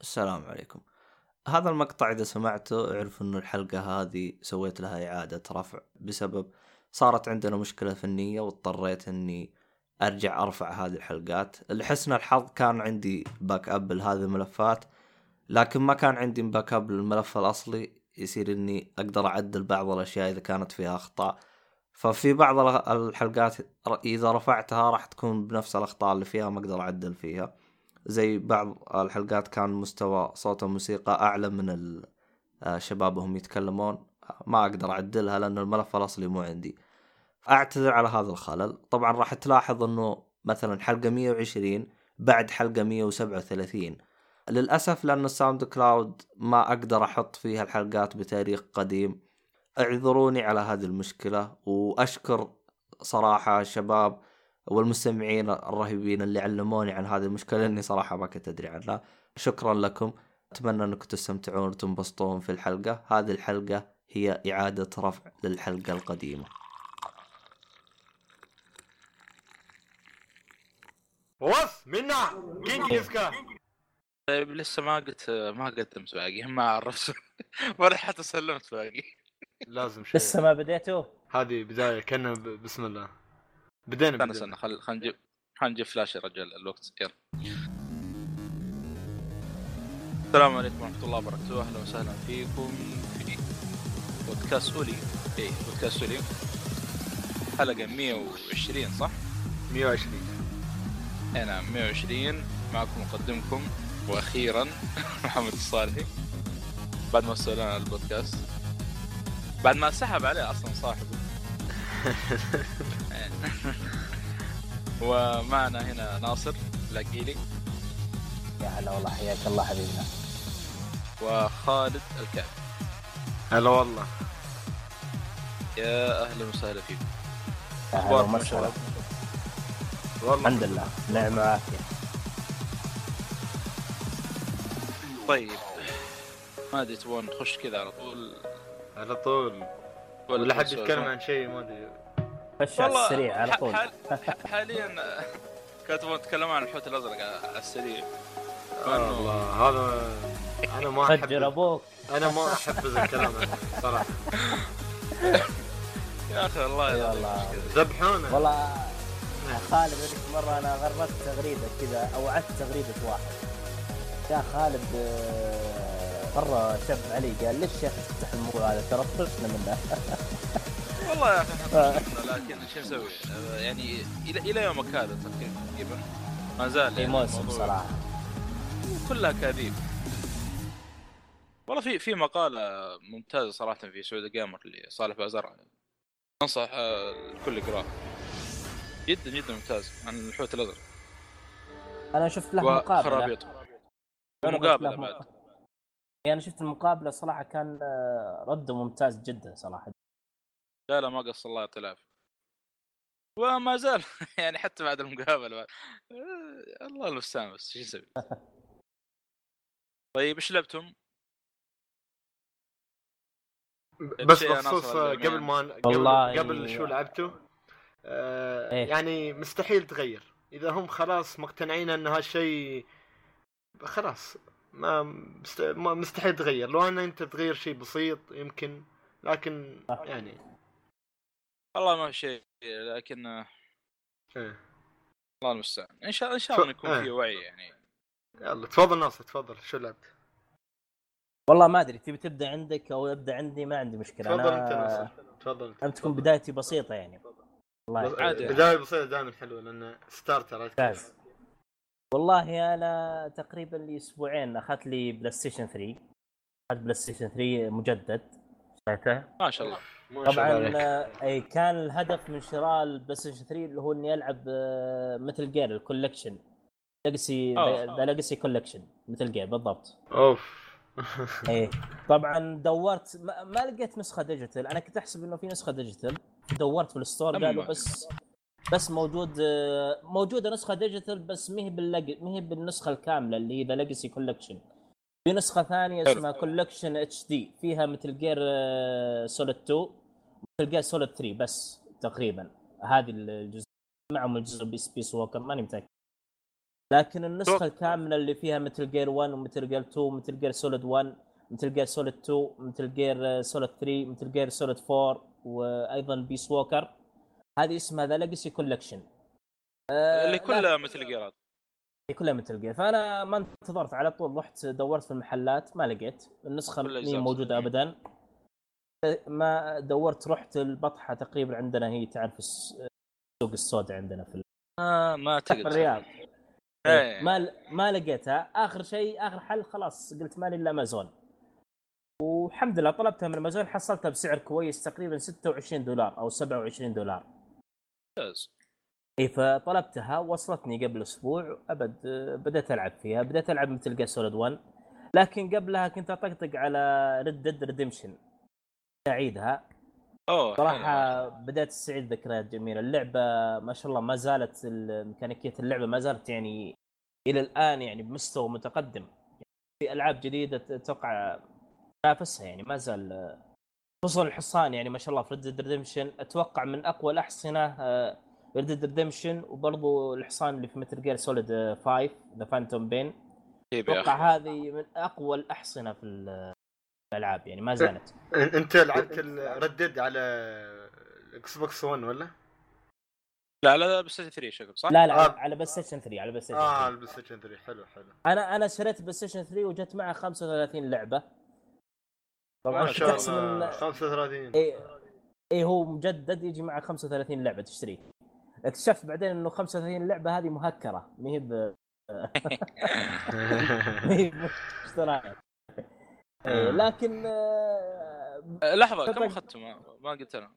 السلام عليكم. هذا المقطع إذا سمعته اعرف إنه الحلقة هذه سويت لها إعادة رفع بسبب صارت عندنا مشكلة فنية واضطريت إني أرجع أرفع هذه الحلقات. لحسن الحظ كان عندي back up لهذه الملفات لكن ما كان عندي back up للملف الأصلي. يصير إني أقدر أعدل بعض الأشياء إذا كانت فيها أخطاء. ففي بعض الحلقات إذا رفعتها راح تكون بنفس الأخطاء اللي فيها ما أقدر أعدل فيها. زي بعض الحلقات كان مستوى صوت الموسيقى أعلى من الشباب وهم يتكلمون. ما أقدر أعدلها لأن الملف الأصلي مو عندي. أعتذر على هذا الخلل. طبعا راح تلاحظ إنه مثلا حلقة 120 بعد حلقة 137 للأسف لأن ال SoundCloud ما أقدر أحط فيها الحلقات بتاريخ قديم. اعذروني على هذه المشكلة وأشكر صراحة الشباب والمستمعين الرهيبين اللي علموني عن هذه المشكلة لأني صراحة ما كنت أدري عنها. شكرا لكم. أتمنى أنكم تستمتعون وتنبسطون في الحلقة. هذه الحلقة هي إعادة رفع للحلقة القديمة. وص منا. كينج طيب لسه ما قلت ما قدمت باقي. ما عرفت. ولا حتى سلمت باقي. لازم شيء. لسه ما بديتوا هذه بداية كنا. بسم الله. بدينا استنى استنى خل خل نجيب خل نجيب فلاش يا رجال الوقت يلا. السلام عليكم ورحمة الله وبركاته. أهلا وسهلا فيكم في بودكاست أولي. إيه بودكاست أولي. حلقة 120 صح؟ 120 أي نعم 120 معكم مقدمكم وأخيرا محمد الصالحي. بعد ما سوى لنا البودكاست. بعد ما سحب عليه أصلا صاحبه. ومعنا هنا ناصر لاقيلي يا هلا والله حياك الله حبيبنا. وخالد الكعبي هلا والله. يا أهلا وسهلا فيكم. يا هلا اخباركم يا ومسهلا شباب والله الحمد لله. نعمة وعافية. طيب. ما أدري تبغون نخش كذا على طول؟ على طول. ولا حد؟ يتكلم عن شيء ما أدري. خش على والله السريع على طول. حاليا كانوا تبغون تتكلمون عن الحوت الأزرق على السريع. آه الله هذا أنا ما فجر احب أبوك. أنا ما أحب ذا الكلام هذا صراحة. يا أخي والله ذبحونا. والله خالد هذيك مرة أنا غربت تغريدة كذا أو عدت تغريدة واحد. يا خالد آه، مرة شب علي قال ليش يا أخي تفتح الموضوع هذا؟ ترى طفشنا منه والله يا أخي لكن شو نسوي؟ آه، يعني إلى إلى يومك هذا تقريبا ما زال في يعني موسم صراحة. كلها كاذيب والله في في مقالة ممتازة صراحة في سعود جيمر لصالح بازرع أنصح آه، الكل يقرأه. جدا جدا ممتاز عن الحوت الأزرق. أنا شفت له مقابلة. وخرابيط أنا ومقابلة قلت له بعد. يعني أنا شفت المقابلة صراحة كان آه، رده ممتاز جدا صراحة. لا لا ما قصر الله يعطيه العافية وما زال يعني حتى بعد المقابلة بعد. آه، الله المستعان بس شو نسوي طيب إيش لعبتم؟ بس بخصوص آه،. قبل ما قبل, قبل شو لعبته آه إيه. يعني مستحيل تغير إذا هم خلاص مقتنعين إن هالشيء خلاص ما مست... ما مستحيل تغير لو أن أنت تغير شيء بسيط يمكن لكن يعني والله ما في شيء لكن آه، إيه. الله المستعان. إن شاء إن شاء الله يكون. في وعي يعني. يلا تفضل ناصر تفضل. شو لعبت؟ والله ما أدري تبي تبدأ عندك أو أبدأ عندي؟ ما عندي مشكلة. تفضل أنت أنا ناصر. تفضل. أنت تكون بدايتي بسيطة يعني. والله عادي. بداية بسيطة دائما حلوة لأن starter ممتاز. والله أنا تقريبا لي أسبوعين أخذت لي PlayStation 3 أخذت PlayStation 3 مجدد اشتريته الله ما شاء الله. طبعا. آه، أي كان الهدف من شراء ال PlayStation 3 اللي هو اني العب Metal Gear ال Collection Legacy. The Legacy Collection Metal Gear بالضبط أوف إيه طبعا دورت ما, ما لقيت نسخة digital أنا كنت أحسب إنه في نسخة digital دورت في ال store. قالوا بس بس موجود آه، موجودة نسخة digital بس ما هي. ما هي بالنسخة الكاملة اللي هي The Legacy Collection في نسخة ثانية. اسمها Collection HD فيها Metal Gear Solid 2 Metal Gear Solid 3 بس تقريبا. هذه الجزء معهم الجزء Peace Walker ماني متأكد. لكن النسخة. الكاملة اللي فيها Metal Gear 1 و Metal Gear 2 Metal Gear Solid 1 Metal Gear Solid 2 Metal Gear Solid 3 Metal Gear Solid 4 وأيضا Peace Walker هذه اسمها The Legacy Collection اللي كلها Metal Gear ات كلها Metal Gear فأنا ما انتظرت على طول رحت دورت في المحلات ما لقيت. النسخة الأجزاء موجودة مسوية. ابدا. ما دورت رحت البطحة تقريبا عندنا هي تعرف الس- السوق السوداء عندنا في آه ما في تقدر الرياض. إيه. ما ما لقيتها. آخر شيء آخر حل خلاص قلت مالي إلا امازون والحمد لله طلبتها من امازون حصلتها بسعر كويس تقريبا 26 دولار أو 27 دولار. ممتاز. اي فطلبتها وصلتني قبل أسبوع أبد بديت ألعب فيها بديت ألعب Metal Gear Solid 1 لكن قبلها كنت أطقطق على Red Dead Redemption أعيدها. أوه صراحة. بدأت أستعيد ذكريات جميلة. اللعبة ما شاء الله ما زالت ال- ميكانيكيه اللعبة ما زالت يعني إلى الآن يعني بمستوى متقدم. في ألعاب جديدة أتوقع تنافسها يعني ما زال خصوصا الحصان يعني ما شاء الله في Red Redemption أتوقع من أقوى الأحصنة Red Redemption وبرضو الحصان اللي في Metal Gear Solid 5 The Phantom Pain أتوقع هذه من أقوى الأحصنة في ال- الألعاب يعني ما زالت. أنت لعبت ال Red Dead على ال Xbox 1 ولا؟ لا لا PS 3 شكل صح؟ لا لا آه. على PlayStation 3 على PlayStation آه 3 البلاي ستيشن 3 حلو حلو. أنا أنا شريت PlayStation 3 وجت معه 35 لعبة. طبعا ما شاء الله. إن- 35 اي اي هو مجدد يجي معه 35 لعبة تشتريه اكتشفت بعدين إنه 35 لعبة هذه مهكرة. ما هي ب ما هي إيه، لكن آه، آه، لحظة كم. اخذته ما, ما قلت أنا.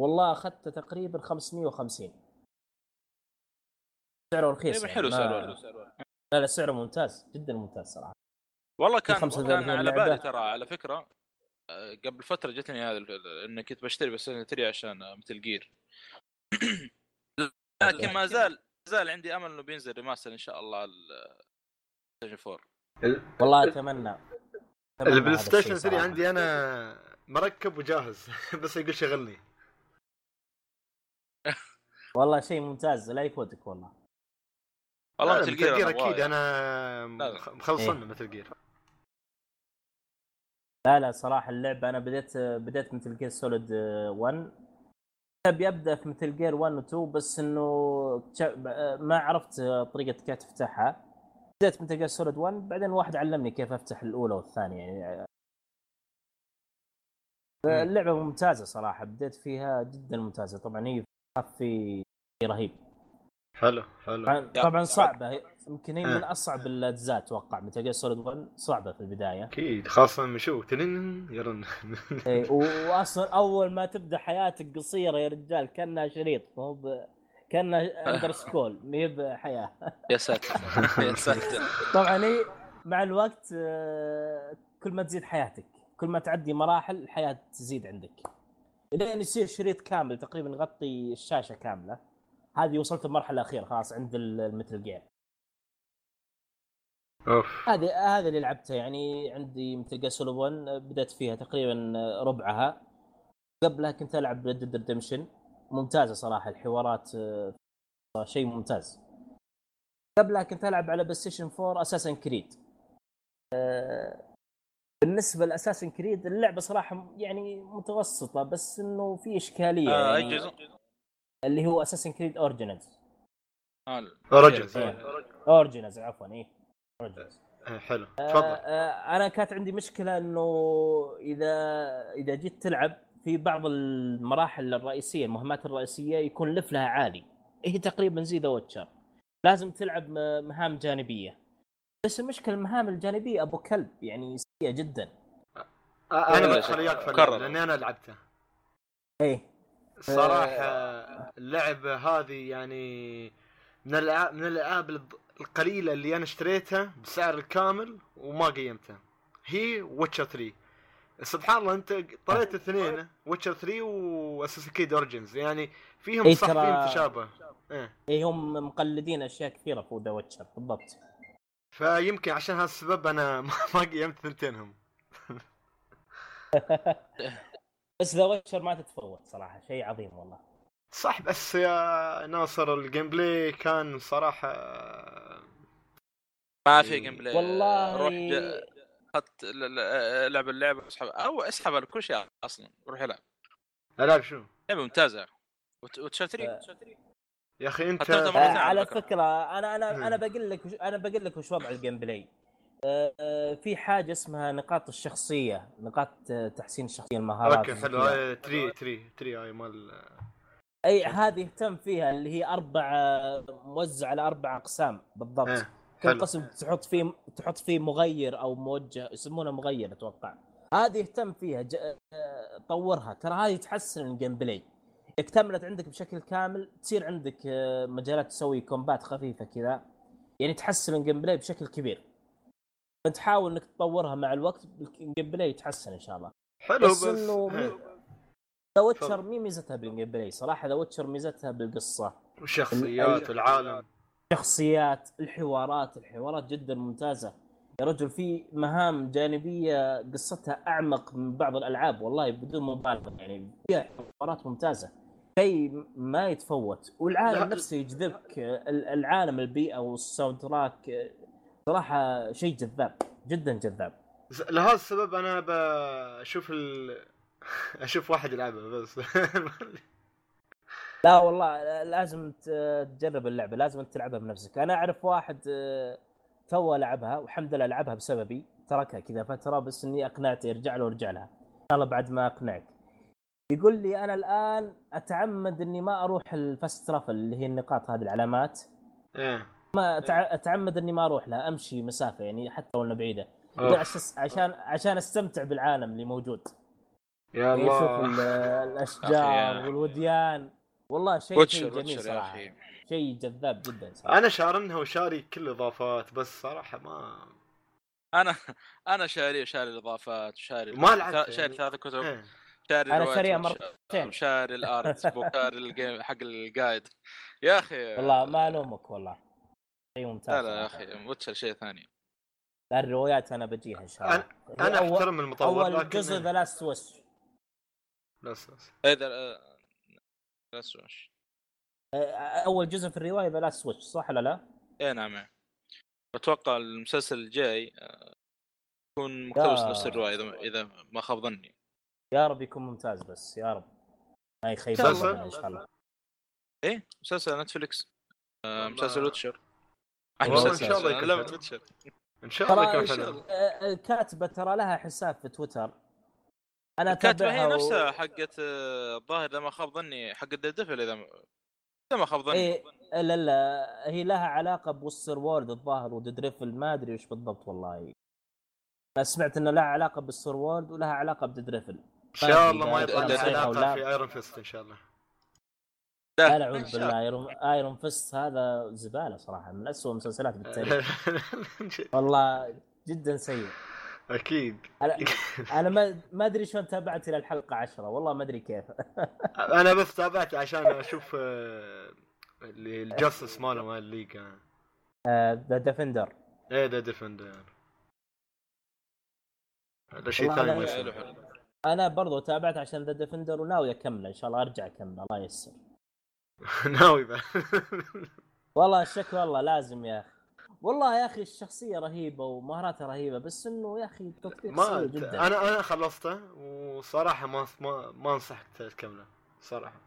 والله أخذت تقريبا 550 سعره رخيص يعني حلو سعره لا لا سعره ممتاز جدا ممتاز صراحة. والله كان 35 كان على لعبة. بالي ترى على فكرة آه، قبل فترة جتني هذا اني كنت بشتري PS 3 عشان آه، Metal Gear لكن ما زال ما زال عندي أمل إنه بينزل remaster إن شاء الله على Station 4 والله أتمنى أتمنى ال PlayStation الشيء 3 صراحة. عندي أنا مركب وجاهز بس يقول شغلني. والله شيء ممتاز لا يفوتك والله. والله آه، Metal Gear أنا أكيد أبغاه. أنا مخلصنا إيه. Metal Gear لا لا صراحة اللعبه أنا بديت بديت Metal Gear Solid 1 ابي ابدا في Metal Gear 1 و 2 بس إنه ما عرفت طريقة كيف تفتحها. بديت Metal Gear Solid 1 بعدين واحد علمني كيف أفتح الأولى والثانية يعني. اللعبة ممتازة صراحة بديت فيها جدا ممتازة. طبعا هي في رهيب. حلو حلو. طبعا. طبعا صعبة. يمكن هي من آه. أصعب الاجزاء أتوقع مثل جير سوليد 1 صعبة في البداية. أكيد خاصة لما نشوف تنين يرن. إيه، و- واصلا أول ما تبدأ حياتك قصيرة يا رجال كأنها شريط مو ب... كأنها اندر سكول ما هي بحياة. يا ساتر. يا ساتر. طبعا هي مع الوقت آه، كل ما تزيد حياتك كل ما تعدي مراحل الحياة تزيد عندك. لين يصير شريط كامل تقريبا يغطي الشاشة كاملة. هذه وصلت المرحله الأخيرة خلاص عند ال Metal Gear أوف. هذه هذه اللي لعبتها يعني عندي Metal 1 بدأت فيها تقريبا ربعها. قبلها كنت ألعب Red Dead Redemption ممتازة صراحة الحوارات آه، شيء ممتاز. قبلها كنت ألعب على PlayStation 4 Assassin's Creed بالنسبة ل Assassin's Creed اللعبة صراحة يعني متوسطة بس إنه في إشكالية آه، يعني جزء؟ اللي هو Assassin's Creed Originals آه، Origins Originals عفوا إيه. حلو. آه، تفضل. آه، أنا كانت عندي مشكلة إنه إذا إذا جيت تلعب في بعض المراحل الرئيسية المهمات الرئيسية يكون level ها عالي. هي تقريبا زي The Witcher لازم تلعب مهام جانبية. بس المشكلة المهام الجانبية أبو كلب يعني سيئة جدا. آه، أنا بدخل. وياك لأني أنا لعبتها. إيه. صراحة اللعبة هذه يعني من الألعاب من الألعاب القليلة اللي أنا اشتريتها بسعر الكامل وما ختمتها. هي Witcher 3 سبحان الله أنت طريت الاثنين Witcher 3 و Assassin's Creed Origins يعني فيهم إيه صح فيهم تشابه إيه. إيه هم مقلدين أشياء كثيرة في The Witcher بالضبط. فيمكن عشان هذا السبب أنا ما ختمت ثنتينهم. بس The Witcher ما تتفوت صراحة شيء عظيم والله. صح بس يا ناصر ال gameplay كان صراحة ما في gameplay والله روح ج- خط ل- ل- العب اللعبه اسحب أو اسحب على كل شيء أصلا روح العب. ألعب شو؟ لعبة ممتازة. وت- Witcher آه. 3 يا أخي أنت مرتين على. فكرة. أنا أنا مم. أنا بقول لك وش- أنا بقول لك وش وضع ال gameplay آه، آه، في حاجة اسمها نقاط الشخصية نقاط آه، تحسين الشخصية المهارات. أوكي حلو. tree tree tree هاي مال أي هذه يهتم فيها اللي هي أربع موزع على أربع أقسام بالضبط. كل قسم تحط فيه تحط فيه مغير أو موجه يسمونه مغير أتوقع. هذه يهتم فيها ج... آه، طورها. ترى هذه تحسن ال gameplay. اكتملت عندك بشكل كامل تصير عندك آه، مجالات تسوي كومبات خفيفة كذا. يعني تحسن ال gameplay بشكل كبير. انت حاول إنك تطورها مع الوقت ال gameplay يتحسن إن شاء الله. حلو بس بس إنه. مي... The Witcher. مي ميزتها بال gameplay صراحة The Witcher ميزتها بالقصة. والشخصيات والعالم شخصيات الحوارات الحوارات جدا ممتازة. يا رجل في مهام جانبية قصتها أعمق من بعض الألعاب والله بدون مبالغة يعني فيها حوارات ممتازة. شيء ما يتفوت. والعالم نفسه يجذبك. ال- العالم البيئة والساوند تراك صراحة شيء جذاب جدا جذاب. لهذا السبب أنا بشوف ال... أشوف واحد يلعبها بس. لا والله لازم تجرب اللعبة لازم تلعبها بنفسك. أنا أعرف واحد آه، تو لعبها والحمد لله لعبها بسببي تركها كذا فترة بس إني أقنعته يرجع له وارجع لها. إن شاء الله بعد ما أقنعك. يقول لي أنا الآن أتعمد إني ما أروح ال fast travel اللي هي النقاط هذه العلامات. إيه. ما أتعمد إني ما أروح لها أمشي مسافة يعني حتى لو انها بعيده عشان عشان أستمتع بالعالم اللي موجود. يا يشوف الله. ال- أخي الاشجار يا- والوديان. والله شيء شيء جميل صراحة. شيء جذاب جدا صراحة. أنا شارنها وشاري كل الإضافات بس صراحة ما أنا أنا شاري شاري الإضافات وشاري ما لعبت شاري يعني. ثلاث كتب. إيه. شاري الروايات شاريها مرتين. وشاري ال art وشاري ال game حق ال guide يا أخي. والله ما ألومك والله. شيء ممتاز لا لا يا صراحة. أخي Witcher شيء ثاني. الروايات أنا بجيها إن شاء الله. أنا أحترم المطور أول جزء The Last Wish بس بس آه، بس وش أول جزء في الرواية The Last Wish صح ولا لا؟ اي نعم. أتوقع المسلسل الجاي آه، يكون مقتبس يا- نفس الرواية إذا إذا ما خاب ظني. يا رب يكون ممتاز بس يا رب. ما يخيب إن شاء الله. إيه مسلسل Netflix آه،. مسلسل Witcher. إن شاء الله يكون. Witcher. إن شاء الله يكون حلو. الله. آه، الكاتبه ترى لها حساب في تويتر. أنا الكاتبه هي و- نفسها حقت آه، الظاهر إذا ما خاب ظني حق ديفل إذا إذا ما خاب ظني. إيه لا لا هي لها علاقة بوستر وورد الظاهر ودريفل ما أدري وش بالضبط والله. أنا سمعت ان لها علاقة بالسور وورد ولها علاقة بدريفل إن شاء الله ما لا- يطلع لا- لا- علاقة لا. في ايرون فيست إن شاء الله. لا نعوذ شاء بالله ايرون ايرون فيست هذا زبالة صراحة من أسوأ المسلسلات بالتاريخ. والله جدا سيء. أكيد. أنا أنا ما ما أدري شلون تابعت إلى الحلقة عشرة والله ما أدري كيف. أنا بس تابعت عشان أشوف آه، اللي ال Justice ماله مال ال League The Defenders إيه The Defenders هذا شيء ثاني ما يصير أنا برضو تابعت عشان The Defenders وناوي أكمله إن شاء الله أرجع أكمله الله ييسر. ناوي والله الشك والله لازم يا أخي. والله يا أخي الشخصية رهيبة ومهاراته رهيبة بس إنه يا أخي التطبيق ما سيء جدا أنا أنا خلصته وصراحة ما ما, ما انصحك تكمله صراحة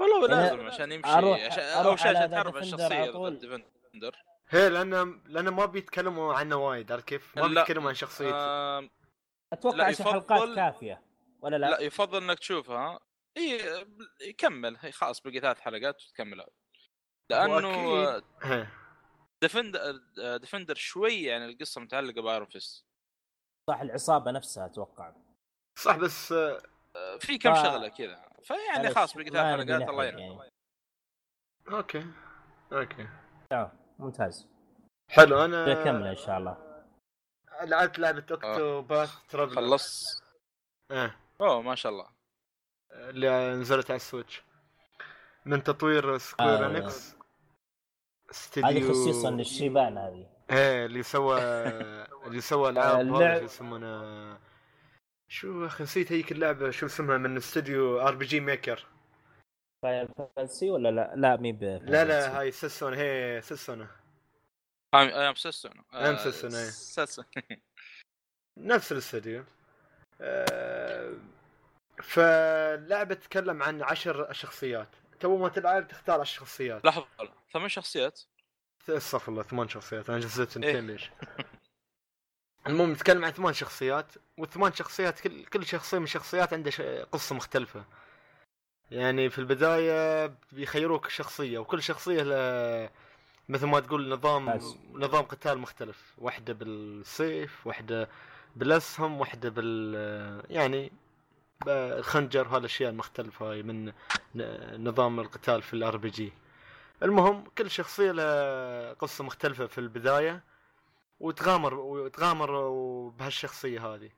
والله يعني لازم عشان يمشي أروح- عشان شيء على عشان تعرف الشخصية ديفندر هي لأن لأن ما بيتكلموا عنه وايد عرفت كيف؟ ما. بيتكلموا عن شخصيته آه أتوقع يفضل- حلقات كافية ولا لا, لا يفضل إنك تشوفها إي يكمل هي خلاص بقي ثلاث حلقات وتكملها لأنه. هي. Defenders Defenders شوي يعني القصة متعلقة ب Iron Fist. صح العصابة نفسها أتوقع. صح بس آه، في كم ف- شغلة كذا. فيعني خلاص بقي ثلاث حلقات الله يعين يعني. أوكي أوكي. آه، ممتاز. حلو أنا كمله إن شاء الله. لعبت لعبة Octopath Traveler خلص. إيه. أوه ما شاء الله. اللي نزلت على ال Switch. من تطوير Square آه. Enix استديو هذه خصيصا للشيبان هذه. إيه اللي سوى اللي سوى العاب اللعب- يسمونه؟ شو يا أخي نسيت هيك اللعبة شو اسمها من استوديو RPG Maker. Final Fantasy ولا لا؟ لا مي ب لا لا I am Setsuna I am Setsuna I am Setsuna I am Setsuna،. Setsuna نفس الاستوديو. آه، فاللعبة تتكلم عن عشر شخصيات. تو ما تلعب تختار الشخصيات لحظة ثمان شخصيات استغفر الله ثمان شخصيات أنا جزيت إيه. اثنتين ليش؟ المهم نتكلم عن ثمان شخصيات والثمان شخصيات كل كل شخصية من الشخصيات عنده ش- قصة مختلفة يعني في البداية بيخيروك شخصية وكل شخصية له مثل ما تقول نظام بس. نظام قتال مختلف واحدة بالسيف واحدة بالأسهم واحدة بال يعني الخنجر وهالاشياء المختلفة هاي من نظام القتال في ال RPG المهم كل شخصية لها قصة مختلفة في البداية وتغامر وتغامر بهالشخصية هذه.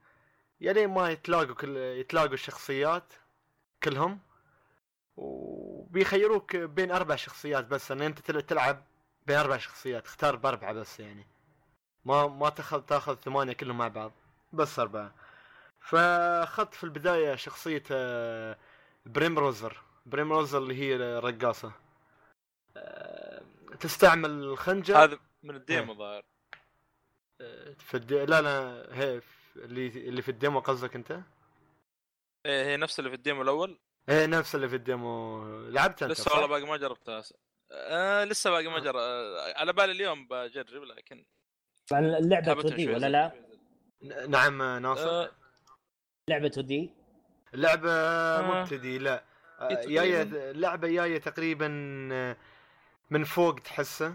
يعني ما يتلاقوا كل يتلاقوا الشخصيات كلهم وبيخيروك بين أربع شخصيات بس. ان أنت تل- تلعب بين أربع شخصيات اختار بأربعة بس يعني. ما ما تأخذ تأخذ ثمانية كلهم مع بعض بس أربعة. فأخذت في البداية شخصية آه، Primrose Primrose اللي هي الرقاصة. آه، تستعمل الخنجر هذا من ال demo إيه. ظاهر في الد... لا لا هي اللي اللي في ال demo قصدك أنت؟ إيه هي نفس اللي في ال demo الأول؟ إيه نفس اللي في ال demo. لعبتها أنت لسه؟ والله باقي ما جربتها. آه لسه باقي ما جرب آه على بالي اليوم بجرب لكن طبعا اللعبة لعبة 2D شوي ولا زي- لا؟ نعم ناصر. آه لعبة 2D اللعبة آه. مبتدي لا. آه، إيه، جاية تقريباً. اللعبة جاية تقريبا آه، من فوق تحسه.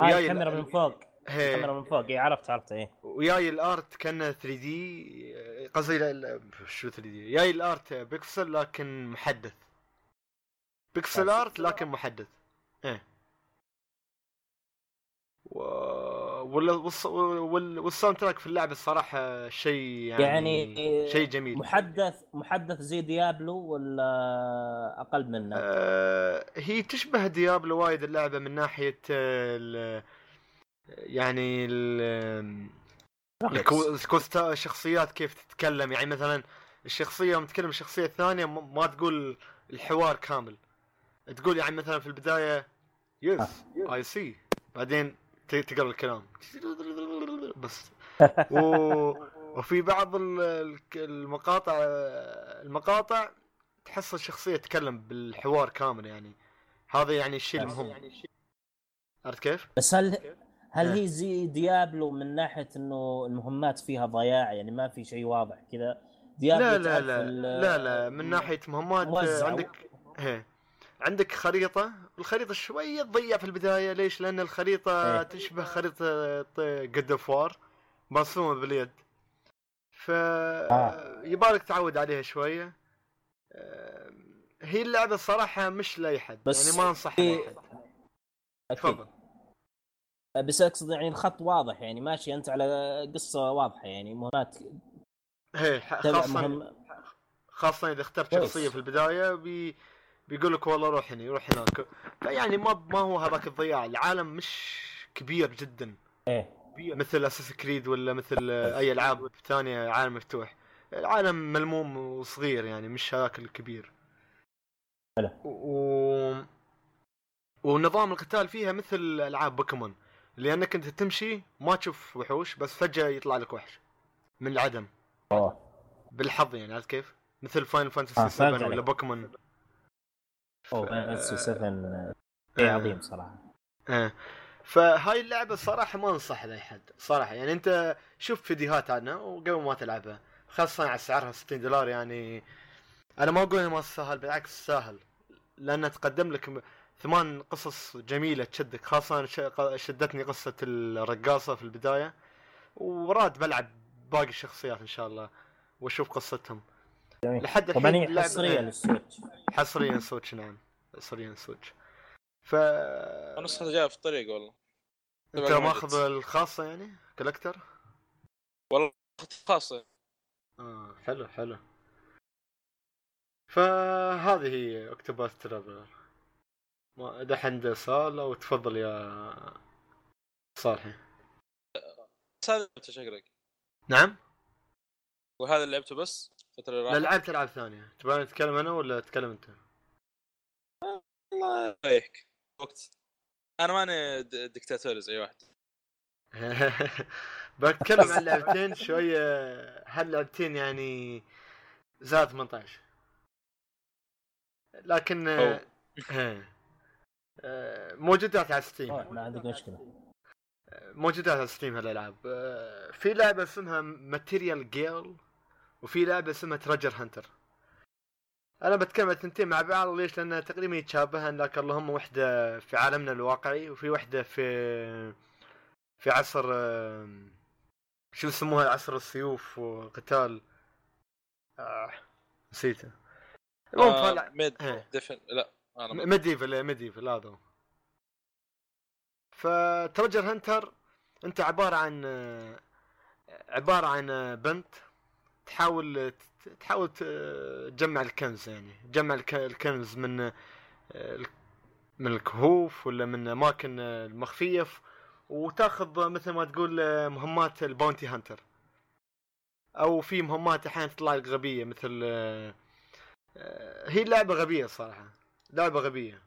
هاي وياي الكاميرا ال- من فوق. هي. الكاميرا من فوق. اي عرفت عرفت إيه. وياي ال art كأنه 3D قصدي شو 3D؟ جاي ال art pixel لكن محدث. pixel. art لكن محدث. إيه. و... وال soundtrack في اللعبه الصراحة شيء يعني, يعني شيء جميل. محدث محدث زي Diablo ولا أقل منه؟ آه هي تشبه Diablo وايد اللعبة من ناحية آه، ال... يعني ال... الكو- الكوستا الشخصيات كيف تتكلم. يعني مثلا الشخصية يوم تتكلم الشخصية الثانية ما تقول الحوار كامل. تقول يعني مثلا في البداية yes I see بعدين تقرأ الكلام. بس. و... وفي بعض المقاطع المقاطع تحس الشخصية تتكلم بالحوار كامل يعني. هذا يعني الشيء المهم عرفت كيف؟ بس هل هل إيه. هي زي Diablo من ناحية إنه المهمات فيها ضياع؟ يعني ما في شيء واضح كذا. Diablo لا لا لا. لا لا. من ناحية مهمات. عندك هي عندك خريطة الخريطة شوية تضيع في البداية ليش لأن الخريطة إيه. تشبه خريطة God of War مرسومة باليد ف آه. يبالك تعود عليها شوية هي اللعبة الصراحه مش لأي حد بس يعني ما حد أكيد. تفضل بس أقصد يعني الخط واضح يعني ماشي أنت على قصة واضحة يعني مهمات تبع خاصه مهم خاصة إذا اخترت. شخصية في البداية بي بيقول لك والله روح هنا روح هناك. فيعني ما ما هو هذاك الضياع. العالم مش كبير جدا. إيه. مثل Assassin's Creed ولا مثل أي ألعاب ثانية عالم مفتوح. العالم ملموم وصغير يعني مش هذاك الكبير. حلو. و... ونظام القتال فيها مثل ألعاب بوكيمون. لأنك أنت تمشي ما تشوف وحوش بس فجأة يطلع لك وحش. من العدم. أوه. بالحظ يعني عرفت كيف؟ مثل Final آه، Fantasy فهمت 7 ولا. بوكيمون. أوه فانتسي 7 شيء آه. عظيم صراحة. آه. فهاي اللعبة الصراحة ما أنصح لأي حد صراحة. يعني أنت شوف فيديوهات عنها وقبل ما تلعبها خاصة على سعرها 60 دولار. يعني أنا ما أقول ما تستاهل بالعكس تستاهل لانها تقدم لك ثمان قصص جميلة تشدك ق- شدتني قصة الرقاصة في البداية. وراد بلعب باقي الشخصيات إن شاء الله وأشوف قصتهم. جميل. لحد الحين إيه. لل Switch حصريا Switch نعم. حصريا Switch. ف نسخة جاية في الطريق والله. أنت ماخذ. الخاصة يعني؟ collector؟ والله خاصة. آه حلو حلو. فهذه هي Octopath Traveler ما دحين سؤال أو تفضل يا صالحي بس هذا شكلك. نعم؟ وهذا اللي لعبته بس؟ الفترة اللي لا راحت. لعبت العاب ثانية. تبغى نتكلم أنا ولا تتكلم أنت؟ الله يريحك وقت. أنا ماني دكتاتوري زي واحد. بتكلم عن لعبتين شوية. هاللعبتين يعني زاد 18 لكن موجودات على Steam ما عندك مشكلة. موجودات على Steam هالألعاب. في لعبة اسمها Material Girl وفي لعبة اسمها Treasure Hunter أنا بتكلم عن الثنتين مع بعض ليش؟ لأن تقريبا يتشابهن لكن اللهم واحدة في عالمنا الواقعي وفي واحدة في في عصر شو يسموها؟ عصر السيوف والقتال آه نسيته. المهم آه ميد إيه. دفن لا أنا ما- ميديفل ميديفل هذا فترجر هنتر أنت عبارة عن عبارة عن بنت تحاول تحاول تجمع الكنز يعني. تجمع الك- الكنز من من الكهوف ولا من أماكن المخفية. ف- وتاخذ مثل ما تقول مهمات ال bounty hunter أو في مهمات أحيانا تطلع لك غبية مثل هي لعبة غبية صراحة. لعبة غبية.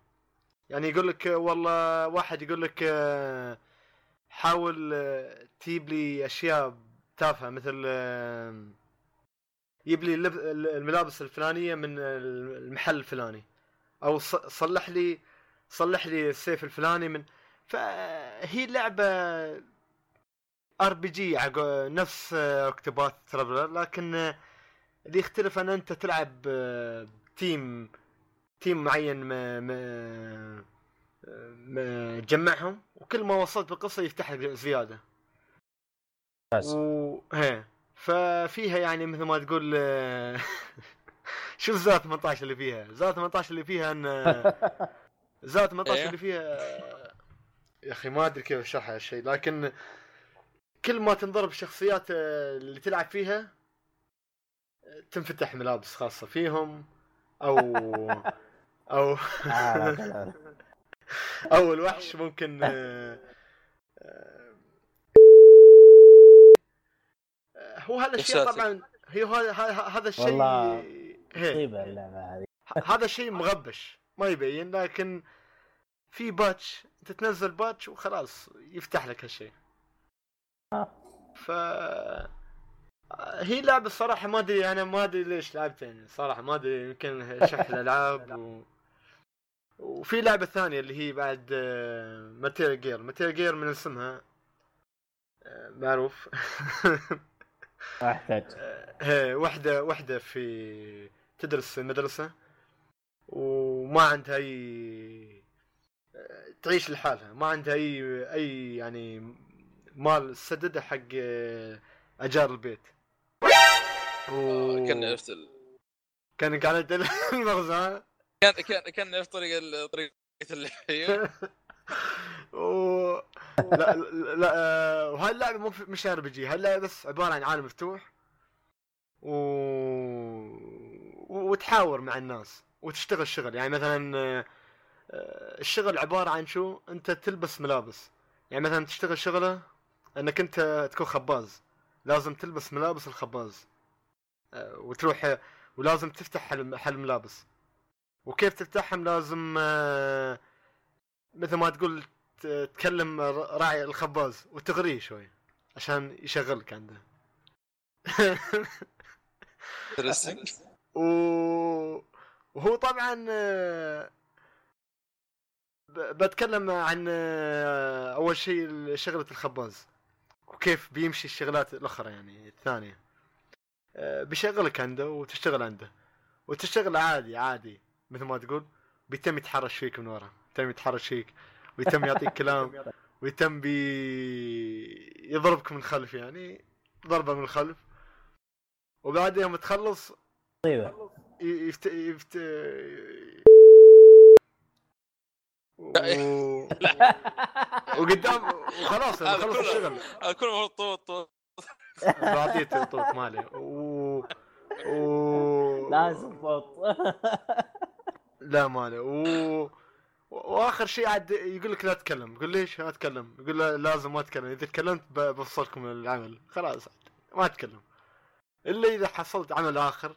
يعني يقول لك والله واحد يقول لك آه، حاول آه، تجيب لي أشياء تافهة مثل يجيب لي الملابس الفلانية من المحل الفلاني. أو صلح لي صلح لي السيف الفلاني من فهي لعبة RPG نفس Octopath Traveler لكن اللي يختلف أن أنت تلعب team team معين ما ما ما جمعهم وكل ما وصلت بالقصة يفتح لك زيادة. و هي. ففيها يعني مثل ما تقول آه، شوف زاد 18 اللي فيها زاد 18 اللي فيها إن زاد 18 إيه. اللي فيها آه، يا أخي ما أدري كيف اشرح هالشيء لكن كل ما تنضرب الشخصيات آه، اللي تلعب فيها آه، تنفتح ملابس خاصة فيهم أو أو آه،. أو الوحش ممكن آه، آه، آه، هو هذا الشيء. طبعا هي هذا الشيء والله مصيبة اللعبه هذه هذا الشيء مغبش ما يبين لكن في patch أنت تنزل patch وخلاص يفتح لك هالشيء. آه. ف هي لعبة الصراحة ما أدري أنا ما أدري ليش لعبتها يعني صراحة ما أدري يمكن شح الألعاب و... وفي لعبة ثانية اللي هي بعد Material Girl Material Girl من اسمها آه، معروف. احتاج هي وحدة وحدة في تدرس في المدرسة وما عندها أي تعيش لحالها. ما عندها أي أي يعني مال سددها حق أجار البيت. و... كان نفس ال... كان قاعد يدل المغزى. كان كان كان نفس طريقة ال- طريقة اللي لا لا آه، وهاي اللعبه مو مش RPG هاللعبه بس عبارة عن عالم مفتوح؟ و... وتحاور مع الناس وتشتغل شغل. يعني مثلا آه، آه، الشغل عبارة عن شو؟ أنت تلبس ملابس. يعني مثلا تشتغل شغلة إنك أنت تكون خباز. لازم تلبس ملابس الخباز. وتروح ولازم تفتح محل ملابس. وكيف تفتحهم؟ لازم مثل ما تقول تكلم راعي الخباز وتغريه شوي عشان يشغلك عنده. و... وهو طبعا ب- بتكلم عن أول شيء شغلة الخباز وكيف بيمشي الشغلات الأخرى يعني الثانية. بيشغلك عنده وتشتغل عنده وتشتغل عادي عادي مثل ما تقول بيتم يتحرش فيك من ورا بيتم يتحرش فيك. ويتم يعطيك كلام. ويتم بي يضربك من خلف يعني ضربة من الخلف. وبعد يوم تخلص مصيبه ي- يفت... يفت... و... وقدام وخلاص خلص. الشغل. المفروض طوط طوط بعطيه طوط مالي. و... و... لازم صوت لا مالي. و... واخر شيء عاد يقول لك لا تتكلم يقول ليش ما اتكلم يقول لا لازم ما اتكلم إذا تكلمت بفصلكم من العمل. خلاص عاد. ما اتكلم إلا إذا حصلت عمل آخر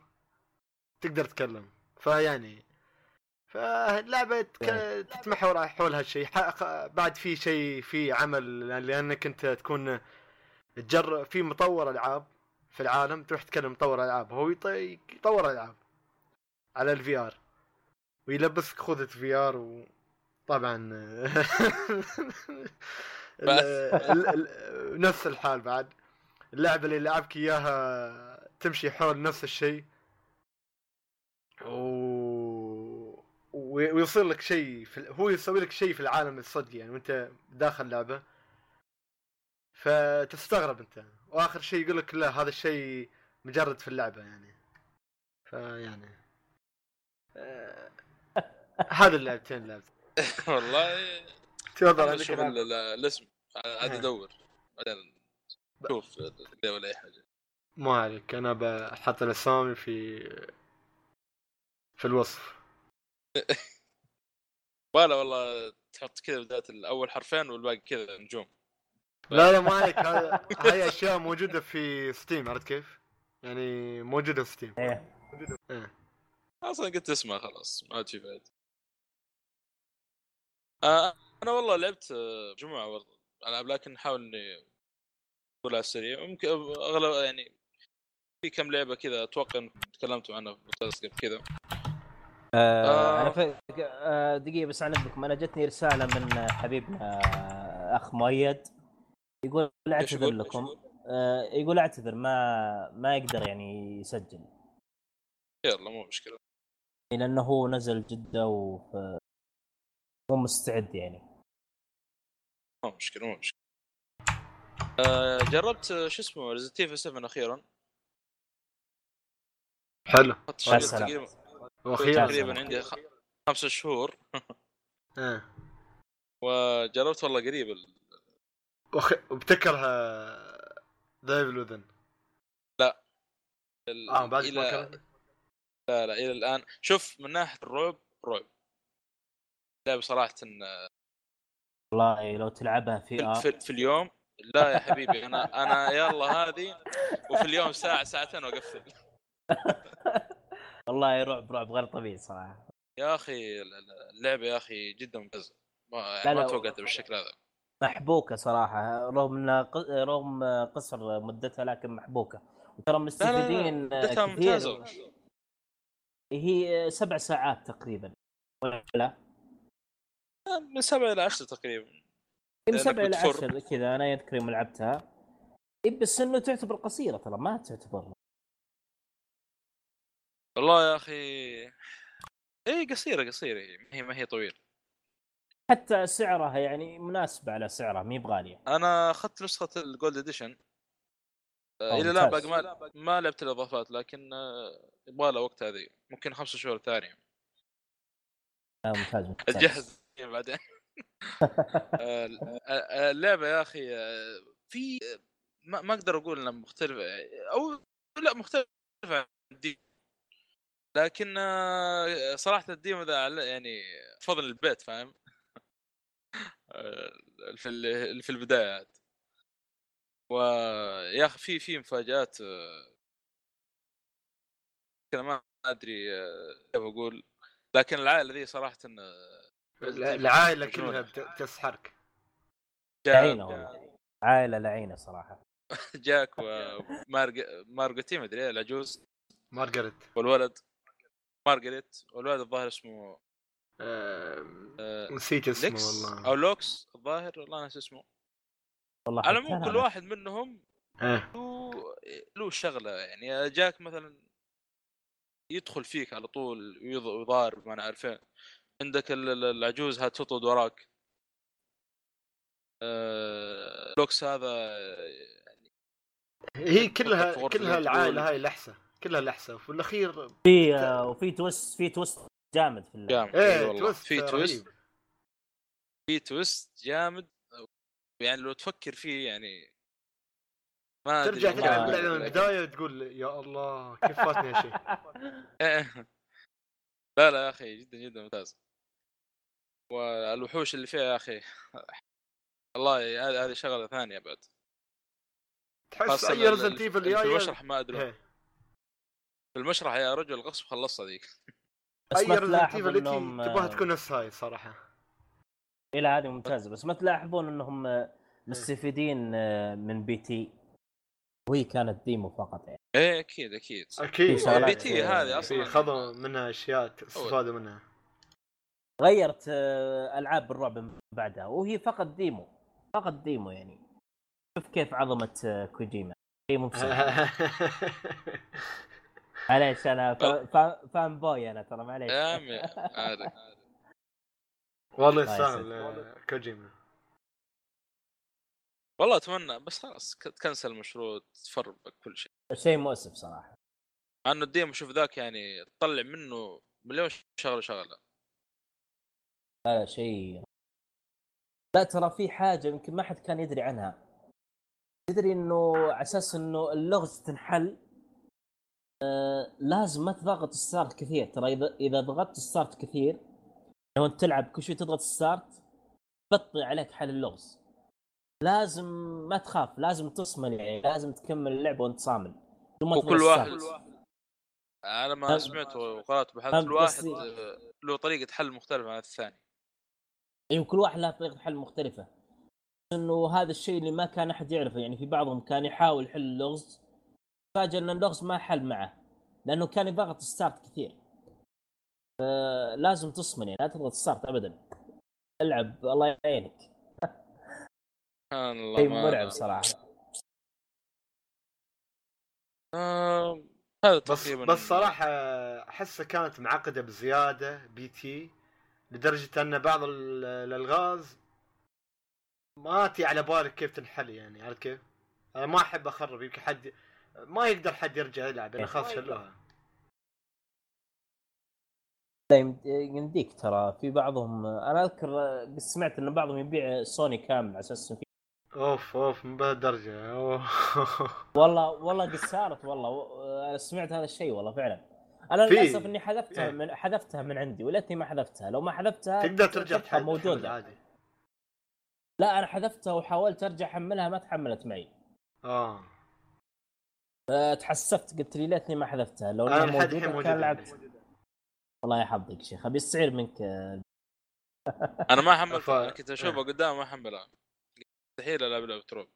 تقدر تتكلم فيعني فاللعبه تك... إيه. تتمحور حول هالشيء. بعد في شيء في عمل لأنك أنت تكون تجرب في مطور ألعاب في العالم تروح تكلم مطور ألعاب. هو يط- يطور ألعاب على ال VR ويلبسك خوذة VR ال- نفس الحال بعد. اللعبة اللي لعبك إياها تمشي حول نفس الشيء. و... ويصير لك شيء في... هو يسوي لك شيء في العالم الصدق يعني وأنت داخل لعبة. فتستغرب أنت. وآخر شيء يقول لك لا هذا الشيء مجرد في اللعبة يعني. فيعني آه... هذا اللعبتين لعبت. والله. تفضل ال- الاسم عاد إيه. أدور. بعدين شوف ولا أي حاجة. ما عليك أنا بحط الأسامي في في الوصف. ولا والله تحط كذا بدايه الأول حرفين والباقي كذا نجوم. لا لا ما عليك. هاي أشياء موجودة في Steam عرفت كيف؟ يعني موجودة في Steam إيه. إيه. أصلا قلت اسمها خلاص ما عاد في فائده أنا والله لعبت آه، جمعة والله العاب لكن أحاول إني أقول على السريع. ممكن أغلب يعني في كم لعبة كذا أتوقع إنكم تكلمتوا عنها في بودكاست قبل كذا. آه آه. أنا ف... آه دقيقة بس اعنبكم أنا جتني رسالة من حبيبنا آه، أخ مؤيد. يقول أعتذر لكم. يقول؟ آه يقول أعتذر ما ما يقدر يعني يسجل. يلا مو مشكلة. لأنه هو نزل جدة و مو مستعد يعني. مو مشكلة مو مشكلة. آه جربت آه، شو اسمه Resident Evil 7 أخيرا؟ حلو. تقريبا. وأخيرا تقريبا عندي خ... خمسة شهور. إيه. وجربت والله قريب ال- وخ... وبتكره The Evil Within ال- آه بعد ما إلى كرهت لا لا إلى الآن. شوف من ناحية الرعب رعب. لعبه صراحة والله لو تلعبها في في, آه. في, في اليوم لا يا حبيبي أنا أنا يلا هذه وفي اليوم ساعة ساعتين وأقفل. والله رعب رعب غير طبيعي صراحة. يا أخي ال- ال- اللعبة يا أخي جدا ممتازة. ما, لا، يعني ما لا. توقعتها بالشكل هذا. محبوكة صراحة رغم إنها رغم قصر مدتها لكن محبوكة. وترى مستفيدين كثير. ممتازة. هي سبع ساعات تقريبا. ولا من سبعة إلى عشرة تقريبا. من لأنك سبع إلى بتفر. عشر كذا. أنا يذكر يوم لعبتها. إيه بس إنه تعتبر قصيرة ترى ما تعتبر. والله يا أخي. اي قصيرة قصيرة. هي ما هي ما هي طويلة. حتى سعرها يعني مناسبة على سعرها ما هي بغالية. أنا أخذت نسخة ال Gold Edition أوه، إلى الان. باقي ما ما لعبت الإضافات لكن آه، يبغى لها وقت هذه. ممكن خمسة شهور ثانية. آه ممتاز ممتاز. اتجهز بعدين. آه، آه، اللعبة يا أخي آه، في ما, أقدر أقول إنها مختلفة أو لا مختلفة عن ال demo لكن آه، صراحة ال demo ذا يعني فضل البيت فاهم؟ آه، في في البدايه عاد. ويا أخي في في مفاجآت آه، كذا ما أدري آه، كيف أقول. لكن العائلة ذي صراحة آه، العائله. كلها بت- بتسحرك لعينة والله. عائلة لعينة صراحة. جاك ومارجوتي مدري إيه، العجوز مارغريت. والولد. مارغريت. والولد الظاهر اسمه آه، نسيت اسمه ليكس؟ والله. أو لوكس الظاهر؟ والله ناسي اسمه. والله على العموم كل واحد منهم إيه. له له شغلة يعني. جاك مثلا يدخل فيك على طول ويض- ويضارب ما أنا عارفين. عندك ال- ال- العجوز هات تطرد وراك آه، لوكس هذا هي في كلها كلها. العائلة هاي لحسة كلها لحسة وفي الأخير في آه، وفي twist في twist جامد في. جامد إيه إي والله في رهيب. في twist جامد يعني لو تفكر فيه يعني ما ترجع. تلعب اللعبه من البدايه وتقول يا الله كيف فاتني هالشيء. لا لا يا أخي جدا جدا ممتاز والوحوش اللي فيها يا أخي والله هذه هذه شغلة ثانية بعد. تحس أي Resident ال- Evil في المشرح ما أدري. إيه. في المشرح يا رجل غصب خلصها ذيك. أي Resident تلاحظ Evil تبغاها تكون نفس هاي صراحة. إلى هذه ممتازة بس ما تلاحظون إنهم آه، مستفيدين آه، من P.T. وهي كانت demo فقط يعني. إيه أكيد أكيد. أكيد P.T. هذه في أصلا خذوا منها أشياء استفادوا منها. غيرت آه، ألعاب الرعب من بعدها وهي فقط demo فقط demo يعني. شوف كيف عظمه آه، كوجيما. شيء مو. معليش أنا fa- fa- fanboy أنا ترى معليش. يا عمي عارف والله الله يستاهل. آه، كوجيما. والله أتمنى بس خلاص تكنسل المشروع تفرق كل شيء. شيء مؤسف صراحة. مع إنه ال demo شوف ذاك يعني تطلع منه مليون شغلة شغلة. لا لا شيء لا ترى في حاجة يمكن ما حد كان يدري عنها تدري إنه على أساس إنه اللغز تنحل آه لازم ما تضغط start كثير ترى إذا إذا ضغطت start كثير لو أنت تلعب كل شوي تضغط start يبطي عليك حل اللغز لازم ما تخاف لازم تصمل يعني لازم تكمل اللعبة وأنت صامل وكل واحد. أنا ما. سمعت وقرأت بحثت فهمت كل واحد قصدي؟ آه، له طريقة حل مختلفة عن الثاني أيوه كل واحد له طريقة حل مختلفة. إنه هذا الشيء اللي ما كان أحد يعرفه يعني في بعضهم كان يحاول يحل اللغز فاجأ إن اللغز ما حل معه لأنه كان يضغط start كثير. لازم تصمل يعني لا تضغط start ابدا. ألعب الله يعينك. سبحان الله شيء ما- مرعب صراحة. آه هذا بس بس صراحة احسها كانت معقدة بزيادة P.T.. لدرجة أن بعض ال- الالغاز ما تي على بالك كيف تنحل يعني عرفت كيف؟ أنا ما أحب أخرب يمكن حد ما يقدر حد يرجع يلعب لأن خلاص شلوها. لا يمد- يمديك ترى في بعضهم أنا أذكر قد سمعت إن بعضهم يبيع سوني كامل على أساس إنه في أوف أوف من بهالدرجه والله والله قد صارت والله أنا سمعت هذا الشيء والله فعلا. أنا للأسف إني حذفتها إيه. من حذفتها من عندي وليتني ما حذفتها. لو ما حذفتها تقدر ترجع تحل موجودة. عادي. لا أنا حذفتها وحاولت أرجع أحملها ما تحملت معي. آه. أه، تحسفت قلت لي ليتني ما حذفتها. لو أنا إنها موجودة كان لعبت. والله يا حظك شيخ. أبي استعير منك. أنا ما حملتها كنت أشوفها إيه. قدام ما أحملها. مستحيل ألعب لعبة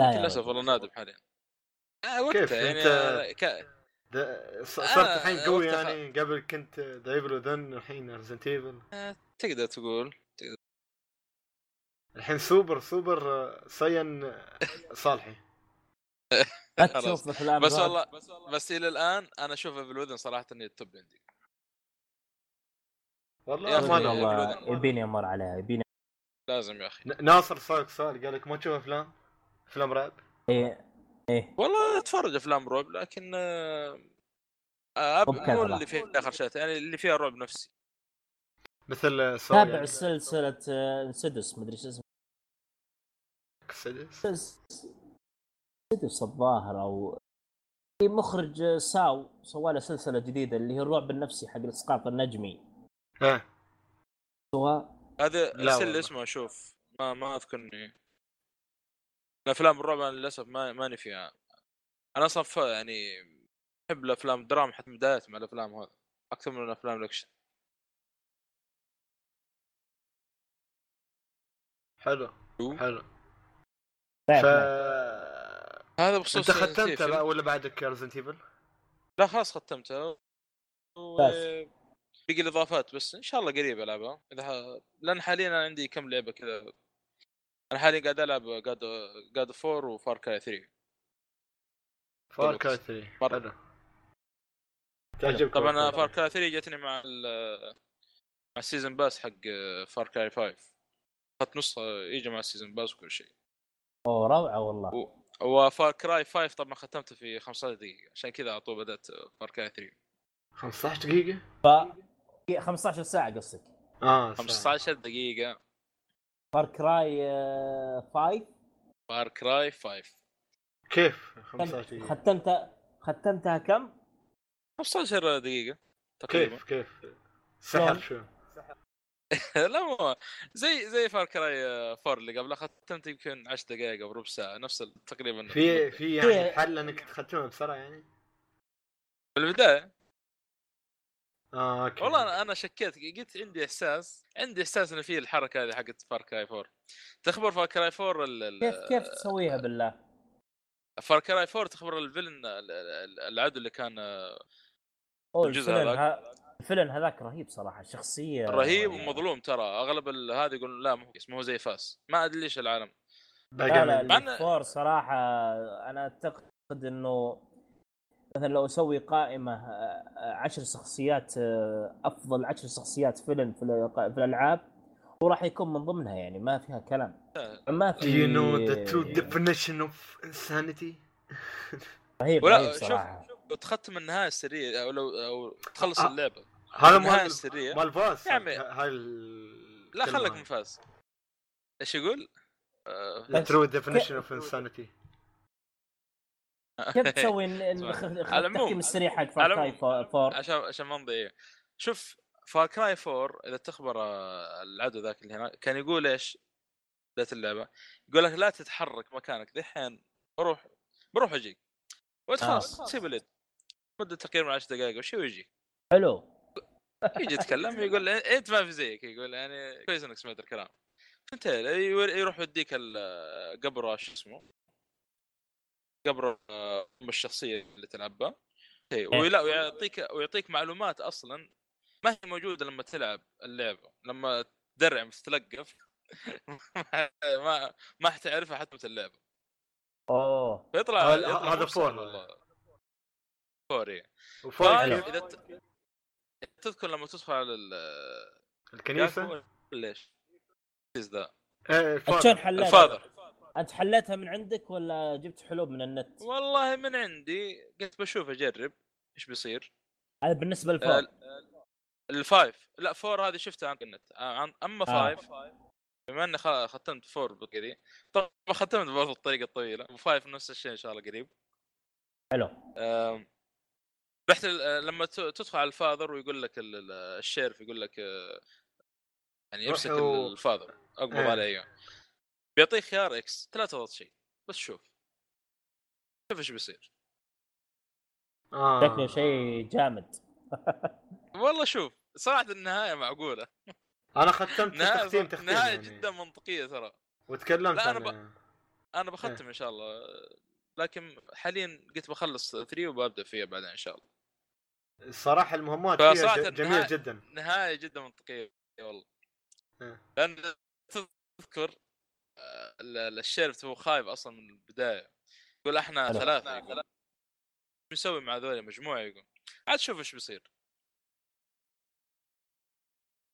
يا للأسف. والله نادم حاليا. آه كيف؟ وقتها يعني أنت- ك... ده- ص- آه، صرت الحين قوي يعني قبل كنت ذا ايفل وذن الحين ريزنت ايفل تقدر تقول الحين سوبر سوبر صين آه، صالحي. تشوف افلام بس. والله بس إلى الآن أنا أشوف ايفل وذن صراحة إني التوب عندي يا والله أخي، ما والله. يبيني أمر عليها يبيني لازم يا أخي ناصر سالك سؤال قال لك ما تشوف أفلام؟ أفلام رعب؟ إيه إيه والله أتفرج أفلام رعب لكن آه، آه، مو. اللي فيها خرشات يعني اللي فيها رعب نفسي مثل آه، تابع يعني. سلسلة أه، انسدس مدري شو اسمه سدس؟ سدس الظاهر أو في مخرج ساو سوى له سلسلة جديدة اللي هي الرعب النفسي حق الإسقاط النجمي ها هذا لا ارسل. اسمه أشوف ما ما أذكر إني الأفلام الرعب أنا للأسف ما ماني فيها أنا أصلا ف- يعني أحب الأفلام الدراما حتى من بدايتي مع الأفلام هذا أكثر من الأفلام الأكشن حلو. حلو بعد ف هذا بخصوص انت Resident ختمت Evil. لا ولا بعدك Resident Evil؟ لا خلاص ختمتها و... بس. بقي الإضافات بس إن شاء الله قريب ألعبها إذا ح... لأن حاليا أنا عندي كم لعبة كذا أنا حاليا قاعد ألعب God God 4 و Far Cry 3 Far. Cry 3 مرة. حلو تعجبك طبعا Far Far Cry. Cry 3 جتني مع ال... مع ال season pass حق Far Cry 5 اخذت نسخه يجي مع ال season pass وكل شيء أوه روعة والله و Far Cry 5 طبعا ختمته في 15 دقيقة عشان كذا على طول بدأت Far Cry 3 15 دقيقة؟ ف 15 ساعة قصدك آه ساعة. 15 دقيقة Far Cry 5 Far Cry 5 كيف 15 دقيقة؟ ختمتها ختمتها كم؟ 15 دقيقة تقريبا كيف كيف؟ سحر؟ شو؟ لا مو زي زي Far Cry 4 اللي قبله ختمت يمكن 10 دقائق أو ربع ساعة نفس تقريبا في في يعني حل إنك تختمها بسرعة يعني؟ في البداية آه okay. والله أنا- أنا شكيت قلت عندي إحساس عندي إحساس ان في الحركة هذه حقت Far Cry 4 تخبر Far Cry 4 ال- كيف كيف تسويها بالله؟ Far Cry 4 تخبر ال villain ال- ال- العدو اللي كان آه، أوه الجزء ال villain هذاك. ها... الفيلن هذاك رهيب صراحة شخصية رهيب يعني- ومظلوم ترى أغلب ال- هذا يقول لا مو اسمه زي فاس. ما أدري ليش العالم. لا لا إن- الفور صراحة أنا أعتقد إنه مثلا لو أسوي قائمة آه، عشر شخصيات آه، أفضل عشر شخصيات فيلم في الألعاب وراح يكون من ضمنها يعني ما فيها كلام ما Do في you know the true definition of insanity? رهيب ولا رهيب شوف صراحة لو تختم النهاية السرية أو لو أو تخلص آه. اللعبة هذا مال السرية مال Vaas يا عمي. هاي ال- لا خلك. من Vaas إيش يقول؟ آه، The true definition of insanity كيف تسوي التختيم السريع حق Far. Cry Four عشان عشان ما نضيع شوف Far Cry 4 إذا تخبر آه، العدو ذاك اللي هنا كان يقول إيش؟ بدايه اللعبة. يقول لك لا تتحرك مكانك. دحين بروح بروح أجيك. وانت آه. خلاص تسيب اليد مدة تقريبا 10 دقائق أو شيء ويجي. حلو. يجي يتكلم يقول أنت ما في زيك. يقول يعني كويس إنك سمعت الكلام. يور- يروح يوديك ال- قبر شو اسمه؟ قبر آه، أم الشخصية اللي تلعبها إيه، ولا ويعطيك ويعطيك معلومات أصلا ما هي موجودة لما تلعب اللعبة لما تدرع تتلقف ما ما حتعرفها حتى في اللعبة أوه فيطلع هذا- Four. والله Four إيه. كيف؟ إذا ت- تذكر لما تدخل على ال- الكنيسة ليش؟ ذا إيه. حليتها؟ ال father أنت حليتها من عندك ولا جبت حلول من النت؟ والله من عندي قلت بشوف أجرب إيش بيصير. هذا بالنسبة آه، لل Four ال Five لا Four هذه شفتها عن النت. آه، عن- أما آه. Five بما إني خ- ختمت Four بكذي طبعا ختمت برضه الطريقة الطويلة. و Five نفس الشيء إن شاء الله قريب. حلو. رحت ال- آه، لما ت- تدخل على ال father ويقول لك ال- ال- sheriff يقول لك آه، يعني يمسك ال father. أقبض إيه. عليه. بيعطيك خيار X لا تضغط شيء بس شوف. شوف إيش بيصير. آه. شكله شيء جامد. والله شوف صراحة النهاية معقولة. أنا ختمت نهاية تختيم تختيم نهاية يعني. جدا منطقية ترى. وتكلمت لا، أنا عن أنا بختم إن شاء الله. لكن حاليا قلت بخلص 3 وببدأ فيها بعدين إن شاء الله. الصراحة المهمات فيها جميله النهاية- جدا. نهاية جدا منطقية والله. إيه. لأن تذكر الشيرف هو خايف أصلا من البداية. يقول إحنا. ثلاثة يقول. إيش نسوي مع ذولي؟ مجموعة يقول. عاد شوف إيش بيصير.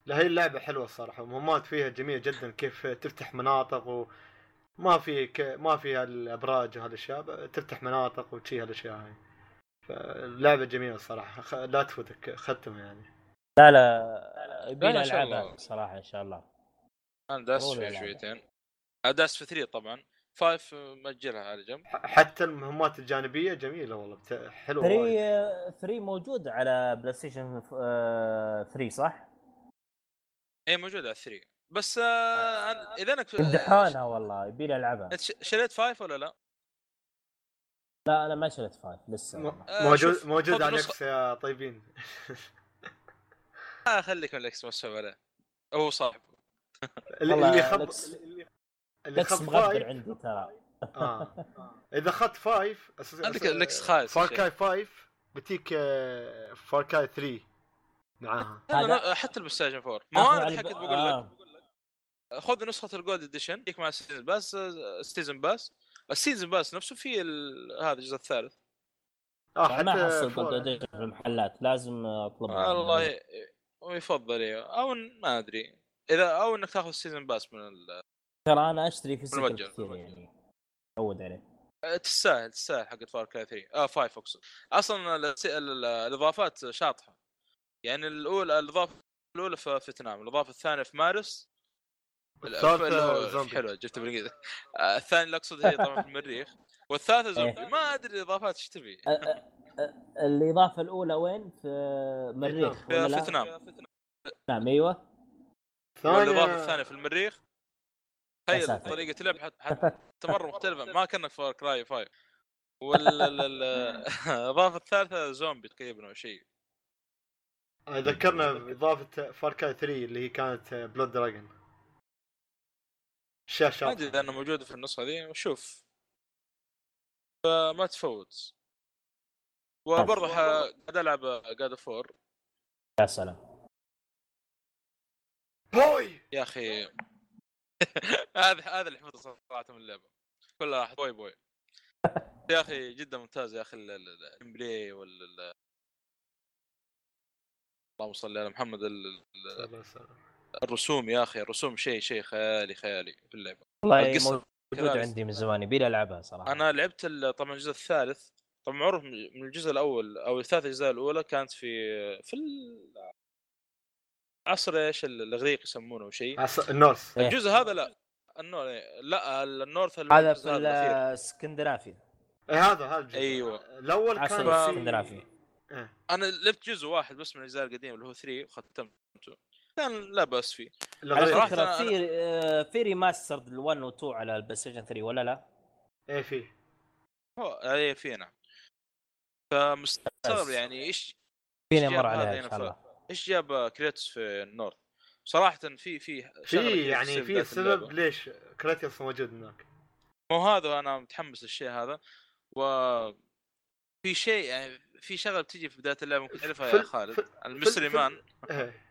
لا هي اللعبة حلوة الصراحة. المهمات فيها جميلة جدا كيف تفتح مناطق وما في ك... ما فيها الابراج وهالأشياء تفتح مناطق وشي هالأشياء هاي. فاللعبه جميلة الصراحة. خ... لا تفوتك ختمها يعني. لا لا شاء ألعبها الله. صراحة إن شاء الله. أنا داس فيها. شويتين. داس في 3 طبعا فايف مأجلها على جنب حتى المهمات الجانبية جميلة والله بت... حلوة وايد. 3 3 موجود على بلاي ستيشن 3 صح؟ اي موجوده على 3 بس آه أنا- إذا انك امتحانها والله يبينا ألعبها أنت ش- شريت فايف ولا لا؟ لا أنا ما شريت 5 لسه م... آه، موجود شوف، موجود على نسخة. إكس يا طيبين آه خليك من الاكس مسوي عليه هو صاحب اللي اللي لكس لكس مغبر عندي ترى آه. إذا اخذت فايف. عندك الإكس خايس فار شيء. كاي فايف بتيك آه، فار كاي 3 معاها حتى البلايستيشن 4 ما هو آخذ أنا حكيت بقول لك آه. خذ نسخة الجولد اديشن يجيك مع السيزون باس السيزون باس ال season pass نفسه في ال- هذا الجزء الثالث آه يعني ما احصل. gold edition في المحلات لازم أطلبها والله ي- ويفضل إيه. أو ما أدري اذا أو إنك تاخذ ال season pass من ال... ترى أنا أشتري في المتجر. كثير يعني. تعود عليه. تستاهل تستاهل حقت Far Cry 3 آه 5 أقصد. أصلا ال- ال- الإضافات شاطحة. يعني الاولى الإضافة الأولى في فيتنام الإضافة الثانية في مارس. زومبي. حلوة جبت بالانجليزي آه، الثاني اللي أقصد هي طبعا في المريخ. والثالثة زومبي. إيه. ما أدري الإضافات إيش تبي. الإضافة الأولى وين؟ في مريخ في لا؟ فيتنام. نعم أيوه. والإضافة الثانية في المريخ. تخيل. طريقه لعب حت- حتى مره مختلفه ما كأنك فار كراي 5 والاضافه الثالثة زومبي تقريبا أو شيء. ذكرنا باضافه Far Cry 3 اللي هي كانت Blood Dragon الشاشه ما أدري إذا انه موجود في النسخة ذي وشوف فما تفوت وبرضه قاعد ألعب God Four يا سلام. boy يا أخي. هذا هذا اللي حفظه صراحة من اللعبة. كلها راح boy boy. يا أخي جدا ممتاز يا أخي ال gameplay وال ال- اللهم صل على محمد ال- ال- الرسوم يا أخي الرسوم شيء شيء خيالي خيالي في اللعبة. والله موجود. عندي من زمان يبي ألعبها صراحة. أنا لعبت ال- طبعا الجزء الثالث. طبعا معروف من الجزء الأول أو الثلاث اجزاء الأولى كانت في في ال- عصر إيش الإغريق يسمونه أو شيء؟ عص- النورس إيه. الجزء هذا لا. النور لا النورث هذا في الأخير. الاسكندنافيا إيه هذا هذا الجزء. أيوه. الأول عصر كان الإسكندنافي. إيه. أنا لعبت جزء واحد بس من الاجزاء القديمة اللي هو 3 وختمته. كان لا بأس فيه. على فكره أنا- في آه، في remaster 1 و 2 على ال PlayStation 3 ولا لا؟ إيه فيه هو اي في نعم. فمستغرب. يعني إيش فيني جاب مر هذا عليها ان شاء الله. إيش جاب Kratos في ال North؟ صراحة في في في يعني في سبب. ليش Kratos موجود هناك. مو هذا أنا متحمس للشيء هذا. و في شيء يعني في شغلة بتجي في بداية اللعبة ممكن تعرفها يا خالد ال mystery في- man إيه.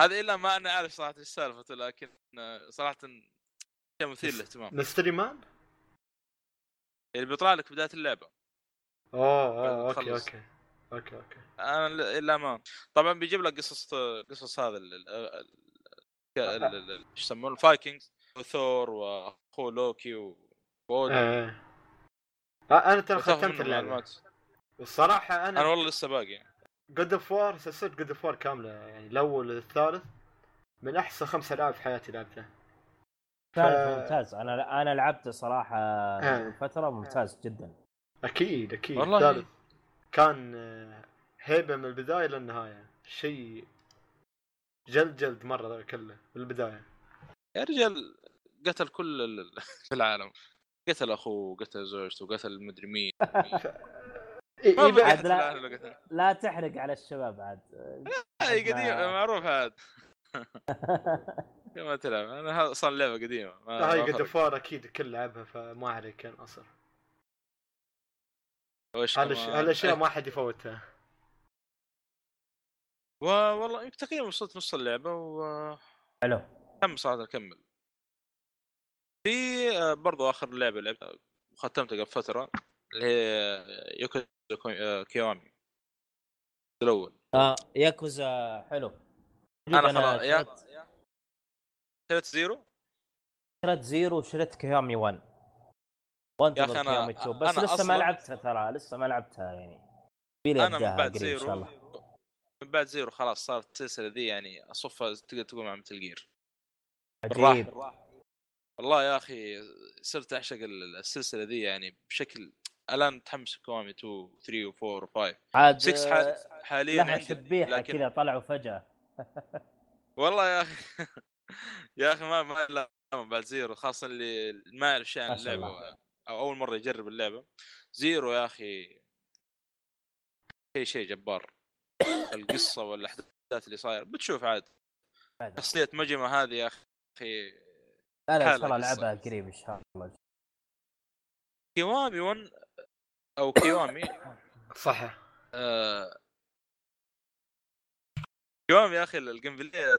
هذا إلا ما أنا عارف صراحة إيش سالفته لكن صراحة شيء مثير للاهتمام. mystery man اللي بيطلع لك في بداية اللعبة. أوه أوه okay. okay. okay okay. أنا ل- الا ما طبعا بيجيب لك قصص قصص هذا إيش يسمونه ال Vikings وثور وأخوه لوكي و- واودن إيه. آه، أنا ترى ختمت اللعبة. والصراحة أنا أنا والله لسه باقي. God of War سلسلة God of War كاملة يعني الأول والثالث من أحسن خمس العاب في حياتي لعبتها. ثالث ممتاز. أنا أنا لعبته صراحة آه. فترة ممتاز جدا. أكيد أكيد. والله. الثالث كان آه، هيبة من البداية للنهاية. شيء جلد جلد مرة كله من البدايه يا رجال قتل كل ال- في العالم. قتل أخوه قتل زوجته قتل مدري مين. ما لا. لا تحرق على الشباب عاد. هاي قديم معروف عاد كما تلعب أنا أصلا لعبة قديمة ما هاي ما وار أكيد الكل لعبها فما عليك كان أصلا؟ هالاشياء. ما حد يفوتها. والله يمكن تقريبا وصلت نص اللعبة ومتحمس حلو. صراحة اكمل في آه، برضو آخر لعبة لعبتها وختمتها قبل فترة اللي هي يوكو آه، Kiwami. الأول. آه ياكوزا حلو. أنا خلاص يا شريت- شريت Zero؟ شريت Zero وشريت Kiwami 1 وانتظر يا Kiwami 2 بس أنا لسه ما أصلاً- لعبتها ترى لسه ما لعبتها يعني. أنا من بعد قريب إن زيرو. شاء الله. من بعد زيرو خلاص صارت السلسلة ذي يعني أصفها تقدر تقول مع مثل جير عجيب والله يا أخي صرت أعشق ال- السلسلة ذي يعني بشكل الان متحمس كوامي 2 3 و4 و5 عاد 6 آه، حاليا لها شبيحة لكن كذا طلعوا فجاه والله يا أخي يا أخي ما ما لا بعد زيرو خاصة اللي ما يعرف شيء عن ما اللعبة. أو أول مرة يجرب اللعبة. Zero يا أخي. شيء شيء جبار. القصة والأحداث اللي صاير بتشوف عاد. شخصية Majima هذه يا أخي. لا لا ان شاء الله. العبها قريب إن شاء الله. Kiwami 1 أو Kiwami. صح آه. Kiwami يا أخي ال gameplay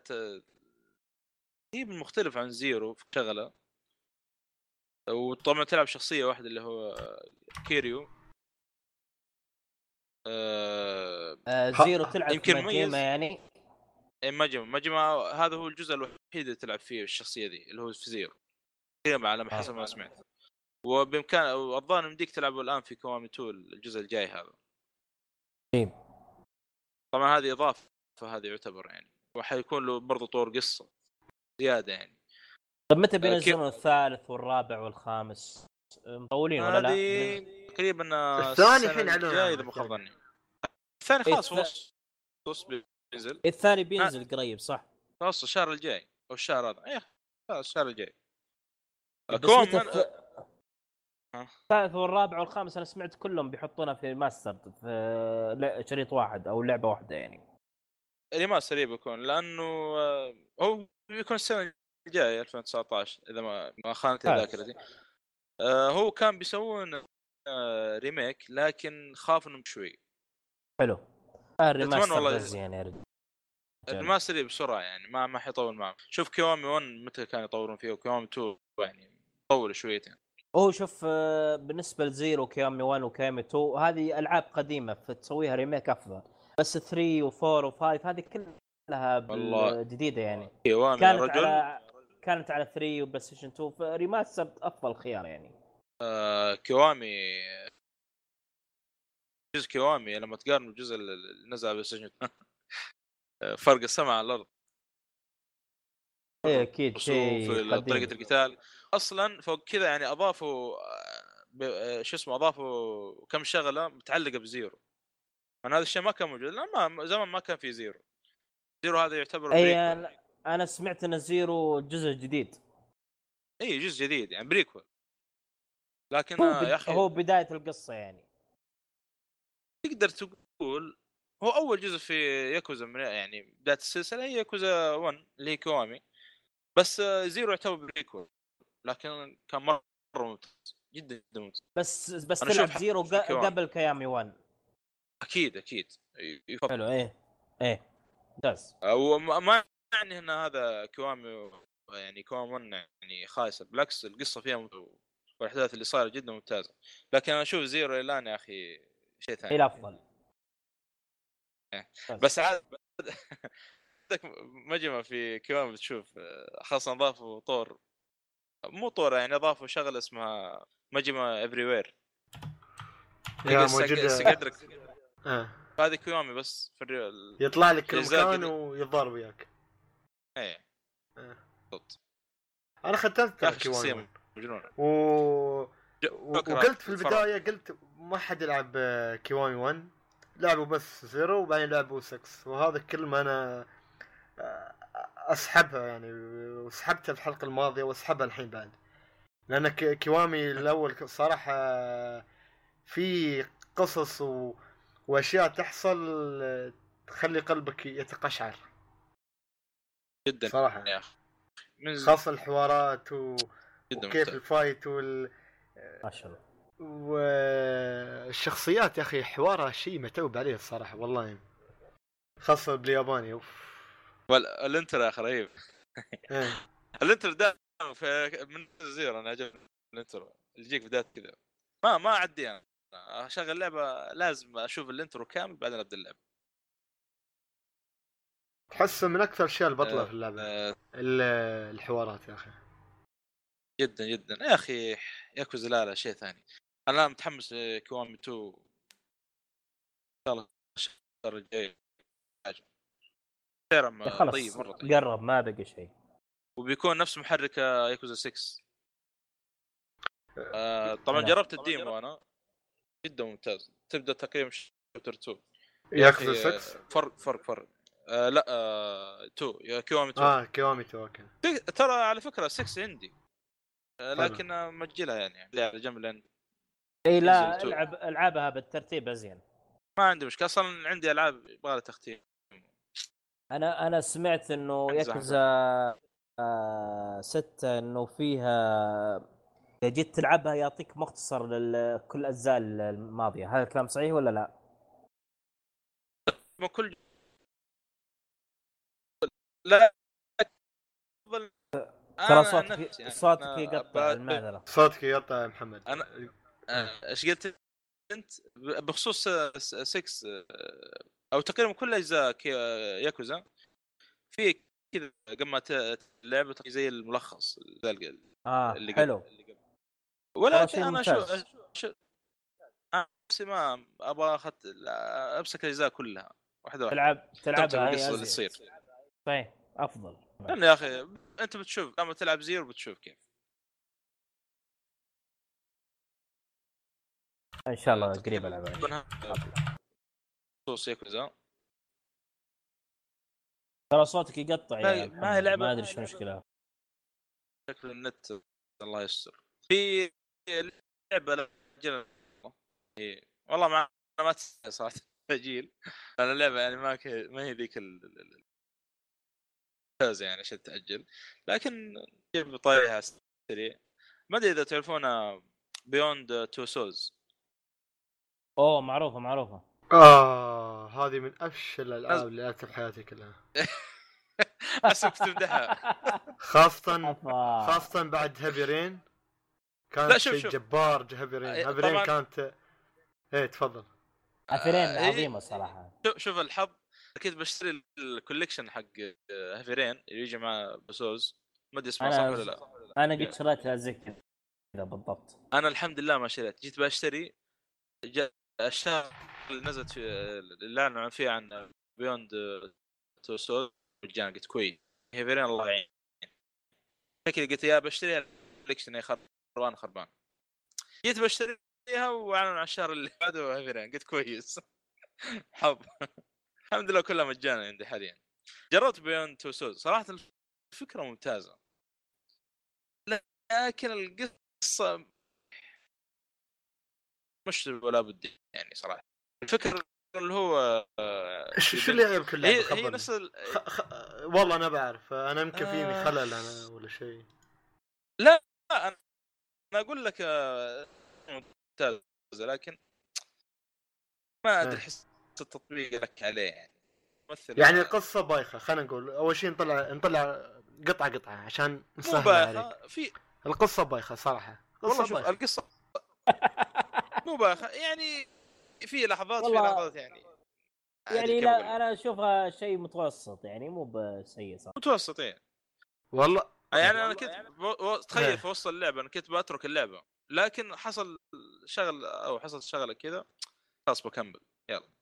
هي مختلف عن Zero في شغلة. وطبعا تلعب شخصية واحدة اللي هو Kiryu. آه آه ها- Zero تلعب يمكن Majima. يعني. إيه، Majima Majima هذا هو الجزء الوحيد اللي تلعب فيه الشخصية ذي اللي هو في Zero. كذا على ما حسب ما سمعت. وبإمكان الظاهر يمديك تلعبه الآن في Kiwami 2 الجزء الجاي هذا. طيب. طبعا هذه إضافة فهذه يعتبر يعني. وحيكون له برضه طور قصة زيادة يعني. طيب متى بينزلون الثالث والرابع والخامس مطولين ولا لا؟ هذه تقريبا الثاني الحين عنه، إذا ما خاب الثاني. ظني الثاني إيه، خلاص وص وص بينزل الثاني بينزل قريب صح؟ خلاص الشهر الجاي أو الشهر هذا إيه خلاص الشهر الجاي. الث- آه. الثالث والرابع والخامس أنا سمعت كلهم بيحطونها في ماستر في شريط واحد أو لعبة واحدة يعني remaster بيكون لأنه آه، هو بيكون السنة الجاية 2019 إذا ما ما خانتني حلو. ذاكرتي آه، هو كان بيسوون آه، remake لكن خاف إنهم شوي حلو. آه، ال remaster والله- بس يعني يا رجال. ال remaster بسرعة يعني ما ما حيطول معهم شوف Kiwami 1 متى كانوا يطورون فيه و Kiwami 2 يعني طول شويتين. هو شوف آه، بالنسبة ل Zero Kiwami 1 و Kiwami 2 هذه ألعاب قديمة فتسويها remake أفضل. بس 3 و4 و5 هذه كلها. جديده يعني. كانت رجل. على كانت على 3 و PlayStation 2 ف remaster أفضل خيار يعني. آه، Kiwami. جزء Kiwami لما تقارن بالجزء اللي نزل على Station فرق السماء على الأرض. إيه أكيد شيء. طريقة القتال. أصلا فوق كذا يعني أضافوا آه، آه، شو اسمه أضافوا كم شغلة متعلقة ب Zero. أنا هذا الشيء ما كان موجود. لا ما زمان ما كان في Zero. Zero هذا يعتبر اي. أنا سمعت إن Zero جزء جديد. اي جزء جديد يعني prequel لكن هو, آه،. يا أخي هو بداية القصة يعني. تقدر تقول هو أول جزء في ياكوزا من يعني بداية السلسلة هي ياكوزا 1 اللي هي Kiwami بس آه، Zero يعتبر prequel لكن كان مرة ممتاز جدا جدا ممتاز. بس بس تلعب Zero. قبل Kiwami 1 أكيد أكيد. يفضل. حلو إيه إيه. ممتاز. وما ما يعني إن هذا Kiwami يعني Kiwami 1 يعني خايسة بالعكس القصة فيها والأحداث اللي صايرة جدا ممتازة. لكن أنا أشوف Zero الآن يا أخي شيء هي ثاني الافضل إيه. بس عاد عندك مجمع في كوامي بتشوف خاصة اضافوا طور مو طور يعني اضافوا شغلة اسمها مجمع افري وير يا موجود آه. هذه كوامي بس في الريال يطلع لك كل الأجزاء مكان كذا. ويتضارب وياك. إيه. آه. بالضبط. أنا ختمت شخصيه كيواني مجنونه و... وقلت في. البداية قلت ما حد يلعب كيواني 1 لعبوا بس زيرو وبعدين لعبوا 6 وهذا كلمه أنا أسحبها يعني وسحبتها في الحلقة الماضية وأسحبها الحين بعد. لأن كيوامي الأول صراحة في قصص و... وأشياء تحصل تخلي قلبك يتقشعر. جدا صراحة. يا أخي خاصة الحوارات و... جدا وكيف. ال fight وال... ما شاء الله. والشخصيات يا أخي حوارها شيء متعوب عليه الصراحة والله. خاصة بالياباني أوف. وال- ال intro يا أخي رهيب. إيه. ال intro دائما في من Zero أنا عجبني ال intro. اللي يجيك بداية كذا. ما ما أعدي أنا. أشغل اللعبة لازم أشوف ال intro كامل بعدين أبدأ اللعبة. تحسه من أكثر الاشياء البطلة آه، في اللعبة. آه، ال- الحوارات يا أخي. جدا جدا. يا أخي ياكوزا لا لا شيء ثاني. أنا متحمس لكوامي 2 إن شاء الله الشهر الجاي. حاجة خلاص طيب مرة طيب. قرب ما بقى شيء. وبيكون نفس محرك ياكوزا 6 آه طبعا. جربت الديمو أنا. جدا ممتاز. تبدأ تقريبا شابتر 2 ياكوزا أخي، 6 آه، فرق فرق فرق. آه لا آه 2 يا Kiwami 2 آه Kiwami two okay في- ترى على فكرة 6 عندي آه. لكن آه، مجلها يعني اللي على جنب لأن إي لا. ألعب العبها بالترتيب أزين ما عندي مشكلة أصلا عندي ألعاب يبغى لها تختيم أنا أنا سمعت إنه. ياكوزا آه ستة إنه فيها إذا جيت تلعبها يعطيك مختصر لكل الاجزاء الماضية هذا الكلام صحيح ولا لا؟ ما كل لا ترى عن صوتك يعني صوتك يقطع المعذره صوتك يقطع يا محمد. أنا- آه، إيش قلت أنت؟ بخصوص 6 أو تقريبا كل أجزاء ياكوزا في كذا قبل ما ت- اللعبه زي الملخص زي ال- آه اللي حلو. قبل. اللي شيء أنا شو. شو نفسي ما أبغى أخت... أمسك الأجزاء كلها واحدة واحدة. تلعب تلعب تلعبها القصة اللي. تصير. صحيح أفضل. لأن يا أخي أنت بتشوف لما تلعب زيرو بتشوف كيف. إن شاء الله قريب العبها منها خصوص ياكوزا ترى صوتك يقطع يا ما هي لعبة- ما أدري إيش المشكلة. شكل النت الله يستر. في لعبة إيه. والله ما ما صراحة. جيل. لأن اللعبه يعني ما. ما هي ذيك ال- الممتازه يعني عشان تأجل. لكن جيب طاريها سريع ما أدري إذا تعرفون Beyond Two Souls أوه معروفة معروفة. آه هذه من أفشل الألعاب اللي لعبتها بحياتي كلها. احسك تمدحها خاصة. خاصة بعد Heavy Rain كانت لا، شوف- شيء شوف. جبار Heavy Rain آه، Heavy Rain طبعاً. كانت إيه تفضل. Heavy Rain آه، صراحة. شوف شوف الحظ أكيد بشتري ال collection حق Heavy Rain اللي يجي مع بسوز. ما أدري اسمه صح ولا لا. أنا قد شريتها زي كذا بالضبط. أنا الحمد لله ما شريت. جيت بشتري الشهر اللي نزلت في اللي أعلنوا فيه عن Beyond Two Souls مجانا قلت كويس Heavy Rain الله يعين. كذا قلت يا بشتريها ال collection يا خربان خربان. جيت بشتريها وأعلنوا عن الشهر اللي بعده Heavy Rain قلت كويس. حظ. الحمد لله كلها مجانا عندي حاليا. جربت Beyond Two Souls صراحة الفكرة ممتازة. لكن القصة مش ولا بد يعني صراحة. الفكرة اللي هو آه، شو اللي يعيبك اللعبة هي هي. نفس ال... خ... خ... والله أنا بعرف. أنا يمكن فيني آه. خلل أنا ولا شيء. لا أنا أنا أقول لك آه، ممتازة. لكن ما أدري إيه. احس التطبيق لك عليه يعني. ممثل. يعني القصة بايخة خلينا نقول أول شيء نطلع نطلع قطعة قطعة عشان نسهل عليك. بايخه في القصة بايخة صراحة والله شوف بايخة. القصة مو بايخة يعني في لحظات في والله لحظات يعني. يعني. لا أنا أشوفها شيء متوسط يعني مو بسيء صراحة. متوسطين والله. يعني أنا كنت و... و... إيه. تخيل في وسط اللعبة أنا كنت بترك اللعبة لكن حصل شغل أو حصل شغلة كذا خلاص بكمل يلا.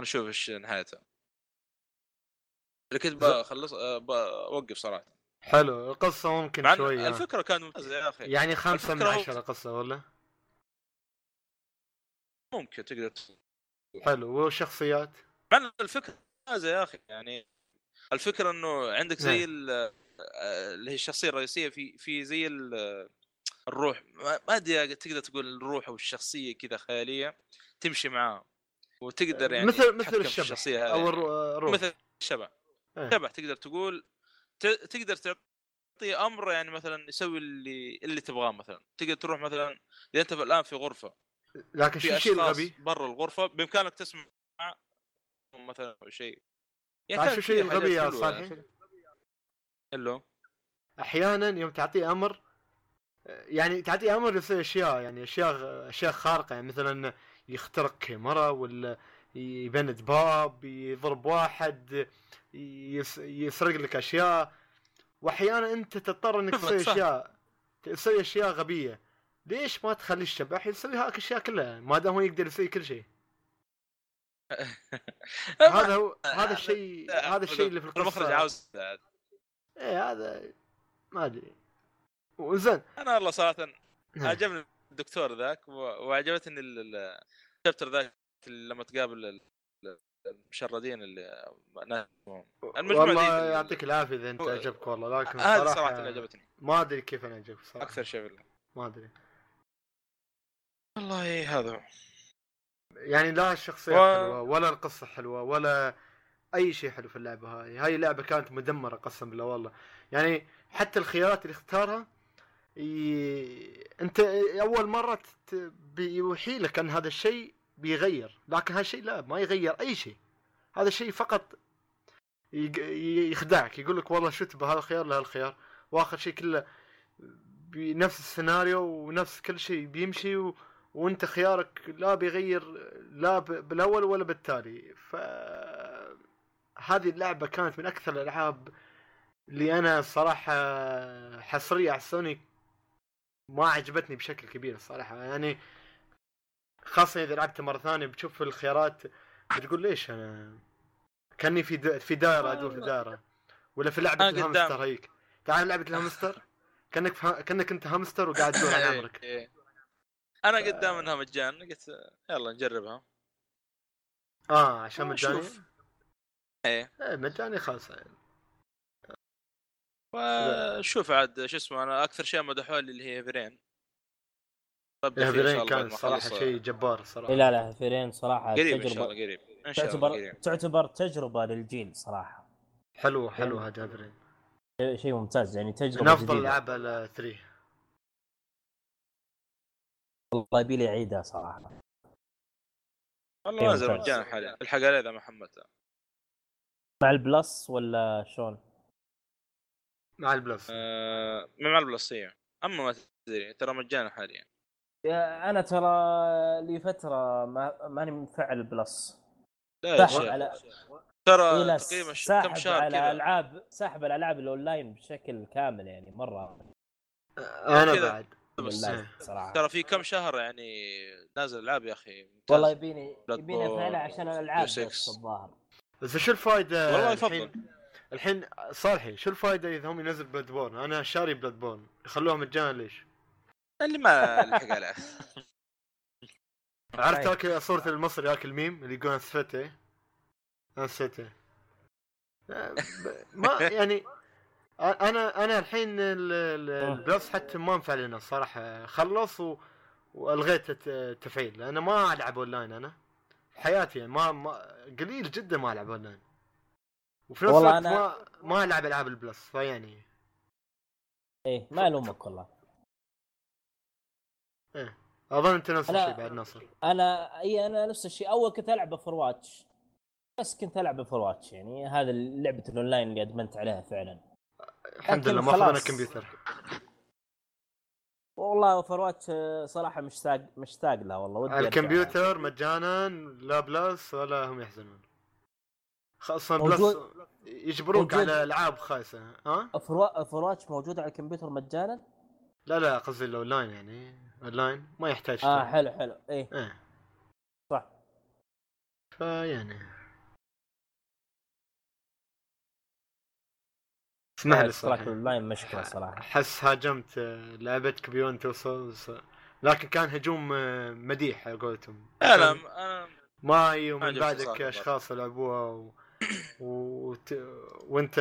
أنا أشوف إيش نهايتها. اللي كنت بخلص أه، بوقف صراحة. حلو القصة ممكن مع إن شوي آه. الفكرة كانت ممتازه يا أخي. يعني خمسة من الفكرة هو- عشرة قصة ولا؟ ممكن تقدر حلو والشخصيات؟ مع الفكرة ممتازة يا أخي يعني الفكرة إنه عندك زي ال- آه، اللي هي الشخصية الرئيسية في في زي ال- الروح. ما ما أدري تقدر تقول الروح أو الشخصيه كذا خيالية تمشي معاه وتقدر يعني مثل مثل الشبح الشخصية هذه أو يعني. الرو- الروح مثل الشبح إيه. شبح تقدر تقول تقدر تعطيه أمر يعني مثلا يسوي اللي اللي تبغاه مثلا تقدر تروح مثلا إذا أنت الآن في غرفة لكن شو الشيء الغبي؟ برا الغرفة بإمكانك تسمع مثلا أو شيء تعرف شو الشيء الغبي يا صالحي؟ يعني. اللو أحيانا يوم تعطيه أمر يعني تعطيه أمر يسوي أشياء يعني أشياء أشياء خارقة يعني مثلا يخترق كاميرا ولا يبند باب يضرب واحد يس يسرق لك أشياء. واحيانا أنت تضطر إنك تسوي. أشياء تسوي أشياء غبية. ليش ما تخلي الشبح يسوي هاك الاشياء كلها ما دام هو يقدر يسوي كل شيء. هذا هو هذا الشيء هذا الشيء اللي في المخرج القصة. عاوز إيه هذا ما أدري. وزين أنا والله صراحة نعم. عجبني الدكتور ذاك وعجبتني ال- ال- الشابتر ذاك لما تقابل ال- ال- المشردين اللي ناسهم. المجموعة والله يعطيك العافية إذا أنت عجبك والله لكن هذه صراحة صراحة اللي عجبتني ما أدري كيف أنا عجبك صراحة أكثر شيء بالله. ما أدري والله هذا هو. يعني لا الشخصيات و- حلوة ولا القصة حلوة ولا أي شيء حلو في اللعبة هاي هاي اللعبه كانت مدمرة قسم بالله والله يعني حتى الخيارات اللي اختارها ي... أنت أول مرة ت... بيوحي لك أن هذا الشيء بيغير لكن هذا الشيء لا ما يغير أي شيء. هذا الشيء فقط يق... يخدعك يقول لك والله الخيار لهذا الخيار وآخر شيء كله بنفس السيناريو ونفس كل شيء بيمشي و... وأنت خيارك لا بيغير لا ب... بالأول ولا بالتالي. ف هذه اللعبة كانت من أكثر الألعاب اللي أنا الصراحه حصرية على سوني ما عجبتني بشكل كبير الصراحة يعني خاصة إذا لعبت مرة ثانية بتشوف الخيارات بتقول ليش أنا كأني في. في دائرة ادور في دائرة ولا في لعبة. الهامستر هيك تعال لعبة الهامستر كأنك في... كأنك أنت هامستر وقاعد تدور على عمرك إيه. أنا قدام إنها مجان قلت يلا نجربها آه عشان مجاني نشوف. إيه إيه مجاني خلاص يعني. وشوف عاد شو اسمه أنا أكثر شيء مدحوا لي اللي هي فيرين إن بعد كان صراحة. شيء جبار صراحة. لا لا فيرين صراحة قريب إن شاء تجربه الله قريب. إن شاء الله تعتبر قريب. تعتبر تجربة للجيل صراحة. حلو حلو هذا Heavy شيء- ممتاز يعني تجربة من أفضل. العاب على 3 والله يبي لي اعيدها صراحة. والله نازل. مجانا حاليا الحق عليه اذا ما مع ال Plus ولا شلون؟ مع ال Plus آه، مع البلسيه أما ما تدري ترى مجانا حاليا. يا أنا ترى لي فترة ما ماني مفعل ال Plus لا يا شيخ. على ترى إيه تقريبا كم شهر على كذا؟ العاب ساحب الألعاب الأونلاين بشكل كامل يعني مرة. أنا كذا. بعد. بس صراحة. ترى في كم شهر يعني نازل ألعاب يا أخي؟ ممتاز. والله يبيني يبيني أفعلها عشان الألعاب. بس الظاهر. بس شو الفائده والله يفضل. الحين صالحي شو الفائده إذا هم ينزل Bloodborne أنا شاري Bloodborne يخلوها مجانا ليش؟ اللي ما لحق عليه. عرفت طيب. هاك صورة المصري هاك الميم اللي يقول انسفته انسفته آه، ما يعني آه، أنا أنا الحين ال- ال- ال Plus حتى ما انفع لنا الصراحه خلص و... وألغيت الت- التفعيل لأن ما ألعب اونلاين أنا. في حياتي يعني ما, ما قليل جدا ما ألعب اونلاين وفي نفس والله الوقت أنا- ما ما العب ألعاب ال Plus فيعني. إيه ما الومك والله أظن أنت نفس الشيء بعد ناصر. أنا إي أنا نفس الشيء. أول كنت ألعب ب Overwatch بس كنت ألعب ب Overwatch يعني هذا لعبة الأونلاين اللي أدمنت عليها فعلا. الحمد لله ما أخذنا. كمبيوتر. والله Overwatch صراحة مشتاق مشتاق لها والله ودي. الكمبيوتر مجانا لا Plus ولا هم يحزنون. خاصة Plus موجود- يجبروك موجود. على ألعاب خايسة ها؟ Overwatch موجوده على الكمبيوتر مجانا؟ لا لا قصدي الاونلاين يعني أونلاين ما يحتاج آه تشتري. حلو حلو. إيه. إيه. صح. فيعني اسمح لي اشتراك صراحة الاونلاين مشكلة صراحة. أحس هاجمت آه، لعبتك Beyond Two Souls لكن كان هجوم آه، مديح على قولتهم. لا لا أنا ماي ما ومن بعدك. أشخاص لعبوها و... وت... وانت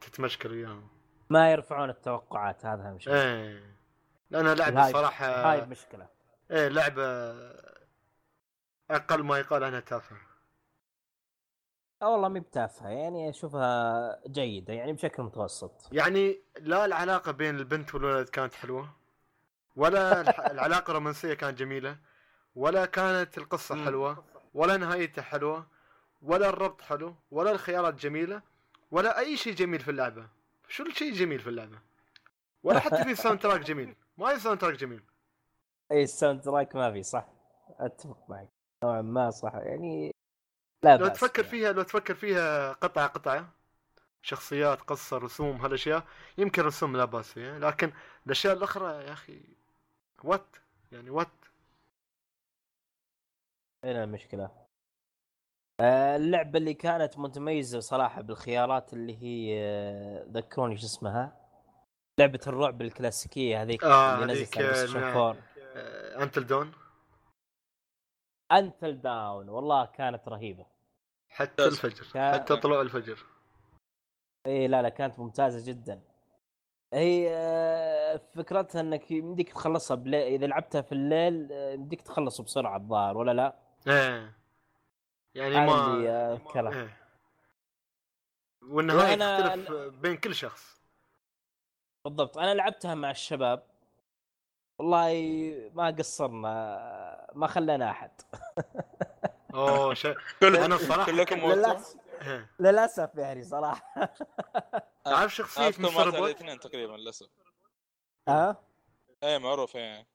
تتمشكل وياهم. ما يرفعون التوقعات هذا أهم شيء. إيه. لانها لعبه الهايب- صراحة هاي مشكلة. إيه لعبة أقل ما يقال عنها تافهة. أه والله مي بتافهة. يعني أشوفها جيدة يعني بشكل متوسط. يعني لا العلاقة بين البنت والولد كانت حلوة ولا العلاقة الرومانسية كانت جميلة ولا كانت القصة. حلوة ولا نهايتها حلوة. ولا الربط حلو ولا الخيارات جميلة ولا أي شيء جميل في اللعبة. شو الشيء الجميل في اللعبة؟ ولا حتى في soundtrack جميل. ما في soundtrack جميل. أي ال soundtrack ما في صح. أتفق معك. نوعا ما صح. يعني لا لو تفكر يعني. فيها لو تفكر فيها قطعة قطعة. شخصيات قصة رسوم هالأشياء. يمكن رسوم لا بأس فيها. لكن الأشياء الأخرى يا أخي وايد يعني وايد هنا المشكلة. اللعبة اللي كانت متميزة صراحة بالخيارات اللي هي آه، ذكروني شو اسمها؟ لعبة الرعب الكلاسيكية هذيك آه، اللي نزلت على آه، PlayStation. 4 Until Dawn Until Dawn والله كانت رهيبة. حتى. الفجر كا- حتى طلوع الفجر. إي لا لا كانت ممتازة جدا. هي آه، فكرتها إنك يمديك تخلصها بليل إذا لعبتها في الليل آه، يمديك تخلص بسرعة الظاهر ولا لا؟ إيه. يعني ما آه، كلام. إيه. والنهاية وأنا- تختلف بين كل شخص. بالضبط. أنا لعبتها مع الشباب. والله ما قصرنا ما خلينا أحد. أوه شيء كل أنا الصراحة كلكم للاسف إيه. للأسف يعني صراحة. تعرف شخصية أذكر مستر روبوت الاثنين تقريبا للأسف. ها إيه معروف إيه.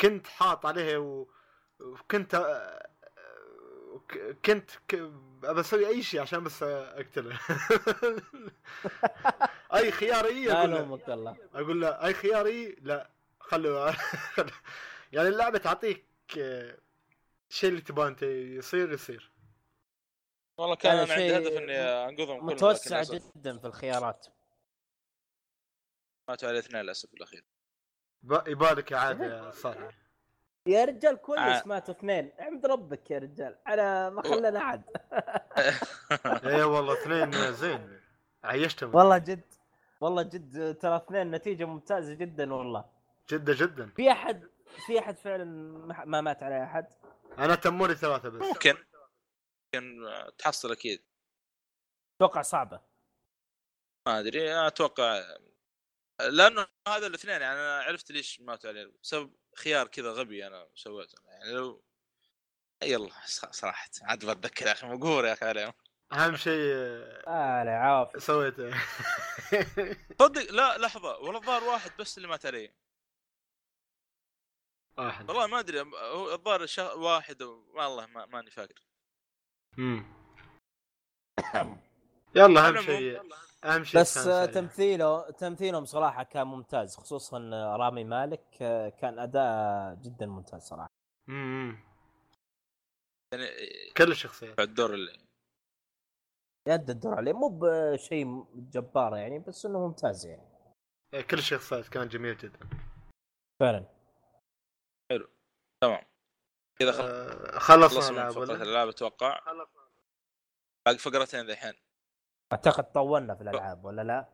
كنت حاط عليها و... وكنت آه، كنت ك... أبى أسوي أي شيء عشان بس أقتله. أي خياري أقول والله أقول له أي خياري لا خلوا يعني اللعبة تعطيك الشيء اللي تبغاه أنت يصير يصير. والله كان هذا أنا عندي هدف إني أنقذهم كلهم متوسع جدا في الخيارات. ماتوا على الاثنين للأسف بالأخير. ب- يبالك يا عاد يا صالح. يا رجال كويس آه. ماتوا اثنين. احمد ربك يا رجال. أنا ما خلينا احد اي والله اثنين زين. عيشتهم والله جد. والله جد ترى اثنين نتيجة ممتازة جدا والله. جدا جدا. في أحد في أحد فعلا ما- ما مات عليه أحد؟ أنا تموري ثلاثة بس. ممكن. ممكن آه، تحصل أكيد. أتوقع صعبة. ما أدري أنا أتوقع لأنه هذا الاثنين يعني أنا عرفت ليش ماتوا عليه. بسبب خيار كذا غبي أنا سويته. يعني لو يلا صراحة عاد بتذكر يا أخي مقهور يا أخي عليهم أهم شيء آه لا عافية. سويته. صدق لا لحظة والله الظاهر واحد بس اللي مات عليه. واحد. والله ما أدري هو الظاهر شا... واحد. والله ما ماني فاكر. مم. يلا أهم شيء. أهم شيء بس. تمثيله تمثيلهم صراحة كان ممتاز خصوصا رامي مالك آه، كان أداء جدا ممتاز صراحة. مم. يعني كل الشخصيات. الدور اللي يد الدور عليه مو بشيء جبار يعني بس إنه ممتاز يعني. كل الشخصيات كان جميل جدا. فعلا. تمام. كذا خلص آه، خلصنا من فقرة؟ الألعاب أتوقع. باقي فقرتين ذحين أعتقد طولنا في الألعاب ولا لا؟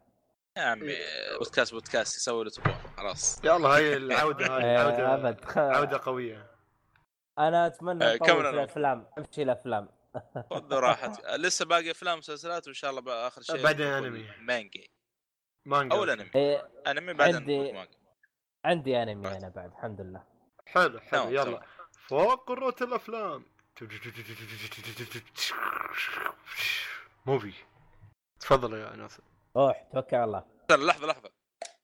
يا عمي بودكاست بودكاست يسوي اللي تبغاه خلاص. يلا هاي العودة هاي آه، عوده أبد خ... عودة قوية. أنا أتمنى نطول كمل في. الأفلام أمشي الأفلام. خذ راحتك. لسه باقي أفلام ومسلسلات وإن شاء الله آخر شيء بعدين نقول أنمي. مانجا. مانجا. أو الانمي إيه أنمي بعدين عندي- مانجا. عندي أنمي أنا بعد الحمد لله. حلو حلو. تمام، يلا. تمام. فقرة الأفلام. موفي. تفضل يا ناصر. روح توكل على الله. لحظة لحظة.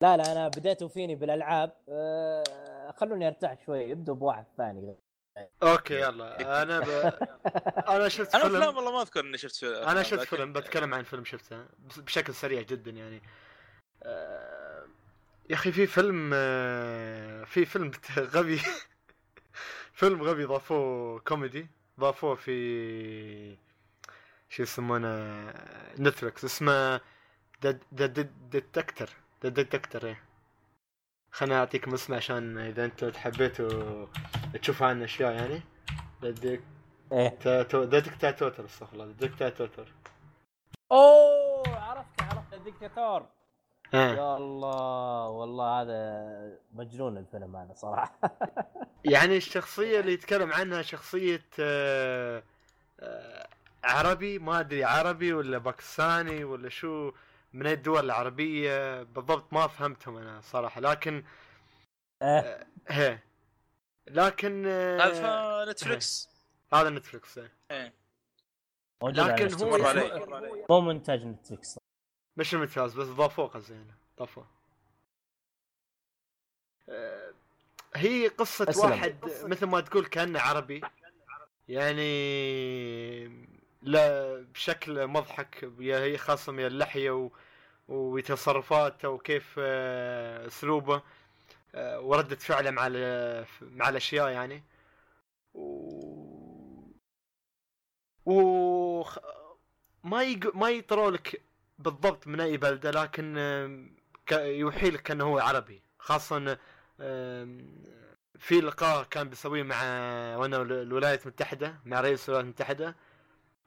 لا لا أنا بديت فيني بالألعاب. أه خلوني أرتاح شوي ابدوا بواحد ثاني. okay يلا. أنا ب... أنا شفت أنا أفلام فيلم والله ما أذكر إني شفت في أنا شفت فيلم بتكلم عن فيلم شفته بشكل سريع جدا يعني. آه، يا أخي في فيلم آه، في فيلم غبي فيلم غبي ضافوه كوميدي ضافوه في شو يسمونه Netflix اسمه The Dictator The Dictator إيه. خلنا اعطيكم اسمه عشان إذا أنتم حبيتوا تشوفوا عنه أشياء يعني. ذا إيه. ديكتاتور استغفر الله. ديكتاتور أوه عرفت عرفت. الدكتاتور ها يا الله والله هذا مجنون الفيلم هذا صراحة. يعني الشخصية اللي يتكلم عنها شخصية آه، آه، عربي؟ ما أدري عربي ولا باكستاني ولا شو؟ من الدول العربية؟ بالضبط ما فهمتهم أنا صراحة لكن إيه. هي. لكن آه، هذا نتفلكس هذا نتفلكس إيه. إيه. لكن. هو مو منتج نتفلكس مش الممتاز بس ضافوه قصدي ضافوه. آه، هي قصة أسلم. واحد مثل ما تقول كأنه عربي. يعني لا بشكل مضحك يا هي خاصة من اللحية و... وتصرفاته وكيف آه، أسلوبه آه، وردة فعله مع ال... مع الأشياء يعني. و... و... ما يق... ما يطروا لك بالضبط من أي بلدة لكن ك... يوحي لك إنه هو عربي. خاصة في لقاء كان بيسويه مع وأنا الولايات المتحدة مع رئيس الولايات المتحدة.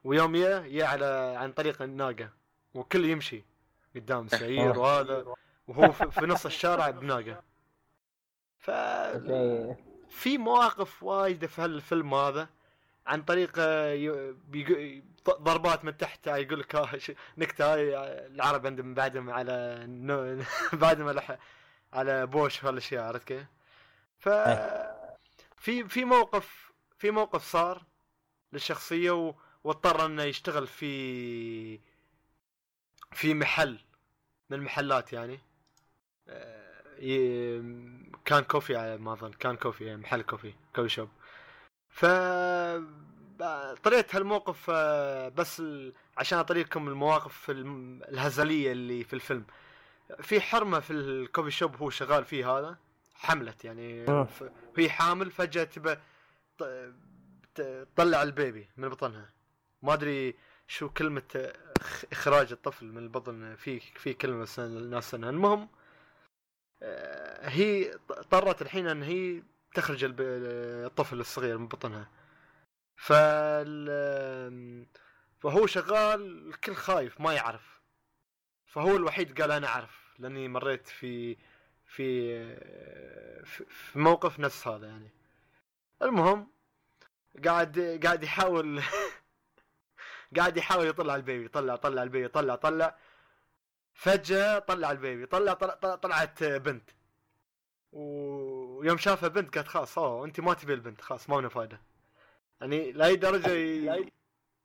ويوم يا يا على عن طريق الناقة وكل يمشي قدام سعير وهذا وهو في, نص الشارع بناقة. ف في مواقف وايده في هالفيلم هذا عن طريق آه، ضربات من تحت آه، يقول لك آه، نكتة هاي العرب عندهم بعدهم على نو- بعدهم على على بوش وهالأشياء عرفت كيف؟ ف في في موقف في موقف صار للشخصية و- واضطر انه يشتغل في في محل من المحلات يعني. آه، كان coffee على ما أظن. كان coffee يعني محل coffee coffee shop. ف طريت هالموقف آه، بس عشان اطريكم المواقف الم- الهزلية اللي في الفيلم. في حرمة في الكوفي شوب هو شغال فيه هذا حملت يعني. ف- هي حامل فجأة تبى تطلع البيبي من بطنها. ما أدري شو كلمة إخراج الطفل من البطن في في كلمة بس الناس المهم آه، هي اضطرت الحين إن هي تخرج الطفل الصغير من بطنها. فال فهو شغال الكل خايف ما يعرف. فهو الوحيد قال أنا أعرف لأني مريت في في في في موقف نفس هذا يعني. المهم قاعد قاعد يحاول قاعد يحاول يطلع البيبي طلع طلع البيبي طلع طلع. فجأة طلع البيبي طلع, طلع, طلع طلعت بنت. ويوم شافها بنت قالت خلاص أوه أنت ما تبي البنت خلاص ما لنا فايدة. يعني لأي درجة ي-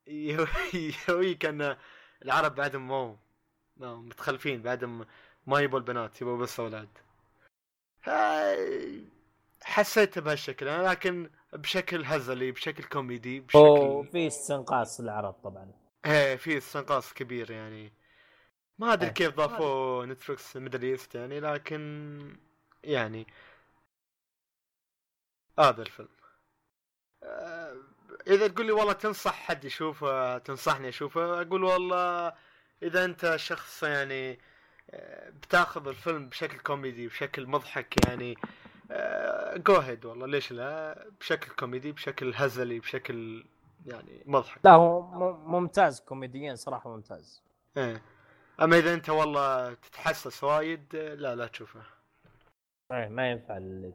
ي- يهويك أن العرب بعدهم مو ما متخلفين بعدهم ما يبوا البنات يبوا بس أولاد. حسيت بهالشكل أنا لكن بشكل هزلي بشكل كوميدي بشكل وفي استنقاص للعرب طبعا. إيه في استنقاص كبير يعني. ما أدري إيه. كيف ضافوا Netflix Middle East يعني لكن يعني هذا الفيلم. آه، إذا تقول لي والله تنصح حد يشوفه تنصحني أشوفه أقول والله إذا أنت شخص يعني آه، بتاخذ الفيلم بشكل كوميدي بشكل مضحك يعني go ahead والله ليش لا؟ بشكل كوميدي بشكل هزلي بشكل يعني مضحك. لا هو ممتاز كوميديا صراحة ممتاز. إيه. أما إذا أنت والله تتحسس وايد لا لا تشوفه. إيه، ما ينفع ال-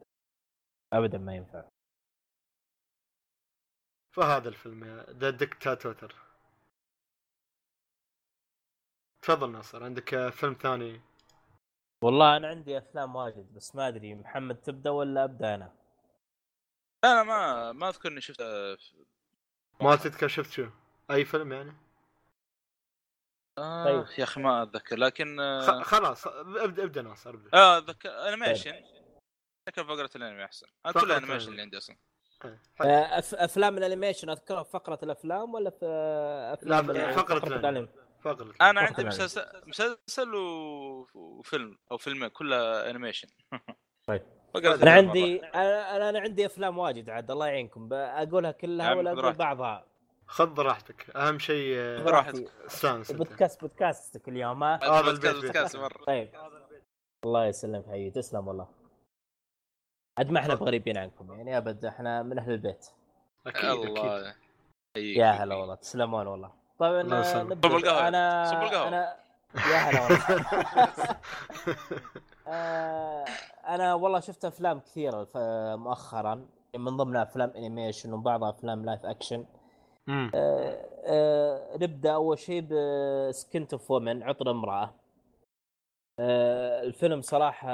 ابدا ما ينفع. فهذا الفيلم يا The Dictator تفضل ناصر عندك فيلم ثاني؟ والله أنا عندي أفلام واجد بس ما أدري محمد تبدأ ولا أبدأ أنا؟ أنا ما ما أذكر إني شفت آه، ما تذكر شفت شو؟ أي فيلم يعني؟ آه طيب. يا أخي ما أتذكر لكن آه, خلاص ابدأ ابدأ ناصر ابدا آه أتذكر animation. ذكر فقرة الانمي احسن أنا كل ال animation. اللي عندي أصلا. إيه،. آه، أف- أفلام ال animation أذكرها في فقرة الأفلام ولا في أفلام لا، ال- فقرة الأنمي. الانمي أنا عندي. مسلسل مسلسل وفيلم أو فيلمين كلها animation طيب. أنا عندي. أنا أنا عندي أفلام واجد عاد الله يعينكم أقولها كلها ولا أقول. بعضها خذ راحتك أهم شيء آه، خذ راحتك. استانس. بودكاست بودكاستك اليوم ها هذا بودكاست- البيت بودكاست. مرة. طيب الله يسلمك حبيبي تسلم والله عاد ما إحنا. بغريبين عنكم يعني أبد إحنا من أهل البيت أكيد أكيد الله يحييك. يا هلا والله تسلمون والله طيب. نبدأ صب. أنا صب. أنا يا هلا والله آه، أنا والله شفت أفلام كثيرة مؤخرا من ضمنها أفلام animation وبعضها أفلام live action. آه، آه، نبدأ أول شيء ب Scent of a Woman عطر امرأة آه، الفيلم صراحة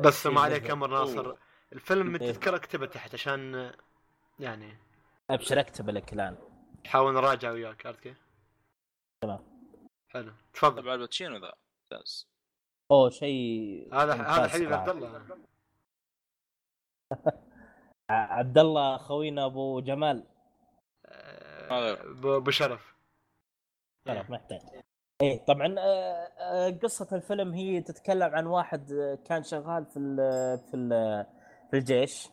بس ما عليك. أمر ناصر الفيلم إيه. تذكرة اكتبه تحت عشان يعني أبشر اكتب لك الآن نحاول نراجع وياك عرفت كيف؟ تمام. حلو تفضل تبع الباتشينو ذا ممتاز اوه شيء هذا هذا حبيب. عبد الله عبد الله خوينا أبو جمال. آه، ب- بشرف شرف محتاج إيه طبعا آه، آه، قصة الفيلم هي تتكلم عن واحد كان شغال في ال في ال في الجيش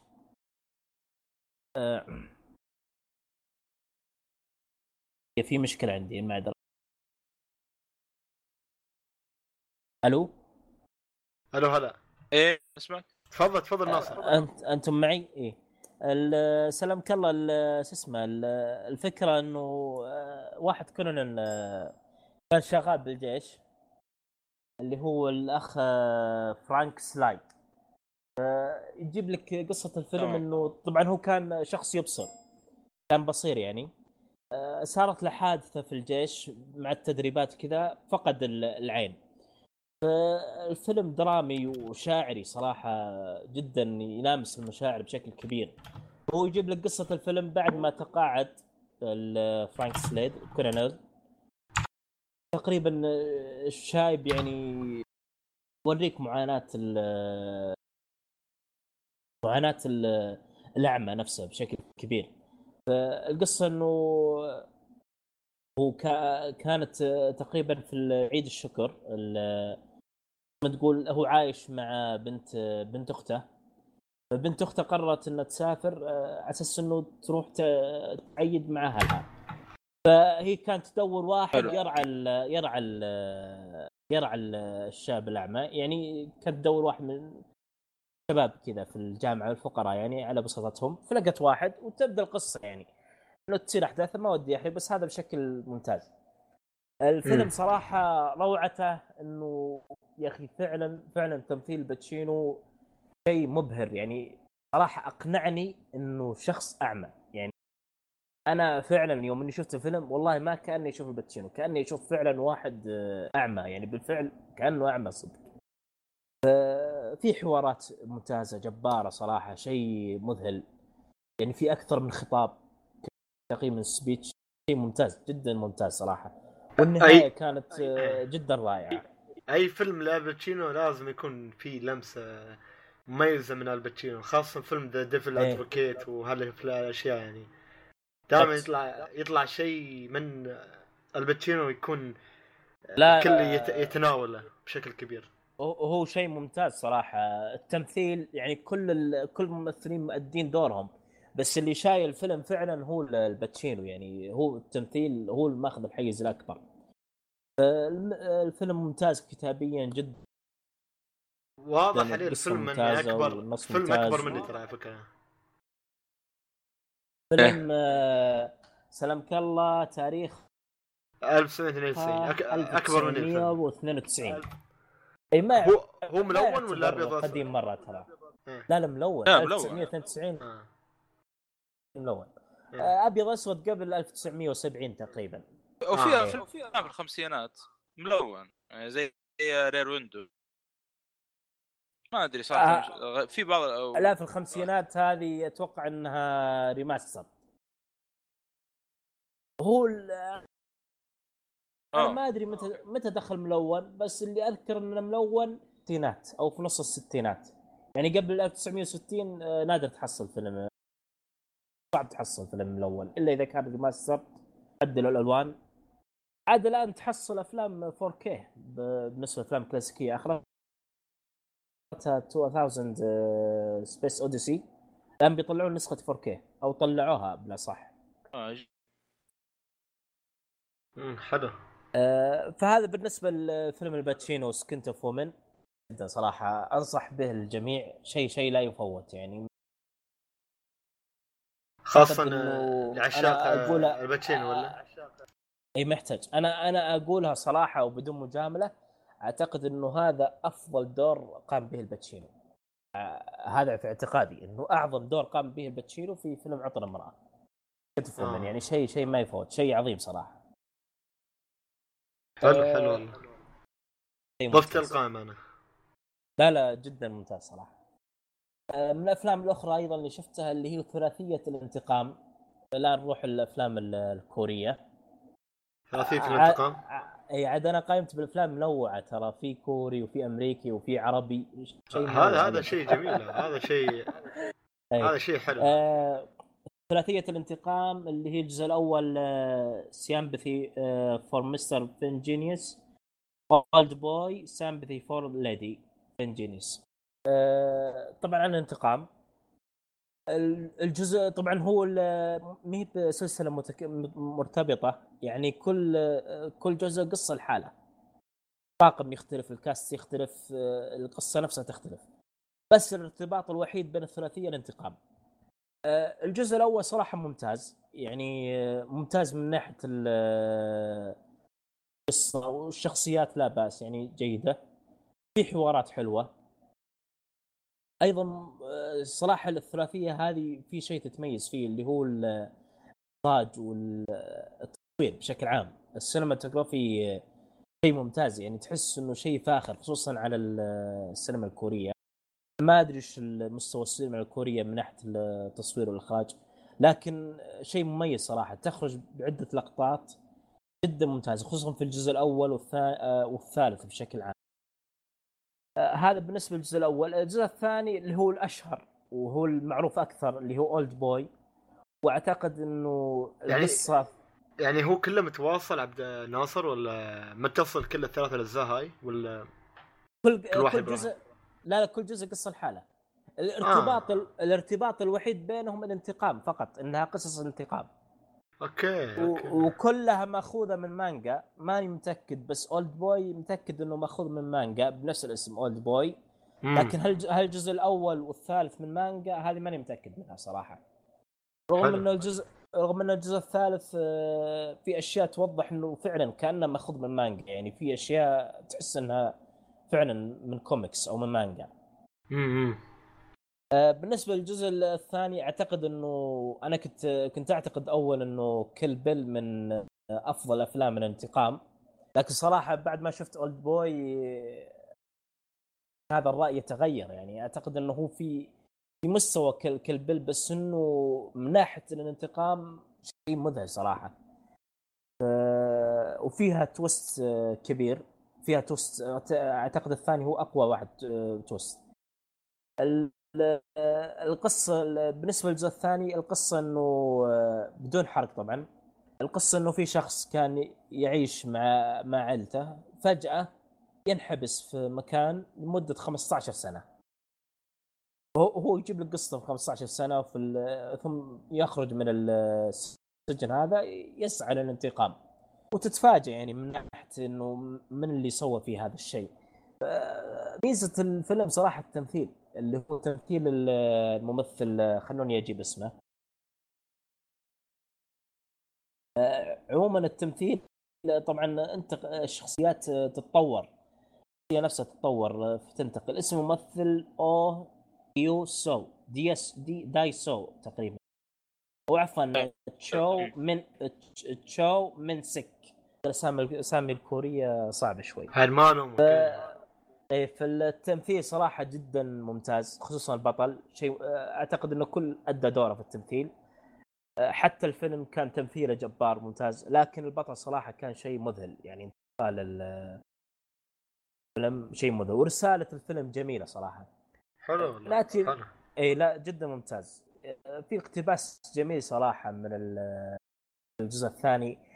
في مشكلة عندي ما أدري. ألو؟ ألو هلا. إيه اسمك؟ تفضل تفضل ناصر. أنت أنتم معي؟ إيه. سلمك الله ال- شو اسمه ال- الفكرة إنه واحد كولونيل آه، كان شغال بالجيش اللي هو الأخ فرانك سلايد يجيب لك قصة الفيلم. إنه طبعا هو كان شخص يبصر كان بصير يعني. صارت له حادثة في الجيش مع التدريبات كذا فقد ال- العين. الفيلم درامي وشاعري صراحة جدا يلامس المشاعر بشكل كبير. هو يجيب لك قصة الفيلم بعد ما تقاعد فرانك سليد كولونيل تقريبا الشايب يعني يوريك معاناة ال- معاناة ال- الأعمى نفسه بشكل كبير. فالقصة إنه هو كا- كانت تقريبا في عيد الشكر ال- ما تقول هو عايش مع بنت بنت أخته. فبنت أخته قررت إنها تسافر آه، على أساس إنه تروح تعيد مع اهلها فهي كانت تدور واحد. يرعى ال يرعى ال يرعى ال- الشاب الأعمى. يعني كانت تدور واحد من شباب كذا في الجامعة الفقراء يعني على بساطتهم فلقت واحد وتبدأ القصة يعني. إنه تصير احداث ما ودي احرق بس هذا بشكل ممتاز. الفيلم. صراحة روعته إنه يا أخي فعلا فعلا تمثيل باتشينو شيء مبهر يعني. صراحة أقنعني إنه شخص أعمى يعني. أنا فعلا يوم إني شفت الفيلم والله ما كأني أشوف الباتشينو كأني أشوف فعلا واحد أعمى يعني. بالفعل كأنه أعمى صدق. في حوارات ممتازة جبارة صراحة شيء مذهل يعني في أكثر من خطاب تقييم ال speech شيء ممتاز جدا ممتاز صراحة والنهاية أي- كانت آه، جدا رائعة اي فيلم لالباتشينو لازم يكون فيه لمسة مميزة من الباتشينو خاصة فيلم The Devil's Advocate وهالأشياء يعني دائما. يطلع يطلع شيء من الباتشينو يكون لا، الكل آه، يت- يتناوله بشكل كبير هو- هو شيء ممتاز صراحة. التمثيل يعني كل ال... كل الممثلين مؤدين دورهم. بس اللي شايل الفيلم فعلا هو ال- الباتشينو. يعني هو التمثيل هو اللي ماخذ الحيز الأكبر. الفيلم ممتاز كتابيا جدا. واضح عليه الفيلم ممتازة اكبر فيلم ممتاز. اكبر مني ترى على فكرة. فيلم آه، سلامك الله تاريخ 1992 أك... أكبر مني الفيلم. 1992 اي ما هو هو ملون ولا أبيض قديم مرة ترى. لا لا ملون لا، ملون. 1992 آه. ملون. آه، أبيض اسود قبل 1970 تقريبا وفي آه. في الخمسينات ملون يعني زي Rear Window ما أدري صراحة آه. في بعض أو- لا في الخمسينات هذه أتوقع إنها remaster هو ال- أنا آه. ما أدري متى متى دخل ملون بس اللي أذكر انه ملون الستينات أو في نص الستينات. يعني قبل 1960 آه، نادر تحصل فيلم صعب تحصل فيلم ملون إلا إذا كان remaster عدلوا الألوان. عاد الآن تحصل أفلام 4K ب- بالنسبة لأفلام كلاسيكية اخرتها 2000 Space Odyssey الآن بيطلعون نسخة 4K أو طلعوها بلا صح. آه. مم، حلو. فهذا بالنسبة لفيلم الباتشينو Scent of a Woman. جدا صراحة أنصح به الجميع. شيء شيء لا يفوت يعني. خاصه لعشاق الباتشينو ولا؟ إي محتاج. أنا أنا أقولها صراحة وبدون مجاملة أعتقد إنه هذا أفضل دور قام به الباتشينو. آه، هذا في اعتقادي إنه أعظم دور قام به الباتشينو في فيلم عطر امراه آه. يعني شيء شيء ما يفوت. شيء عظيم صراحة. حلو آه، حلو والله. ضفت ممتاز. القائمة أنا. لا لا جدا ممتاز صراحة. آه، من الأفلام الأخرى أيضا اللي شفتها اللي هي ثلاثية الانتقام. لا نروح الأفلام ال- الكورية. ثلاثية ع- الانتقام؟ إي عاد أنا قائمت بالأفلام منوعه ترى في كوري وفي أمريكي وفي عربي شيء هذا هذا. شيء جميل هذا شيء. هذا شيء حلو. آه، ثلاثية الانتقام اللي هي الجزء الأول Sympathy for Mr. Vengeance Oldboy Sympathy for Lady فينجينيوس طبعا عن الانتقام. ال- الجزء طبعا هو ما هي بسلسله متك... مرتبطة. يعني كل كل جزء قصة لحاله. طاقم يختلف الكاست يختلف آه، القصة نفسها تختلف. بس الارتباط الوحيد بين الثلاثية الانتقام. آه، الجزء الأول صراحة ممتاز. يعني آه، ممتاز من ناحية ال- آه، القصة والشخصيات لا بأس يعني جيدة. في حوارات حلوة. أيضا آه، صراحة الثلاثية هذه في شيء تتميز فيه اللي هو الإخراج والتصوير بشكل عام. السينماتوجرافي آه، شيء ممتاز. يعني تحس إنه شيء فاخر خصوصا على ال- السينما الكورية. ما أدري إيش المستوى السينما الكورية من ناحية التصوير والإخراج لكن شيء مميز صراحة تخرج بعدة لقطات جدا ممتازة خصوصا في الجزء الأول والثا- آه، والثالث بشكل عام. آه، هذا بالنسبة للجزء الأول. الجزء الثاني اللي هو الأشهر وهو المعروف أكثر اللي هو اولد بوي وأعتقد إنه يعني- القصة يعني هو كله متواصل عبد ناصر ولا متصل كل الثلاث الأجزاء هاي ولا كل كل واحد كل. جزء لا لا كل جزء قصة لحاله. الارتباط آه. الارتباط الوحيد بينهم الانتقام فقط إنها قصص انتقام okay okay. وكلها مأخوذة من مانجا. ماني متأكد بس Oldboy متأكد إنه مأخوذ من مانجا بنفس الاسم Oldboy. لكن هل هل الجزء الأول والثالث من مانجا؟ هذه ماني متأكد منها صراحة. رغم. إنه الجزء رغم ان الجزء الثالث آه، في أشياء توضح إنه فعلا كأنه مأخوذ من مانجا. يعني في أشياء تحس إنها فعلا من كوميكس أو من مانجا امم آه، بالنسبة للجزء الثاني أعتقد إنه أنا كنت كنت أعتقد أول إنه Kill Bill من أفضل أفلام الانتقام. لكن صراحة بعد ما شفت Oldboy هذا الرأي يتغير. يعني أعتقد إنه هو في في مستوى Kill Kill Bill بس إنه من ناحية الانتقام شيء مذهل صراحة. ف- وفيها twist آه، كبير. فيها twist أعتقد الثاني هو أقوى واحد آه، تويست ال- آه، القصة ال- بالنسبة للجزء الثاني القصة إنه آه، بدون حرق طبعا. القصة إنه في شخص كان يعيش مع مع عائلته فجأة ينحبس في مكان لمدة 15 سنة. هو هو يجيب لك قصه في 15 سنة في ال- ثم يخرج من السجن هذا يسعى للانتقام. وتتفاجئ يعني من ناحية إنه من اللي سوى فيه هذا الشيء. آه، ميزة الفيلم صراحة التمثيل اللي هو تمثيل ال- الممثل خلوني أجيب اسمه. آه، عموما التمثيل طبعا أنت الشخصيات تتطور هي نفسها تتطور تنتقل. اسم الممثل أو يو سو دي اس دي داي سو تقريبا. أو عفوا تشو من تشو من سك الاسامي الاسامي الكورية صعبه شوي. هرمانهم إيه في التمثيل صراحة جدا ممتاز خصوصا البطل. شيء أعتقد إنه كل أدى دوره في التمثيل. حتى الفيلم كان تمثيله جبار ممتاز لكن البطل صراحة كان شيء مذهل يعني انتقال الفيلم شيء مذهل ورسالة الفيلم جميلة صراحة. حلو ناتي- حلو. اي لا جدا ممتاز. في اقتباس جميل صراحة من ال- الجزء الثاني.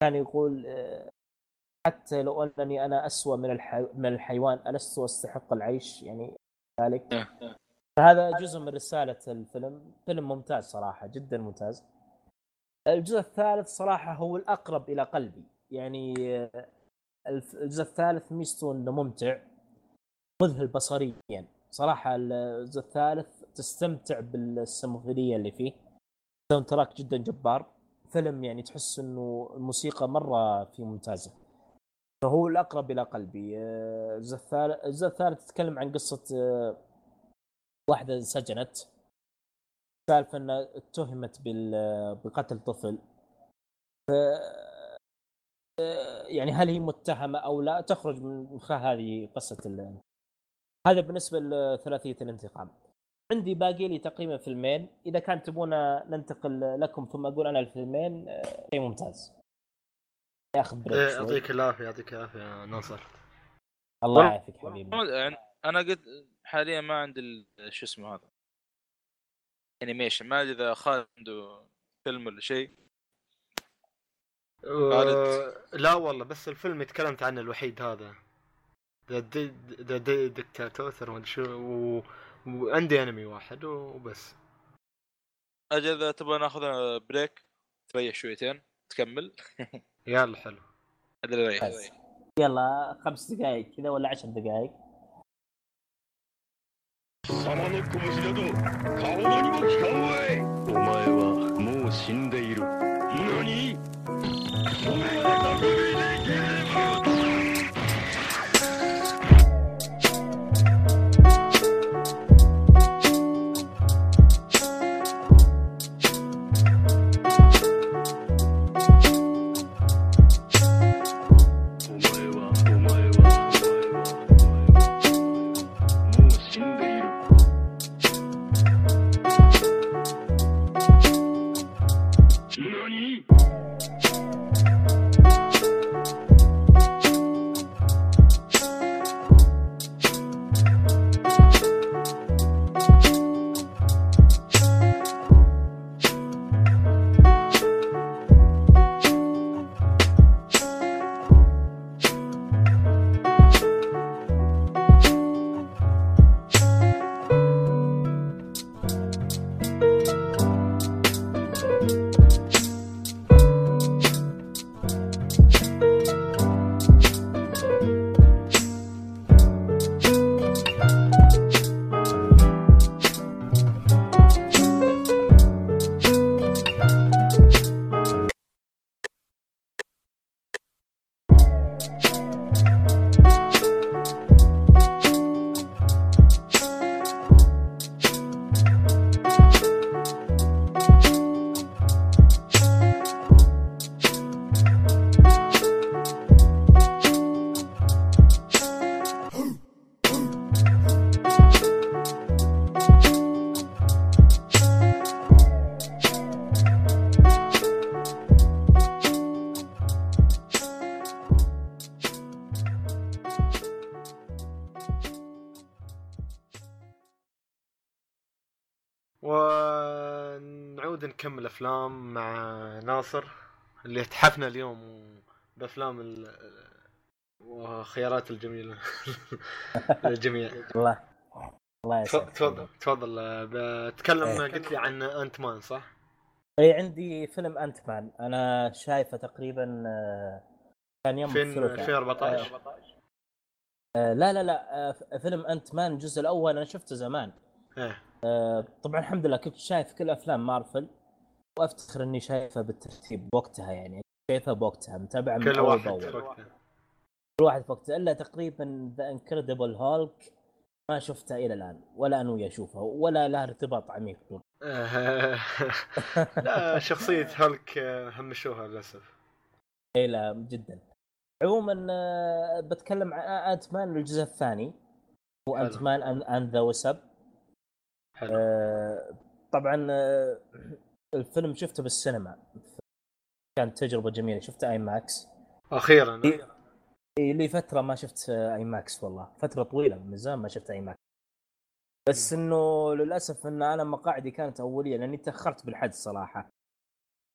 كان يقول حتى لو أنني أنا اسوء من الحي... من الحيوان ألست أستحق العيش؟ يعني ذلك. فهذا جزء من رسالة الفيلم. فيلم ممتاز صراحة جدا ممتاز. الجزء الثالث صراحة هو الأقرب إلى قلبي. يعني الجزء الثالث ميزته إنه ممتع مذهل بصريا. صراحة الجزء الثالث تستمتع بالسيمفونيه اللي فيه. soundtrack جدا جبار. فيلم يعني تحس إنه الموسيقى مرة في ممتازة. فهو الأقرب إلى قلبي. آه، الجزء الثالث الجزء الثالث تتكلم عن قصة آه، واحدة انسجنت. سالفة إنها اتهمت بقتل طفل. ف آه، يعني هل هي متهمة أو لا تخرج من خلال هذه قصة ال... هذا بالنسبة لثلاثية الانتقام. عندي باقي لي تقريبا فيلمين إذا كان تبون ننتقل لكم ثم أقول أنا الفيلمين آه، شيء ممتاز. ياخذ break إيه، شوي. يعطيك العافية يعطيك العافية يا ناصر. الله يعافيك حبيبي. يعني أنا قد حاليا ما عندي شو اسمه هذا؟ animation ما أدري إذا خالد عنده فيلم ولا شيء. آه، لا والله بس الفيلم اللي تكلمت عنه الوحيد هذا. The The Dictator ما أدري شو و- وعندي انمي واحد وبس أجل اذا تبغى ناخذ break تريح شويتين تكمل يلا حلو ادري. يلا خمس دقائق كذا ولا عشر دقائق الافلام مع ناصر اللي تحفنا اليوم بأفلام ال... وخيارات الجميلة. للجميع الله الله تفضل تفضل. آه، بتكلم إيه. قلت لي عن انت مان صح؟ اي عندي فيلم انت مان أنا شايفه تقريبا آه، كان يوم الثلاثاء. 2014 آه، لا لا لا آه، فيلم انت مان الجزء الأول أنا شفته زمان. إيه. آه، طبعا الحمد لله كنت شايف كل أفلام مارفل. وافتخر اني شايفها بالترتيب بوقتها يعني شايفها بوقتها متابعة من كل واحد وقته كل واحد في وقته إلا تقريبا The Incredible Hulk ما شفتها إلى الآن ولا انوي اشوفها ولا لها ارتباط عميق لا شخصية هالك آه، همشوها للأسف. إي لا جدا. عموما آه، بتكلم عن Ant-Man الجزء الثاني. هو. Ant-Man and the Wasp طبعا آه، الفيلم شفته بالسينما. كانت تجربة جميلة. شفته IMAX أخيرا. إيه لي فترة ما شفت IMAX والله. فترة طويلة. من زمان ما شفت IMAX بس إنه للأسف إن أنا مقاعدي كانت أولية لأني تأخرت بالحد صراحة.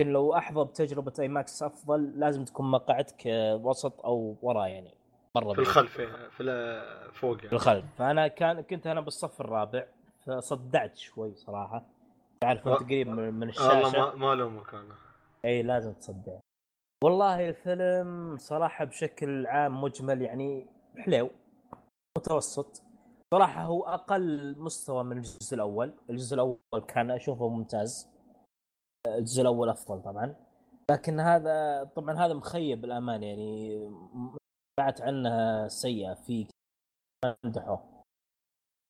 لكن لو احظى بتجربه IMAX أفضل لازم تكون مقاعدك آه، وسط أو ورا يعني مرة في. الخلف إيه، في فوق في يعني. الخلف. فأنا كان كنت أنا بالصف الرابع فصدعت شوي صراحة. تعرف انت قريب من من والله الشاشة؟ ما ما لومك أنا. إي لازم تصدع. والله الفيلم صراحة بشكل عام مجمل يعني حلو متوسط. صراحة هو أقل مستوى من الجزء الأول. الجزء الأول كان أشوفه ممتاز. الجزء الأول أفضل طبعا. لكن هذا طبعا هذا مخيب الأمان يعني بعت عنه سيئة في مدحوه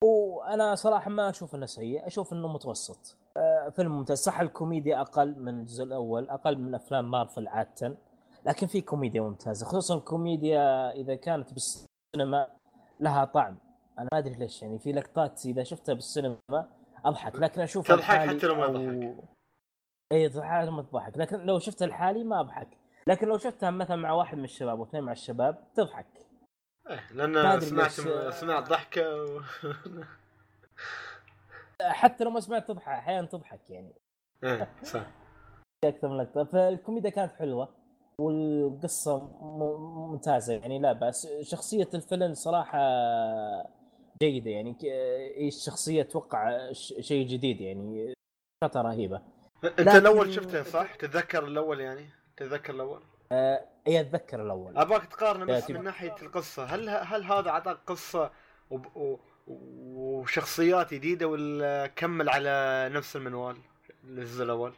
وأنا صراحة ما أشوف إنه سيء أشوف إنه متوسط. فيلم ممتاز صح الكوميديا أقل من الجزء الأول أقل من أفلام مارفل عادة لكن في كوميديا ممتازة خصوصا الكوميديا إذا كانت بالسينما لها طعم أنا ما أدري ليش يعني في لقطات إذا شفتها بالسينما أضحك لكن أشوف تضحك الحالي حتى لو ما أو- يضحك. اي تضحك ما تضحك لكن لو شفتها الحالي ما أضحك لكن لو شفتها مثلا مع واحد من الشباب واثنين مع الشباب تضحك إيه، لأن سمعت ليش. سمعت ضحكة و... حتى لو ما سمعت تضحك أحيانا تضحك يعني. إيه صح. أكثر من لقطة. فالكوميديا كانت حلوة والقصة ممتازة يعني لا بأس. شخصية الفيلن صراحة جيدة يعني ك- الشخصية أتوقع ش- شيء جديد يعني خطه رهيبة. أنت لكن- الأول شفته صح؟ تتذكر الأول يعني؟ تتذكر الأول؟ اي أتذكر الأول. أبغاك تقارن بس من ناحية القصة. هل هل هذا اعطاك قصة وب- و- وشخصيات جديدة ولا كمل على نفس المنوال الجزء الأول؟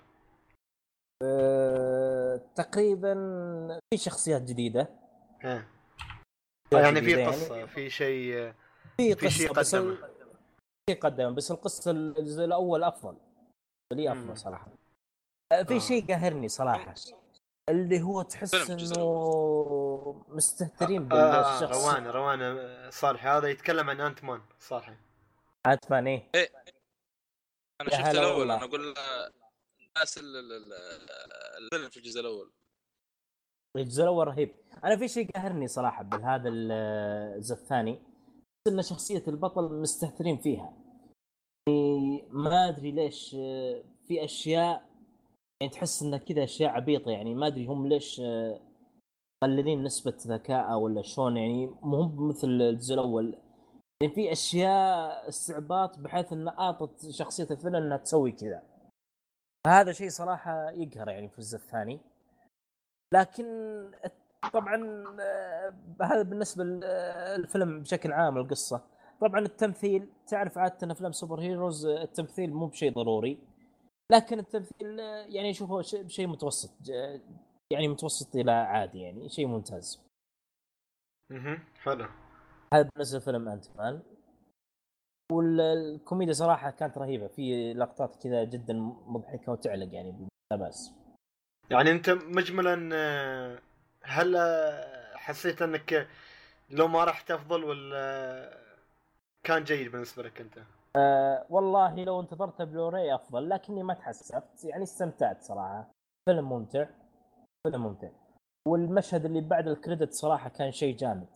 أه تقريبا في شخصيات جديدة إيه يعني في قصة في شيء في في شيء قصة بس. ال- في قدم بس القصة الجزء الأول أفضل لي. أفضل صراحة آه، في آه. شيء قاهرني صراحة اللي هو تحس إنه مستهترين آه بالشخص روان روان آه، صالحي. هذا يتكلم عن انت مان صالحي. انت مان إيه. أنا شفت الأول. أنا أقول الناس ال- ال- ال- الفيلم في الجزء الأول. الجزء الأول رهيب. أنا في شيء قاهرني صراحة بهذا ال- الجزء الثاني إن شخصية البطل مستهترين فيها. يعني ما أدري ليش آه، في أشياء يعني تحس انها كذا أشياء عبيطة يعني ما أدري هم ليش آه، مقللين نسبة ذكاء ولا شلون يعني مو مثل الجزء الأول. يعني في أشياء استعباط بحيث انها أعطت شخصية الفيلم إنها تسوي كذا. هذا شيء صراحة يقهر يعني في الجزء الثاني. لكن طبعا آه، هذا بالنسبة للفيلم بشكل عام القصة. طبعا التمثيل تعرف عادة أفلام سوبر هيروز آه، التمثيل مو بشيء ضروري. لكن التمثيل يعني اشوفه شيء متوسط يعني متوسط إلى عادي يعني شيء ممتاز. أها حلو. هذا بالنسبة لفيلم أنت مان والكوميديا صراحة كانت رهيبة في لقطات كذا جدا مضحكة وتعلق يعني لا بأس. يعني أنت مجملا هل حسيت أنك لو ما رحت افضل ولا كان جيد بالنسبة لك أنت؟ والله لو انتظرت بلوراي افضل لكني ما تحسفت. يعني استمتعت صراحة. فيلم ممتع. فيلم ممتع. والمشهد اللي بعد الكريدت صراحة كان شيء جامد.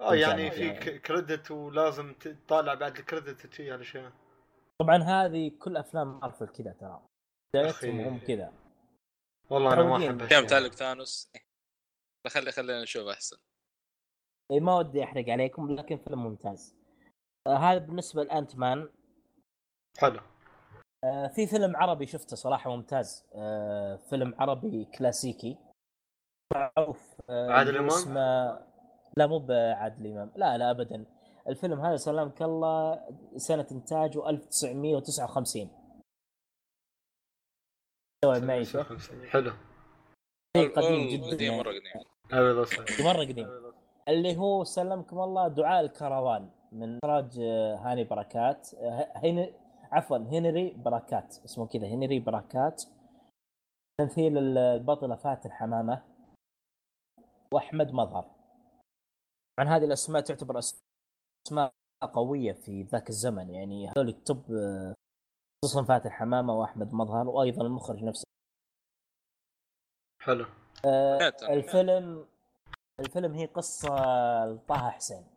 آه يعني يعني- في ك- كريدت ولازم تطالع بعد الكريدت وشي هالاشياء طبعا هذه كل أفلام مارفل كذا ترى. بدايتهم. هم كذا. والله أنا ما. أحب كم. تعلق ثانوس؟ خلي خلينا نشوف أحسن. إيه ما ودي أحرق عليكم لكن فيلم ممتاز. آه هذا بالنسبة لانت مان حلو. آه في فيلم عربي شفته صراحة ممتاز. آه فيلم عربي كلاسيكي. معروف آه عادل اللي إمام؟ اسمه لا مو بعادل إمام. لا لا ابدا. الفيلم هذا سلامك الله سنة إنتاجه 1959 استوعب معي شيخ حلو. شيء قديم جدا قديم يعني. مره قديم. هذا صحيح مره قديم. اللي هو سلمكم الله دعاء الكروان. من إخراج آه، هاني بركات. آه، هين عفوا هنري بركات اسمه كذا هنري بركات. تمثيل البطلة فاتن حمامه وأحمد مظهر. عن هذه الأسماء تعتبر أسماء قوية في ذاك الزمن يعني هذول التوب آه، خصوصا فاتن حمامه وأحمد مظهر وأيضا المخرج نفسه. حلو. آه،. الفيلم الفيلم هي قصة لطه حسين.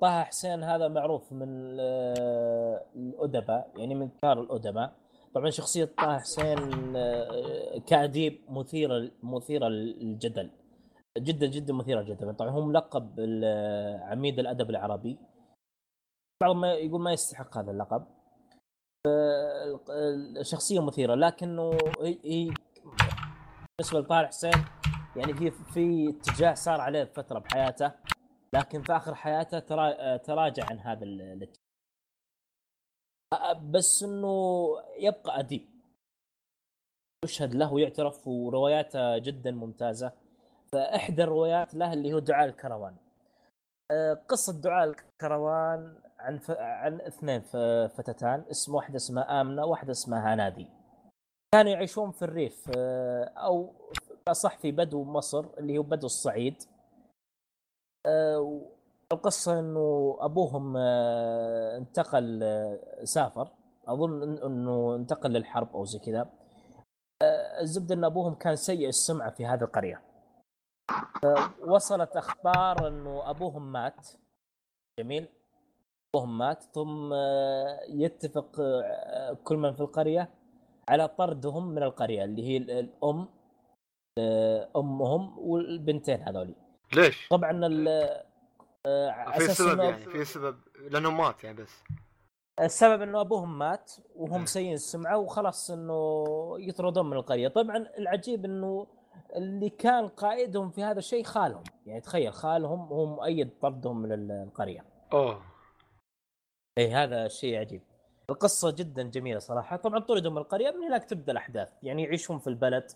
طه حسين هذا معروف من آه، الأدباء يعني من كبار الأدباء. طبعا شخصية طه حسين آه، كأديب مثيرة مثيرة للجدل جدا جدا مثيرة للجدل طبعا هو ملقب عميد الأدب العربي. بعض ما يقول ما يستحق هذا اللقب. آه، الشخصية مثيرة لكنه هي بالنسبة لطارق حسين يعني في في اتجاه صار عليه فترة بحياته. لكن في آخر حياته ترا تراجع عن هذا ال- الاتجاه بس إنه يبقى أديب. يشهد له ويعترف ورواياته جدا ممتازة. فإحدى الروايات له اللي هو دعاء الكروان. أ، قصة دعاء الكروان عن ف... عن اثنين ف- فتاتان. اسم واحدة اسمها آمنة واحدة اسمها هنادي كانوا يعيشون في الريف آه، أو صح في بدو مصر اللي هو بدو الصعيد. آه، القصة إنه أبوهم آه، انتقل آه، سافر. أظن إنه انتقل للحرب أو زي كذا. آه، الزبدة إن أبوهم كان سيء السمعة في هذه القرية. آه، وصلت أخبار إنه أبوهم مات. جميل. أبوهم مات. ثم آه، يتفق آه، كل من في القرية على طردهم من القرية اللي هي ال- الأم آه، أمهم والبنتين هذولي. ليش؟ طبعا ال آه، على في سبب يعني في سبب لأنه مات يعني بس. السبب إنه أبوهم مات وهم سيئين السمعة وخلاص إنه يطردون من القرية. طبعا العجيب إنه اللي كان قائدهم في هذا الشيء خالهم. يعني تخيل خالهم هو مؤيد طردهم من ال- القرية. أوه. اي هذا شيء عجيب. القصة جدا جميلة صراحة. طبعا طردوا من القرية من هناك تبدأ الأحداث. يعني يعيشون في البلد.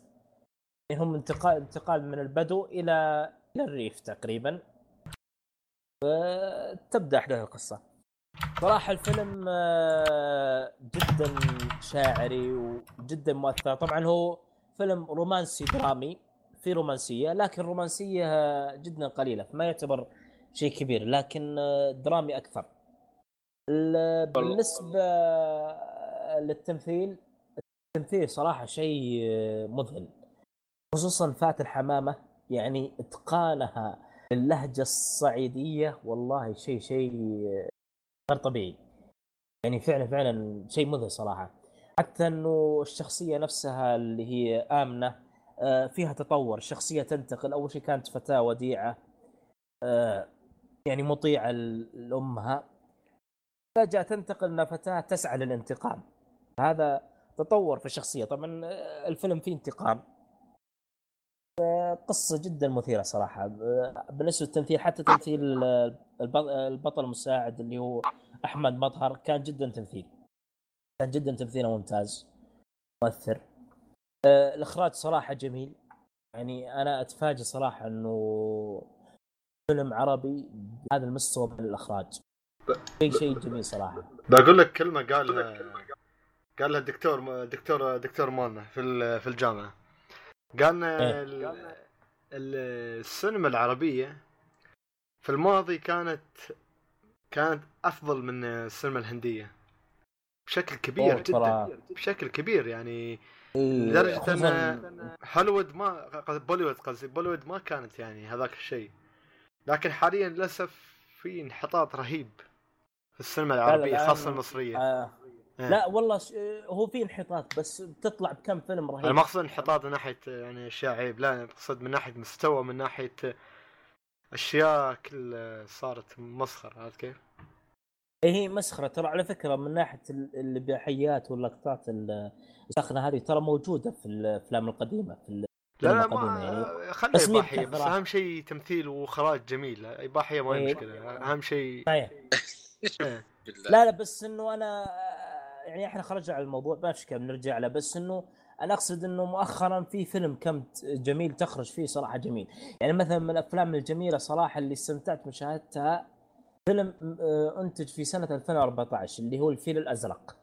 يعني هم انتقال انتقال من البدو إلى إلى الريف تقريبا. فتبدا أحداث القصة. صراحة الفيلم آه، جدا شاعري وجدا مؤثر. طبعا هو فيلم رومانسي درامي في رومانسية لكن رومانسية جدا قليلة فما يعتبر شيء كبير لكن آه، درامي أكثر. ال- بالنسبة للتمثيل التمثيل صراحة شيء مذهل خصوصا فاتن حمامة يعني إتقانها للهجة الصعيدية والله شيء شيء غير طبيعي. يعني فعلا فعلا شيء مذهل صراحة. حتى إنه الشخصية نفسها اللي هي آمنة آه، فيها تطور. الشخصية تنتقل أول شيء كانت فتاة وديعة آه، يعني مطيعة ل- لأمها. فجأة تنتقل إلى فتاة تسعى للانتقام. هذا تطور في الشخصية. طبعا آه، الفيلم فيه انتقام. قصة جدا مثيرة صراحة. آه، بالنسبة للتمثيل حتى تمثيل الب- البطل المساعد اللي هو أحمد مظهر كان جدا تمثيل. كان جدا تمثيله ممتاز مؤثر. آه، الإخراج صراحة جميل. يعني أنا أتفاجئ صراحة إنه فيلم عربي بهذا المستوى من الإخراج. شيء شيء جميل صراحة. بقول لك كلمة قالها قالها الدكتور دكتور دكتور مالنا في في الجامعة. قالنا إيه. ال- ال- السينما العربية في الماضي كانت كانت أفضل من السينما الهندية بشكل كبير جدا ترى- بشكل كبير يعني إيه، لدرجة إن هوليوود ما بوليوود قصدي بوليوود ما كانت يعني هذاك الشيء لكن حاليا للأسف في انحطاط رهيب في السينما العربية خاصة المصرية آه. لا والله ش... هو في انحطاط بس بتطلع بكم فيلم رهيب أنا ما اقصد انحطاط من ناحية يعني أشياء عيب لا اقصد من ناحية مستوى من ناحية أشياء كل صارت مسخرة عرفت كيف؟ إيه هي مسخرة ترى على فكرة من ناحية ال- الإباحيات واللقطات ال- الساخنة هذه ترى موجودة في الأفلام القديمة في ال- لا لا يعني ما خلي بس مين إباحية بس؟ أهم شيء تمثيل واخراج جميل إباحية ما هي إيه. مشكلة أهم شيء إيه. لا لا بس إنه أنا يعني إحنا خرجنا على الموضوع ما مشكله بنرجع له بس إنه أنا أقصد إنه مؤخرا في فيلم كم جميل تخرج فيه صراحة جميل. يعني مثلا من الأفلام الجميلة صراحة اللي استمتعت مشاهدتها فيلم آه، انتج في سنة 2014 اللي هو الفيل الأزرق.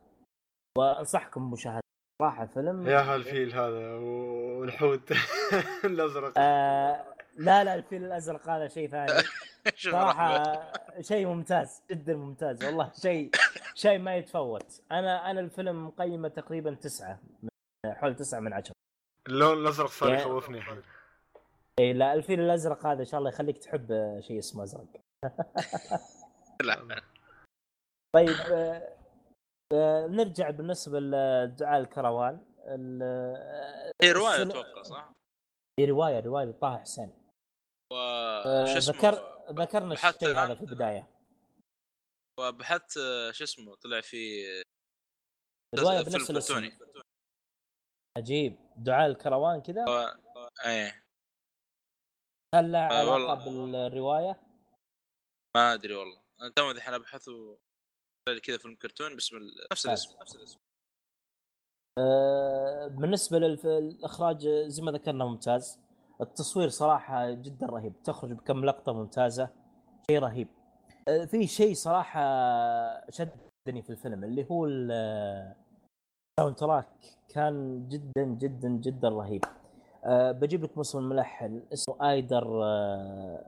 وأنصحكم بمشاهدته صراحة فيلم. يا هالفيل هذا والحوت الأزرق. آه لا لا الفيل الأزرق هذا شيء ثاني. صراحة. شيء ممتاز جدا ممتاز والله شيء شيء ما يتفوت. أنا أنا الفيلم مقيمة تقريبا تسعة من حول تسعة من عشرة. اللون الأزرق صار يخوفني الحين. اي لا الفيل الأزرق هذا إن شاء الله يخليك تحب شيء اسمه أزرق. لا. طيب آه، آه، نرجع بالنسبة لدعاء الكروان. ال- هي رواية أتوقع صح؟ هي رواية رواية لطه حسين. آه، اسمه ذكر ذكرنا بحثت الشيء. هذا في البداية. وبحثت آه، شو اسمه طلع في روايه فيلم بنفس الاسم. عجيب. دعاء الكروان كذا؟ إيه. هل له آه، علاقة والله. بالرواية؟ ما أدري والله. أنا تو الحين ابحث و- كذا فيلم كرتون باسم ال- نفس الاسم نفس الاسم. آه، بالنسبة للاخراج زي ما ذكرنا ممتاز. التصوير صراحة جدا رهيب. تخرج بكم لقطة ممتازة. شيء رهيب. آه، في شيء صراحة شدني في الفيلم اللي هو ال- ال soundtrack كان جدا جدا جدا رهيب. أه بجيب لكم اسم الملحن. اسمه آيدر والله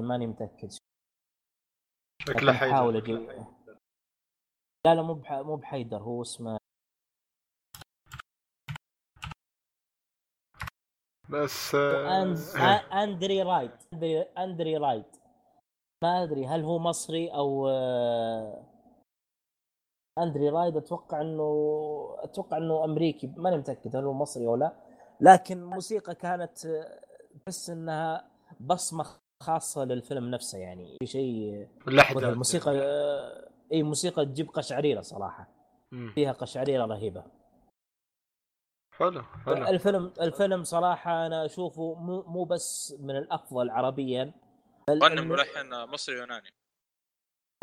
ماني متأكد. شكله حيدر. لا لا مو. مو بحيدر. هو اسمه بس آه،. إيه. أندري رايد اندري, رايد ما أدري هل هو مصري أو آه، أندري رايد أتوقع إنه أتوقع إنه أمريكي. ماني متأكد هل هو مصري أو لا. لكن الموسيقى كانت آه، تحس إنها بصمة خاصة للفيلم نفسه يعني. شيء اللحظة الموسيقى إي موسيقى تجيب قشعريرة صراحة. فيها قشعريرة رهيبة. حلو حلو. الفيلم الفيلم صراحة أنا أشوفه مو مو بس من الأفضل عربيا إنه- ملحن مصري يوناني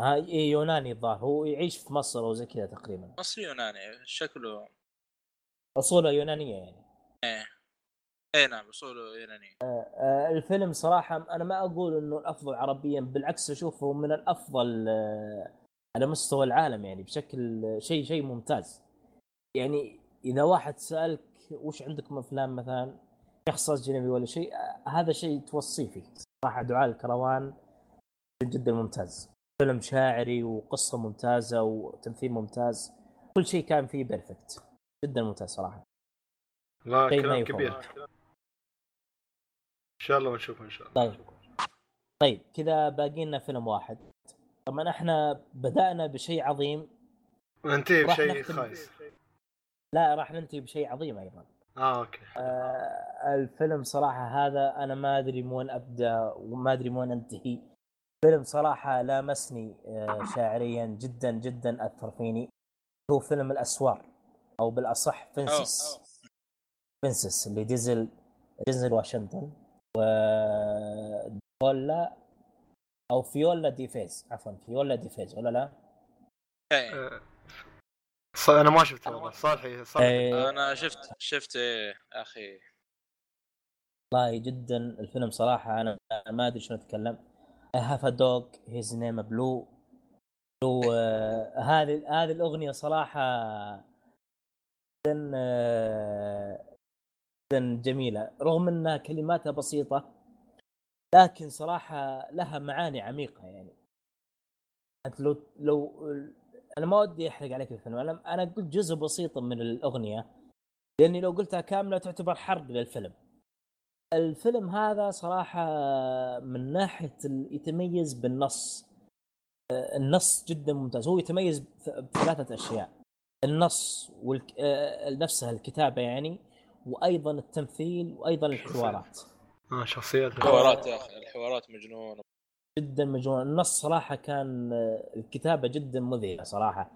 ها إيه يوناني الظاهر. هو يعيش في مصر أو زي كذا تقريبا. مصري يوناني شكله. أصوله يونانية يعني. اي نعم أصوله يوناني. آه، الفيلم صراحة أنا ما أقول إنه الأفضل عربيا بالعكس أشوفه من الأفضل آه، على مستوى العالم يعني بشكل شيء شيء ممتاز. يعني إذا واحد سألك وش عندكم أفلام مثلا؟ شخص اجنبي ولا شيء؟ هذا شيء توصيه فيه. صراحة دعاء الكروان جدا ممتاز. فيلم شاعري وقصة ممتازة وتمثيل ممتاز. كل شيء كان فيه perfect جدا ممتاز صراحة. لا كلام. كبير. إن شاء الله بنشوفه إن شاء الله. طيب. طيب كذا باقي لنا فيلم واحد. طبعا إحنا بدأنا بشيء عظيم. ننتهي راح بشيء خايس. لا راح ننتهي بشيء عظيم أيضا. آه okay. آه الفيلم صراحة هذا أنا ما أدري من وين أبدأ وما أدري من وين أنتهي. فيلم صراحة لامسني آه شاعريا جدا جدا أثر فيني. هو فيلم الأسوار أو بالأصح Fences. Fences اللي دينزل دينزل واشنطن و فيولا أو فيولا ديفيز عفوا فيولا ديفيز ولا لا؟ ص- أنا ما شفته والله. صالحي صالحي. أنا شفت شفت إيه أخي. والله جدا الفيلم صراحة أنا ما أدري شلون أتكلم. I have a dog. His name blue. Blue آه، هذه هذه الأغنية صراحة جدا آه، جدا جميلة. رغم إنها كلماتها بسيطة لكن صراحة لها معاني عميقة يعني. انت لو لو أنا ما ودي أحرق عليك الفيلم أنا أنا قلت جزء بسيط من الأغنية لأني لو قلتها كاملة تعتبر حرق للفيلم. الفيلم هذا صراحة من ناحية ال- يتميز بالنص. آه، النص جدا ممتاز. هو يتميز بثلاثة أشياء. النص والك... آه، نفسها الكتابة يعني وأيضا التمثيل وأيضا الحوارات. آه شخصيات الحوارات يا أخي الحوارات مجنونة. جدا مجنون النص صراحة كان آه، الكتابة جدا مذهلة صراحة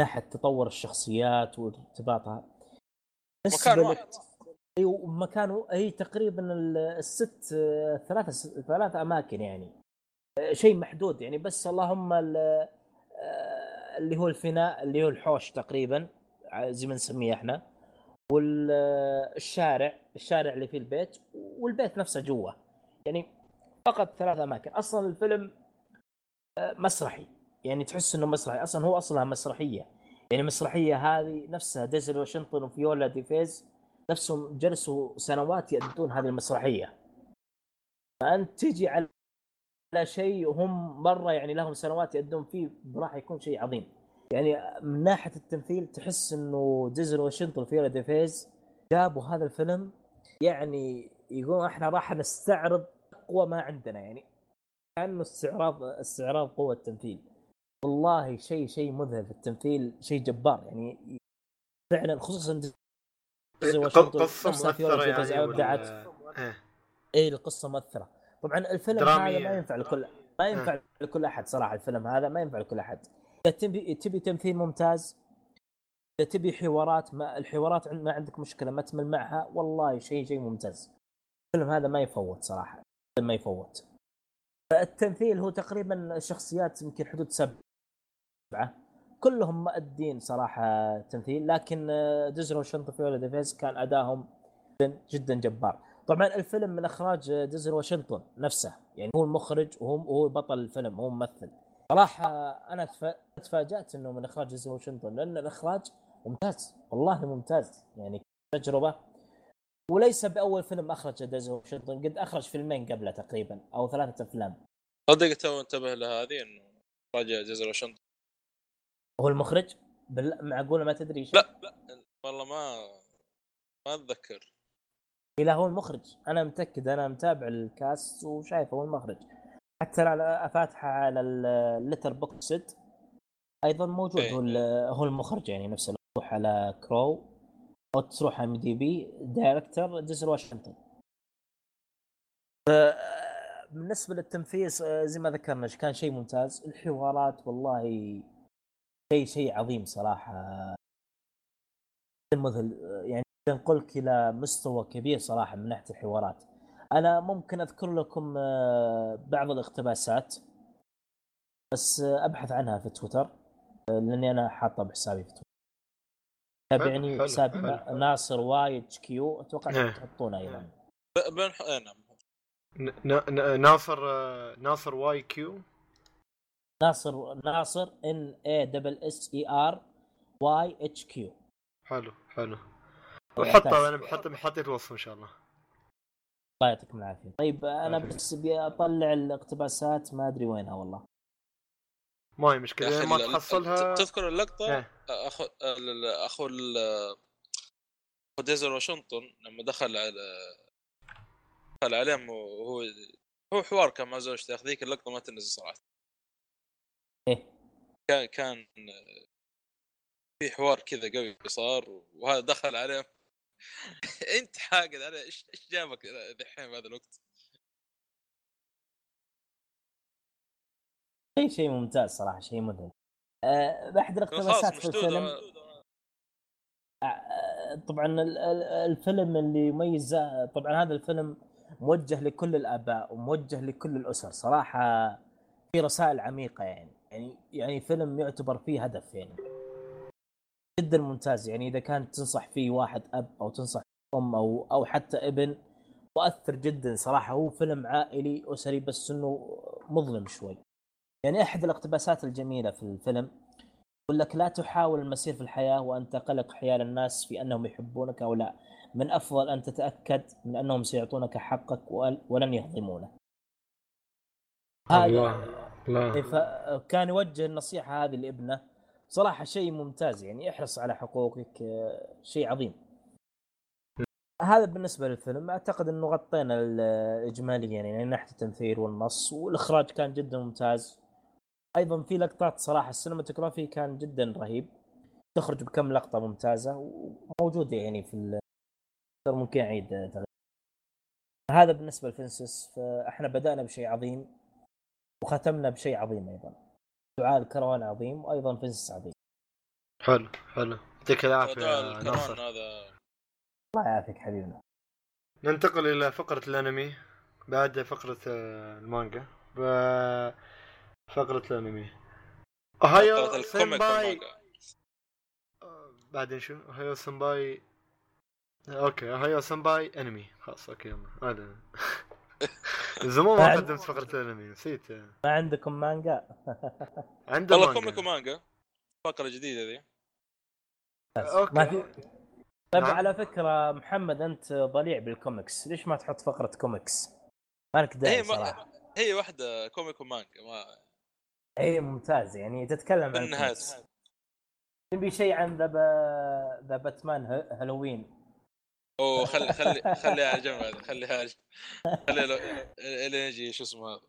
ناحية تطور الشخصيات وارتباطها. مكان واحد أيوه مكانه هي تقريبا ال- الست آه، ثلاثة ثلاثة أماكن يعني. آه، شيء محدود يعني. بس اللهم ال- اللي هو الفناء اللي هو الحوش تقريبا زي ما نسميه إحنا. والشارع الشارع اللي فيه البيت والبيت نفسه جوا. يعني فقط ثلاث أماكن. أصلا الفيلم آه، مسرحي. يعني تحس إنه مسرحي. أصلا هو أصلها مسرحية. يعني المسرحيه هذه نفسها دينزل واشنطن وفيولا ديفيز نفسهم جلسوا سنوات يأدون هذه المسرحية. فانت تجي على شيء وهم مرة يعني لهم سنوات يأدون فيه راح يكون شيء عظيم. يعني من ناحية التمثيل تحس إنه دينزل واشنطن وفيولا ديفيز جابوا هذا الفيلم. يعني يقولون إحنا راح نستعرض أقوى ما عندنا يعني. كأنه استعراض استعراض قوة التمثيل. والله شيء شيء مذهل في التمثيل شيء جبار يعني. فعلا خصوصا دي فيز يعني أبدعت. ولا- إيه. اي القصة مؤثرة. طبعا الفيلم. هذا ما ينفع لكل ما ينفع لكل أحد صراحة الفيلم هذا ما ينفع لكل أحد. إذا تبي تبي تمثيل ممتاز إذا تبي حوارات ما الحوارات ما عندك مشكلة ما تمل معها والله شيء شيء ممتاز. الفيلم هذا ما يفوت صراحة. ما يفوت. التمثيل هو تقريبا شخصيات يمكن حدود سبعة. كلهم مؤدين صراحة تمثيل لكن آه، دينزل واشنطن فيولا ديفيز كان ادائهم جدا جبار. طبعا الفيلم من إخراج دينزل واشنطن نفسه يعني هو المخرج وهو هو بطل الفيلم هو ممثل. صراحة أنا تف- تفاجأت إنه من إخراج دينزل واشنطن لأن الإخراج ممتاز والله ممتاز. يعني تجربة وليس بأول فيلم أخرج دينزل واشنطن قد أخرج فيلمين قبله تقريبا أو ثلاثة أفلام. صدق تو انتبه لهذه إنه راجع دينزل واشنطن هو المخرج؟ بال... معقوله ما تدري شيء لا لا والله ما ما أتذكر. لا هو المخرج. أنا متأكد أنا متابع ال cast وشايفه هو المخرج. حتى على فاتحه على ال Letterboxd أيضا موجود إيه. هو هو المخرج يعني نفسه على crew أو تروح IMDb director دينزل واشنطن. بالنسبة للتنفيذ آه، زي ما ذكرنا كان شيء ممتاز. الحوارات والله شيء شيء عظيم صراحة. المذهل آه، يعني نقولك إلى مستوى كبير صراحة من ناحية الحوارات. أنا ممكن أذكر لكم آه، بعض الاقتباسات بس أبحث عنها في تويتر لأني أنا حاطه بحسابي في تويتر. تابعني حلو، حساب ناصر YHQ أتوقع إيه. تحطونه أيضا. ب- بنح... إيه نعم. ن- ن- ناصر آه، ناصر YQ. ناصر ناصر N A double S E R Y H Q. حلو حلو. وحطه أنا بحط حطيت الوصف إن شاء الله. الله يعطيكم العافية. طيب أنا. بس أبي أطلع الاقتباسات ما أدري وينها والله. ما هي مشكله ما تحصلها تذكر اللقطة؟ إيه. اخو أخو ال- أخو ديزل واشنطن لما دخل على دخل عليهم وهو هو حوار كان مع زوجته. ذيك اللقطة ما تنزل صراحة. إيه. كان كان في حوار كذا قوي صار وهذا دخل عليهم. أنت حاقد عليه. إيش إيش جابك دحين بهذا الوقت؟ شيء شيء ممتاز صراحة شيء مذهل. بأحد خلاص الاقتباسات في الفيلم. آه، طبعا ال- ال- الفيلم اللي يميز طبعا هذا الفيلم موجه لكل الآباء وموجه لكل الأسر. صراحة في رسائل عميقة يعني. يعني يعني فيلم يعتبر فيه هدف يعني. جدا ممتاز يعني. إذا كان تنصح فيه واحد أب أو تنصح أم أو أو حتى ابن مؤثر جدا صراحة. هو فيلم عائلي أسري بس إنه مظلم شوي. يعني أحد الاقتباسات الجميلة في الفيلم يقول لك لا تحاول المسير في الحياة وأنت قلق حيال الناس في أنهم يحبونك أو لا. من أفضل أن تتأكد من أنهم سيعطونك حقك ول- ولن يهضمونه الله الله. فكان يوجه النصيحة هذه لابنه. صراحة شيء ممتاز يعني احرص على حقوقك شيء عظيم. هذا بالنسبة للفيلم. أعتقد أنه غطينا ال- إجماليا يعني من ناحية التمثيل والنص والإخراج كان جدا ممتاز. أيضا في لقطات صراحة السينماتوجرافي كان جدا رهيب. تخرج بكم لقطة ممتازة وموجودة يعني في ال- ممكن أعيد تغيير. هذا بالنسبة لفنسس فإحنا بدأنا بشيء عظيم وختمنا بشيء عظيم أيضا. دعاء الكروان عظيم وأيضا فنسس عظيم. حلو حلو. يعطيك العافية يا ناصر. هذا الله يعافيك حبيبنا. ننتقل إلى فقرة الأنمي بعد فقرة آه، المانجا. ب- فقرة الأنمي. おはよう فقرة ال comic 先輩 والمانجا. آه، بعدين شو؟ おはよう 先輩 okay おはよう 先輩 أنمي. خلاص okay يلا. هذا. زمان ما قدمت فقرة الأنمي نسيت. ما عندكم مانجا؟ عنده والله مانجا. comic ومانجا. فقرة جديدة ذي. okay. ما في طيب نعم. على فكرة محمد أنت ضليع بالكوميكس. ليش ما تحط فقرة كوميكس؟ مالك داعي ما صراحة. هي واحدة comic ومانجا ما اي ممتاز. يعني تتكلم عن نبي شيء عن ذا ذا Batman Halloween. أوه خلي خلي خليها على جنب هذا خليها على جنب خليها الين يجي شو اسمه هذا؟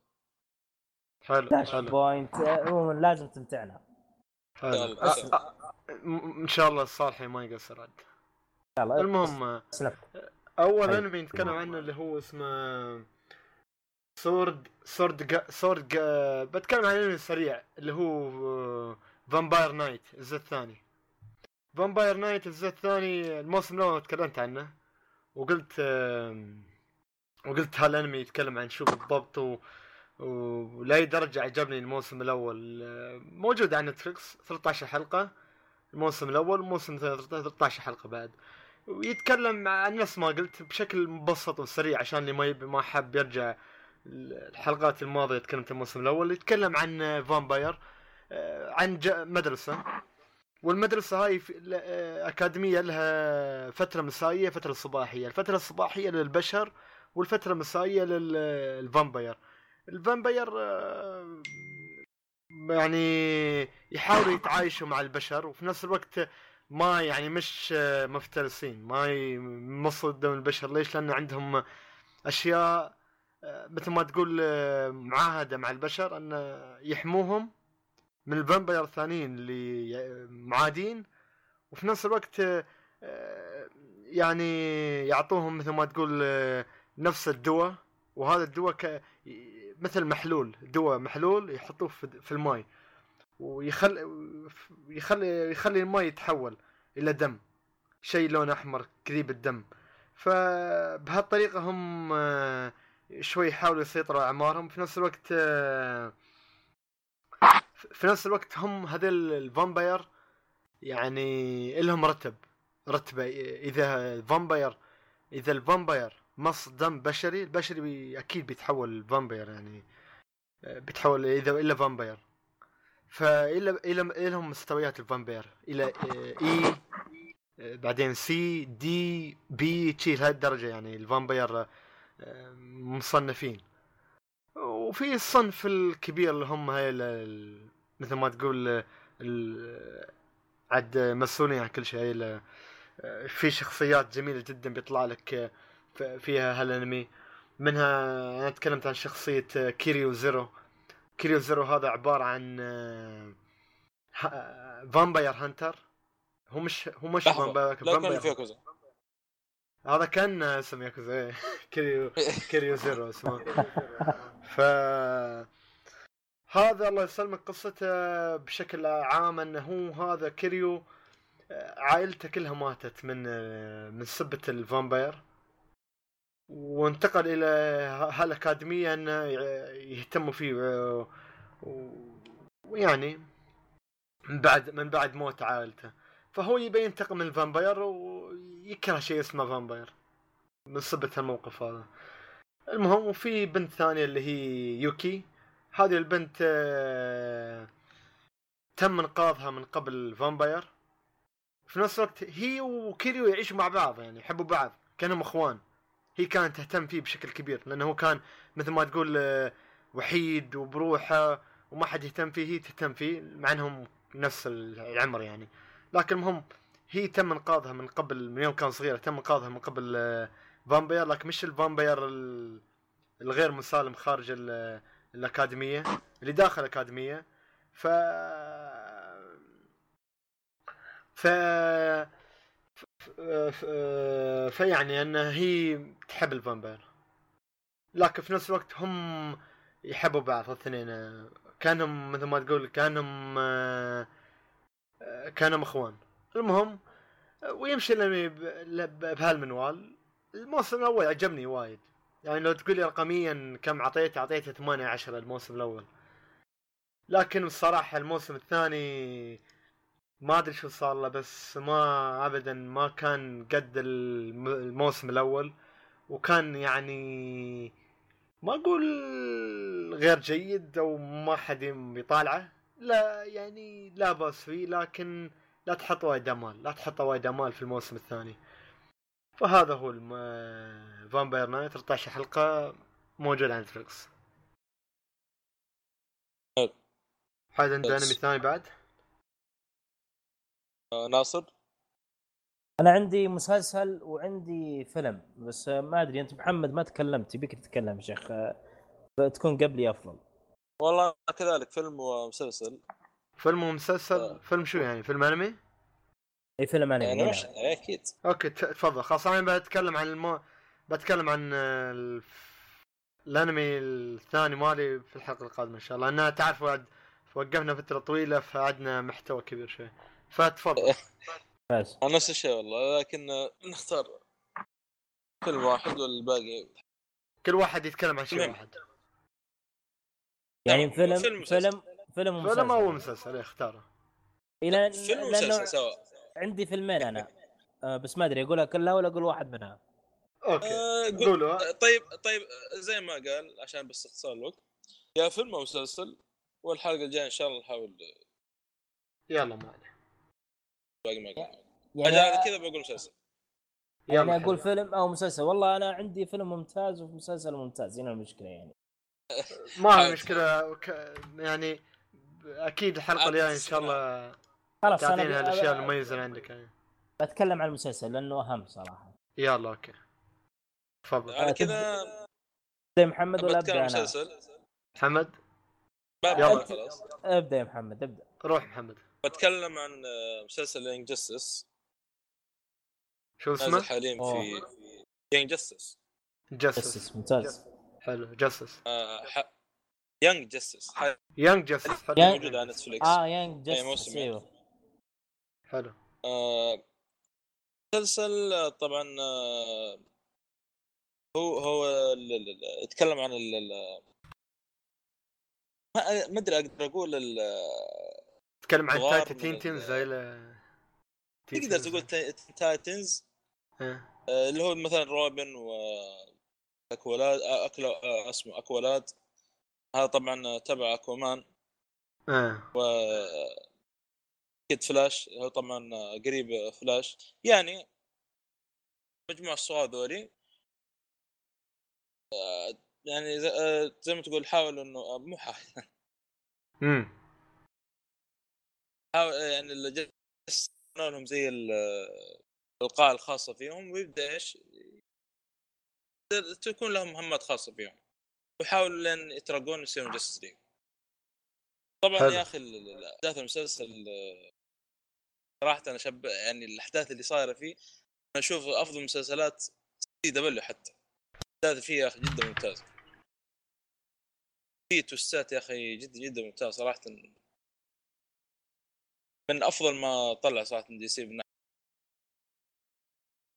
حلو that's the point عموما لازم تمتعنا. حلو. إن شاء الله الصالحي ما يقصر عاد. المهم أول حلو. أنمي نتكلم عنه اللي هو اسمه Sword Sword Sword بتكلم عن انمي سريع اللي هو Vampire Knight الجزء الثاني. Vampire Knight الجزء الثاني الموسم الأول تكلمت عنه وقلت وقلت هالأنمي يتكلم عن شو بالضبط و... ولاي درجة عجبني الموسم الأول. آه، موجود على نتفلكس 13 حلقة الموسم الأول والموسم الثاني 13 حلقة بعد. ويتكلم عن نفس ما قلت بشكل مبسط وسريع عشان اللي ما يبي ما حب يرجع الحلقات الماضية تكلمت الموسم الأول يتكلم عن vampire آه، عن مدرسة. والمدرسة هاي آه، أكاديمية لها فترة مسائية فترة صباحية. الفترة الصباحية للبشر والفترة المسائيه لل vampire. ال vampire آه، يعني يحاولوا يتعايشوا مع البشر وفي نفس الوقت ما يعني مش مفترسين ما يمصوا دم البشر. ليش؟ لأن عندهم أشياء مثل ما تقول آه، معاهدة مع البشر أن يحموهم من ال vampire الثانيين اللي معادين وفي نفس الوقت آه، يعني يعطوهم مثل ما تقول آه، نفس الدواء. وهذا الدواء ك مثل محلول دواء محلول يحطوه في الماء ويخلي يخلي يخلي الماء يتحول إلى دم شيء لونه أحمر كذيب الدم. فبهالطريقة هم شوي يحاولوا يسيطروا على أعمارهم. في نفس الوقت آه، في نفس الوقت هم هذول الفامباير يعني لهم رتب رتبه إذا الفامباير إذا الفامباير مص دم بشري البشري بي أكيد بيتحول الفامباير يعني آه، بيتحول إذا إلا فامباير. فإلى إلى إلى لهم مستويات الفامبير إلى آه، إي بعدين سي دي بي تشي لهذه الدرجة يعني الفامبير آه، مصنفين. وفي الصنف الكبير اللي هم هاي مثل ما تقول عد مسؤولين عن كل شيء. في شخصيات جميلة جدا بيطلع لك فيها هالأنمي. منها أنا تكلمت عن شخصية كيريو زيرو. كيريو زيرو هذا عبارة عن vampire hunter. هو مش هو مش vampire لا كان vampire في كذا هذا كان اسم ياكوزا إيه. كيريو كيريو زيرو اسمه. ف هذا الله يسلمك قصته بشكل عام إنه هو هذا كيريو آه، عائلته كلها ماتت من آه، من سبة ال vampire. وانتقل إلى ه- هالاكاديميه إنه ي- يهتموا فيه و- و- ويعني من بعد من بعد موت عائلته. فهو يبي ينتقم من ال vampire ويكره شيء اسمه vampire. من سبة الموقف هذا. المهم وفي بنت ثانية اللي هي يوكي. هذه البنت آه، تم انقاذها من قبل vampire. في نفس الوقت هي وكيريو يعيشوا مع بعض يعني يحبوا بعض كأنهم إخوان. هي كانت تهتم فيه بشكل كبير لأنه هو كان مثل ما تقول آه، وحيد وبروحه وما حد يهتم فيه هي تهتم فيه مع إنهم نفس العمر يعني. لكن المهم هي تم انقاذها من قبل من يوم كان صغيره تم انقاذها من قبل آه، vampire لكن مش ال vampire ال- الغير مسالم خارج ال- الأكاديمية اللي داخل الأكاديمية. ف ف فيعني أن هي تحب ال vampire. لكن في نفس الوقت هم يحبوا بعض الاثنين كأنهم مثل ما تقول كأنهم آه، آه، كأنهم إخوان. المهم ويمشي بهالمنوال. الموسم الأول عجبني وايد. يعني لو تقول لي رقميا كم اعطيته أعطيته 8 10 الموسم الأول. لكن الصراحة الموسم الثاني ما أدري شو صار له بس ما ابدا ما كان قد الم- الموسم الأول. وكان يعني ما أقول غير جيد أو ما حد يطالعه. لا يعني لا بأس فيه لكن لا تحط وايد امال لا تحط وايد امال في الموسم الثاني فهذا هو الم... Vampire Knight 13 حلقة موجود على نتفلكس حلو. حد عنده. انمي ثاني بعد؟ آه، ناصر أنا عندي مسلسل وعندي فيلم بس ما أدري أنت محمد ما تكلمت يبيك تتكلم يا شيخ تكون قبلي أفضل والله كذلك فيلم ومسلسل فيلم ومسلسل فيلم شو يعني فيلم أنمي؟ إي فيلم أنمي يعني أكيد. أوكي ت- تفضل. خلاص أنا بتكلم عن المو... بتكلم عن آه، الف... الأنمي الثاني مالي في الحلقة القادمة إن شاء الله. لأن تعرف بعد وقفنا فترة طويلة فعدنا محتوى كبير شوي. فتفضل. بس. أنا نفس الشيء والله لكن آه، نختار فيلم واحد والباقي. كل واحد يتكلم عن شيء. واحد. يعني فيلم فيلم فيلم. فيلم ومسلسل. فيلم أو مسلسل إيه، اختاره إلى فيلم ومسلسل سوا. عندي فيلمين أنا. آه، بس ما أدري أقولها كلها ولا أقول واحد منها؟ أوكي آه، قول- قولوا. آه، طيب طيب زي ما قال عشان بس اختصار الوقت. يا فيلم أو مسلسل والحلقة الجاية إن شاء الله نحاول. يلا ما عليه. باقي ما قال. يعني يعني كذا بقول مسلسل. يلا يعني أقول. فيلم أو مسلسل. والله أنا عندي فيلم ممتاز ومسلسل ممتاز هنا المشكلة يعني. ما. مشكلة. يعني أكيد الحلقة الجاية إن شاء الله خلاص أنا تعطينا الاشياء المميزة اللي عندك يعني. بتكلم عن المسلسل لأنه أهم صراحة. يلا أوكي. تفضل. على آه، كذا يا محمد ولا أبدأ أنا؟ محمد؟ يلا. خلاص. أبدأ يا محمد أبدأ. روح محمد. بتكلم عن مسلسل Young Justice شو اسمه؟ حاليا. في Young Justice Justice ممتاز. حلو Justice Young Justice Young حلو Young- موجود على نتفليكس آه Young موسم أيوه. حلو. آه، مسلسل آه، طبعا آه، هو هو ال- ال- ال- يتكلم عن ال- ال- ما ما أدري أقدر أقول ال- تتكلم عن تينز زي تقدر. تقول تا- تايتنز إيه. آه، اللي هو مثلا روبن و اكوالاد آه، أكلا آه، اسمه اكوالاد هذا طبعا تبع أكوامان. إيه. و كيد فلاش هو طبعا قريب فلاش يعني مجموعة الصغار ذولي. يعني زي, ما تقول حاولوا انه مو حاول. امم حاول يعني اللي لهم زي ال- القاعة الخاصة فيهم ويبدأ إيش؟ تكون لهم مهمات خاصة فيهم. ويحاولوا لين يترقون يصيرون Justice League طبعا حلو. يا أخي أحداث المسلسل صراحة أنا شب يعني الأحداث اللي صايرة فيه أنا أشوف أفضل مسلسلات CW حتى. الأحداث فيه يا أخي جدا ممتازة. في twist ات يا أخي جدا جدا ممتاز صراحة. من أفضل ما طلع صراحة DC من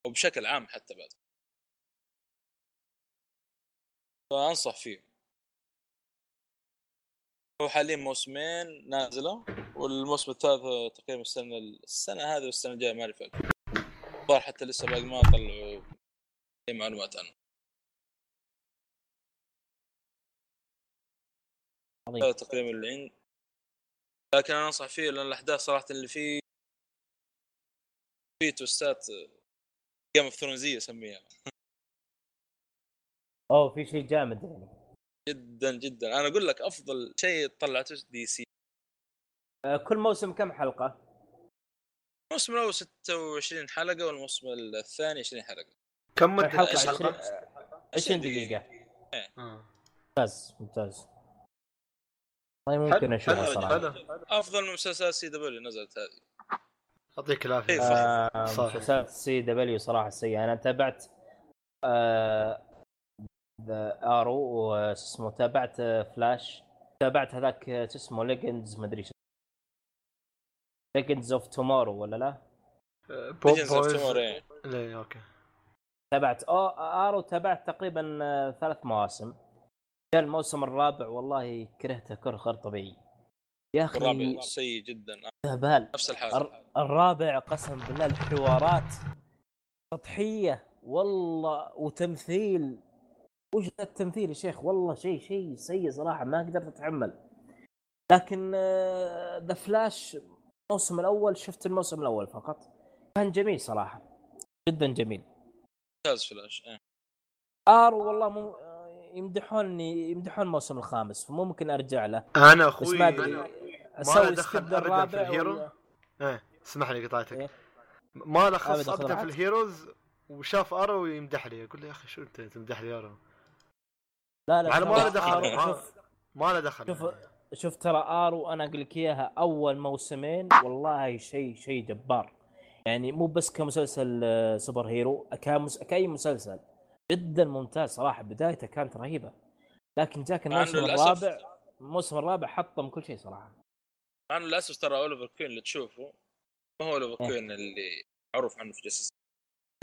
وبشكل عام حتى بعد. فأنصح فيه. هو حاليا موسمين نازلة والموسم الثالث تقريبا السنة السنة هذه والسنة الجاية ما أعرف الظاهر حتى لسه باقي ما طلعوا أي معلومات عنه. هذا تقريبا اللي عندي. لكن أنا أنصح فيه لأن الأحداث صراحة اللي فيه فيه twist ات Game of Thrones يه أسميها. أوه في شيء جامد يعني. جدا جدا. أنا أقول لك أفضل شيء طلعته DC آه، كل موسم كم حلقة؟ الموسم الأول 26 حلقة والموسم الثاني 20 حلقة. كم مدة الحلقة الحلقة؟ 20 20 دقيقة. آه. ممتاز ممتاز. والله ممكن أشوفها صراحة. أفضل من مسلسلات CW نزلت هذه. يعطيك العافية. إيه، آه، صح. مسلسلات CW صراحة سيئة. أنا تابعت آه ذا Arrow اسمه تابعت آه، فلاش. تابعت هذاك آه، شو اسمه Legends ما أدري Legends of Tomorrow ولا لا؟ Legends of بويز Tomorrow إيه. ليه أوكي. تابعت. أو Arrow تابعت تقريبا آه، ثلاث مواسم. جاء الموسم الرابع والله كرهته كره غير طبيعي. يا أخي الرابع سيء جدا. هبال نفس الحال. الر- الرابع قسم بالله الحوارات سطحية. والله وتمثيل وش ذا التمثيل يا شيخ؟ والله شيء شيء سيء صراحة ما قدرت أتحمل. لكن ذا فلاش الموسم الأول شفت الموسم الأول فقط. كان جميل صراحة. جدا جميل. ممتاز فلاش إيه. Arrow والله مو آه، يمدحوني يمدحون الموسم الخامس فممكن أرجع له. أنا بس أخوي ما أدري أسوي skip الرابع ال Arrow. ولا؟ إيه اسمح لي قطعتك. إيه. ما له خص أبداً، خذ ابدا في. ال heroes وشاف ارو يمدح لي. أقول له يا أخي شو أنت تمدح لي Arrow لا لا ما له دخل، ما- له دخل شوف. شوف ترى Arrow أنا أقول لك إياها أول موسمين والله شيء شيء جبار يعني مو بس كمسلسل آه، superhero كمس... كأي مسلسل جدا ممتاز صراحة بدايته كانت رهيبة لكن جاك الموسم الرابع الموسم الرابع حطم كل شيء صراحة انه للأسف ترى أوليفر كوين اللي تشوفه ما هو أوليفر إيه. كوين اللي معروف عنه في Justice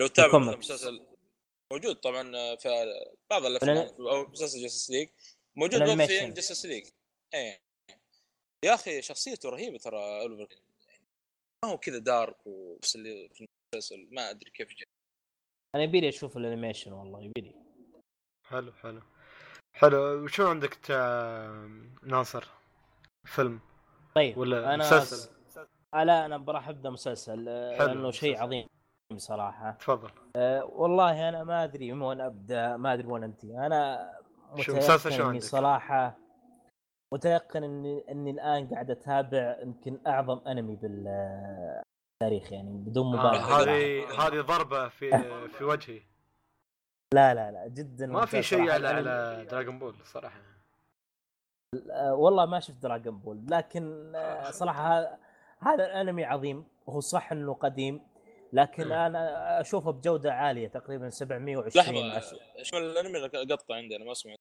لو الكوميكس. مسلسل موجود طبعا في بعض الأفلام أو مسلسل Justice League موجود. في Justice League إيه. يا أخي شخصيته رهيبة ترى أوليفر. كوين ما هو كذا dark ونفس اللي في المسلسل ما أدري كيف جاء. أنا يبيلي أشوف ال animation والله يبيلي حلو حلو. حلو. وشو عندك تا... ناصر؟ فيلم؟ طيب ولا أنا مسلسل؟ لا أنا راح أبدأ مسلسل لأنه شيء. عظيم. صراحة تفضل. أه والله أنا ما أدري من وين أبدأ ما أدري وين أنتهي. أنا متيقن إني؟ صراحة متيقن إني إني الآن قاعد أتابع يمكن أعظم أنمي بالتاريخ يعني بدون آه، مبالغة. هذه هذه ضربة في في وجهي. لا لا لا جدا ما في شيء. على على Dragon Ball صراحة. آه، والله ما شفت Dragon Ball لكن آه، صراحة هذا هذا الأنمي عظيم وهو صح إنه قديم لكن مم. أنا أشوفه بجودة عالية تقريبا 720 لحظة إيش الأنمي اللي قطع عندنا ما سمعت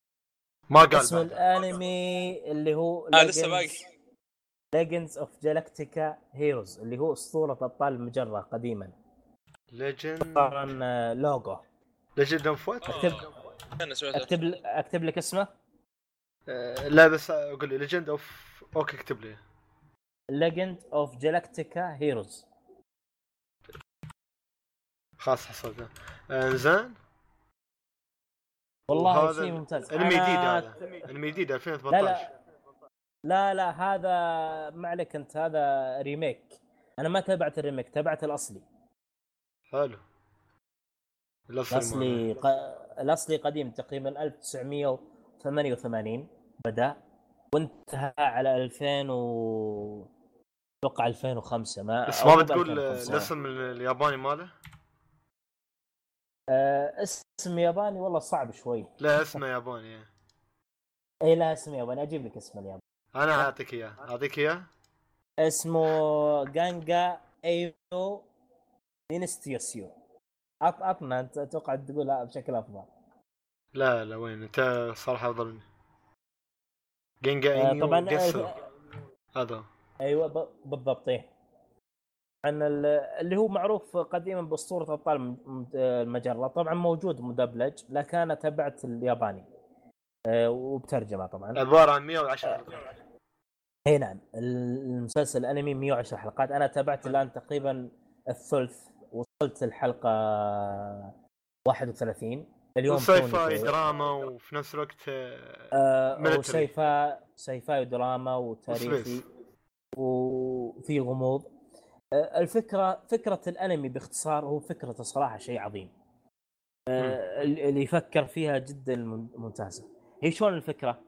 ما قال اسم. الأنمي اللي هو آه لسه باقي. Legends of Galactic Heroes اللي هو أسطورة أبطال المجرة قديما. Legend طبعا آه، لوجو Legend of what اكتب أنا أكتب أكتب لك اسمه؟ آه، لا بس أقول لي Legend of أوكي اكتب لي. Legend of Galactic Heroes خلاص حصلته آه، زين. والله شيء ممتاز. انمي جديد هذا. انمي جديد لا 2018 لا لا لا هذا ما عليك أنت هذا ريميك. أنا ما تابعت الريميك تابعت الأصلي. حلو. الأصلي الأصلي ق... الأصلي قديم تقريبا 1988 بدأ. وانتهى على 2000 و أتوقع 2005 ما بس ما بتقول 2005. الاسم الياباني ماله؟ آه اسم ياباني والله صعب شوي. لا اسمه ياباني. اي لا اسم ياباني. أجيب لك اسم الياباني. أنا أعطيك إياه. أعطيك إياه. اسمه جانجا إيو دينستيوسيو عط عطنا أنت أتوقع تقولها بشكل أفضل. لا لا وين؟ أنت صراحة أفضل مني. جينجا آه انيو طبعا آه هذا. أيوه بالضبط إيه. عن ال- اللي هو معروف قديما باسطوره أبطال الم- المجرة. طبعا موجود مدبلج لكن أنا تبعت الياباني. آه، وبترجمة طبعا. عبارة عن 110 حلقه اي نعم. المسلسل الانمي 110 حلقات. أنا تابعت الآن تقريبا الثلث وصلت الحلقة 31 اليوم توني فاي دراما وفي نفس الوقت آه، آه military. وسيفا سيفاي ودراما وتاريخي. وفي غموض. الفكرة فكرة الأنمي باختصار هو فكرته صراحة شيء عظيم. آه اللي يفكر فيها جدا مم- ممتازة. هي شلون الفكرة؟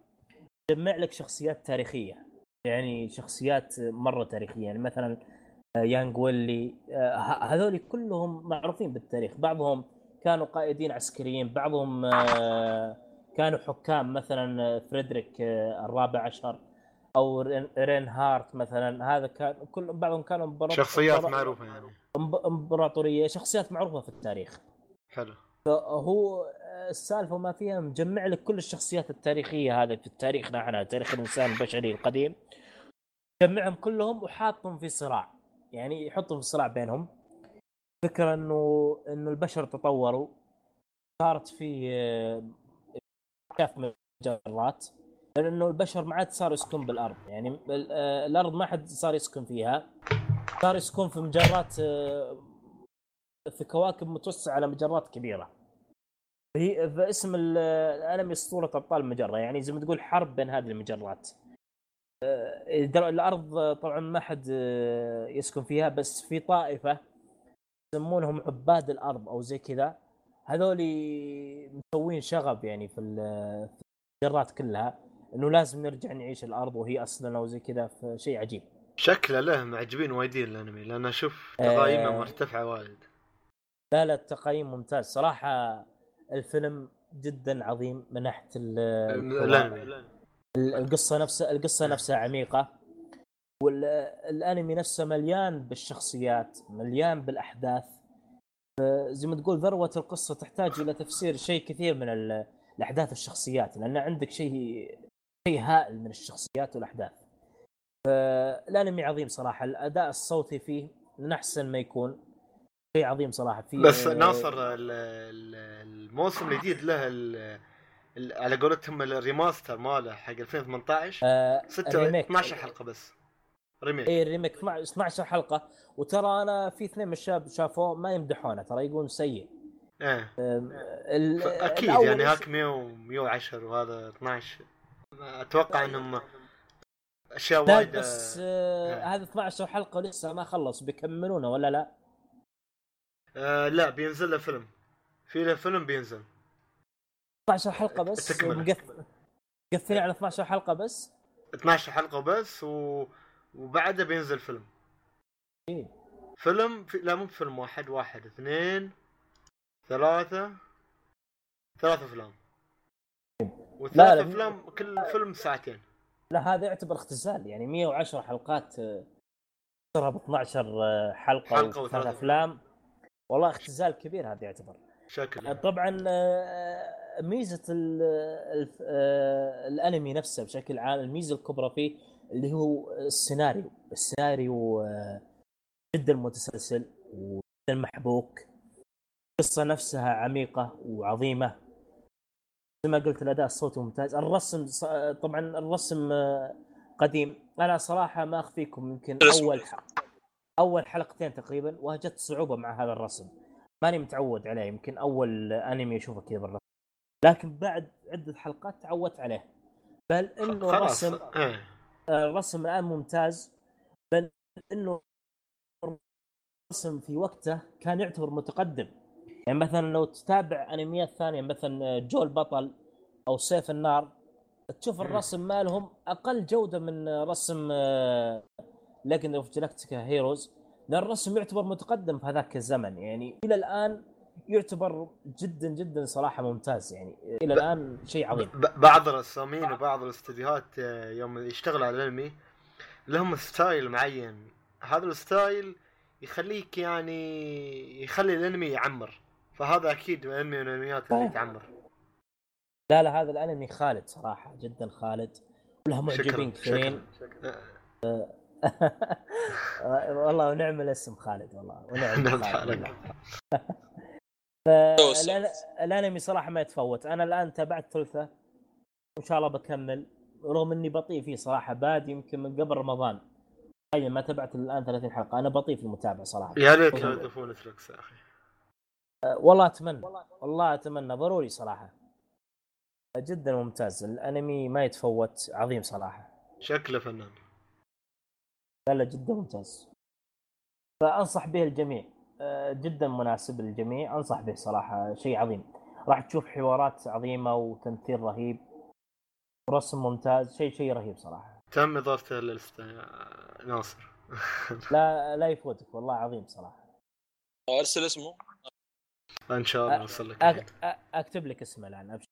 جمع لك شخصيات تاريخية. يعني شخصيات مرة تاريخية. يعني مثلا آه، يانغ ويلي آه، هذول كلهم معروفين بالتاريخ. بعضهم كانوا قائدين عسكريين بعضهم كانوا حكام. مثلا فريدريك الرابع عشر. أو رين, هارت مثلا. هذا كان كل بعضهم كانوا إمبراط- شخصيات معروفة يعني. إمبراطورية. شخصيات معروفة في التاريخ. حلو. هو السالفة ما فيها مجمع لك كل الشخصيات التاريخية هذه في تاريخنا إحنا تاريخ الإنسان البشري القديم. جمعهم كلهم وحاطهم في صراع. يعني يحطهم في صراع بينهم. فكرة انه إنه البشر تطوروا. صارت في آه، كاف مجرات. لأنه البشر ما عاد صاروا يسكن بالأرض. يعني آه، الأرض ما حد صار يسكن فيها. صار يسكن في مجرات آه، في كواكب متوسعة على مجرات كبيرة. هي فاسم ال- الانمي اسطوره ابطال المجرة. يعني زي ما تقول حرب بين هذه المجرات. آه، الأرض طبعا ما حد يسكن فيها بس في طائفة يسمونهم عباد الأرض أو زي كذا. هذول مسوين شغب يعني في المجرات كلها. إنه لازم نرجع نعيش الأرض وهي اصلنا وزي كذا شيء عجيب. شكله له معجبين وايدين الأنمي لأن أشوف آه. تقايمه مرتفعه وايد. لا لا التقييم ممتاز. صراحة الفيلم جدا عظيم من ناحية. الأنمي. ال- القصة نفسها القصة نفسها عميقة. والانمي نفسه مليان بالشخصيات مليان بالأحداث. زي ما تقول ذروة القصة تحتاج إلى تفسير شيء كثير من ال- الأحداث الشخصيات لأن عندك شيء شيء هائل من الشخصيات والأحداث. فالانمي عظيم صراحة الأداء الصوتي فيه من أحسن ما يكون. شيء عظيم صراحة. فيه بس ناصر ال- ال- الموسم الجديد له على قولتهم ال remaster ماله حق 2018 آه 6 ال remake. 12 حلقة بس. remake. اي ال remake 12 12 حلقة. وترى أنا في اثنين من الشباب شافوه ما يمدحونه ترى يقولون سيء. إيه. أكيد يعني هاك 100 110 وهذا 12 أتوقع إنهم أشياء وايد بس آه آه. هذا 12 حلقة لسه ما خلص بيكملونه ولا لا؟ آه لا بينزل له فيلم في له فيلم بينزل 12 حلقة بس. مقفل مقفلين على 12 حلقة بس 12 حلقة بس و... وبعدها بينزل فيلم إيه. فيلم في... لا مو فيلم واحد واحد اثنين ثلاثة ثلاثة أفلام وثلاث لا. أفلام كل فيلم ساعتين. لا هذا يعتبر اختزال يعني 110 حلقات آه، تصيرها ب 12 حلقة حلقة وثلاث أفلام. والله اختزال كبير هذا يعتبر. شكل طبعا آه، ميزة ال ال آه، الأنمي نفسه بشكل عام الميزة الكبرى فيه اللي هو السيناريو. السيناريو آه، جدا متسلسل وجدا محبوك. القصة نفسها عميقة وعظيمة. زي ما قلت الأداء الصوتي ممتاز. الرسم طبعا الرسم آه، قديم. أنا صراحة ما أخفيكم يمكن. أول ح- أول حلقتين تقريبا واجهت صعوبة مع هذا الرسم. ماني متعود عليه يمكن أول أنمي أشوفه كذا بالرسم. لكن بعد عدة حلقات تعودت عليه. بل إنه الرسم إيه. الرسم الآن ممتاز. بل إنه الرسم في وقته كان يعتبر متقدم. يعني مثلا لو تتابع أنميات ثانية مثلا جو البطل أو سيف النار تشوف. الرسم مالهم أقل جودة من رسم Legend of the Galactic Heroes لأن الرسم يعتبر متقدم في هذاك الزمن. يعني إلى الآن يعتبر جدا جدا صراحة ممتاز. يعني إلى الآن شيء عظيم. ب- بعض الرسامين وبعض الاستديوهات آه، يوم يشتغلوا على الأنمي لهم style معين. هذا ال style يخليك يعني يخلي الأنمي يعمر. فهذا أكيد من انمي من الانميات اللي صحيح. تعمر لا لا هذا الأنمي خالد صراحة جدا خالد. ولها معجبين كثيرين. والله ونعم الاسم خالد والله ونعم نعم خالد الأنمي صراحة ما يتفوت. أنا الآن تابعت ثلثة وإن شاء الله بكمل. رغم إني بطيء فيه صراحة بادي يمكن من قبل رمضان. تخيل ما تابعت الآن 30 حلقة. أنا بطيء في المتابعة صراحة. يا ريت لو يضيفون نتفلكس يا أخي. والله أتمنى والله أتمنى ضروري صراحة. جدا ممتاز الأنمي ما يتفوت عظيم صراحة. شكله فنان. لا لا جدا ممتاز. فأنصح به الجميع. أه، جدا مناسب للجميع أنصح به صراحة شيء عظيم. راح تشوف حوارات عظيمة وتمثيل رهيب. رسم ممتاز شيء شيء رهيب صراحة. تم اضافته للسته ناصر. لا لا يفوتك والله عظيم صراحة. أرسل اسمه. إن شاء الله اوصل لك أك... أكتب لك اسمه الآن أبشر.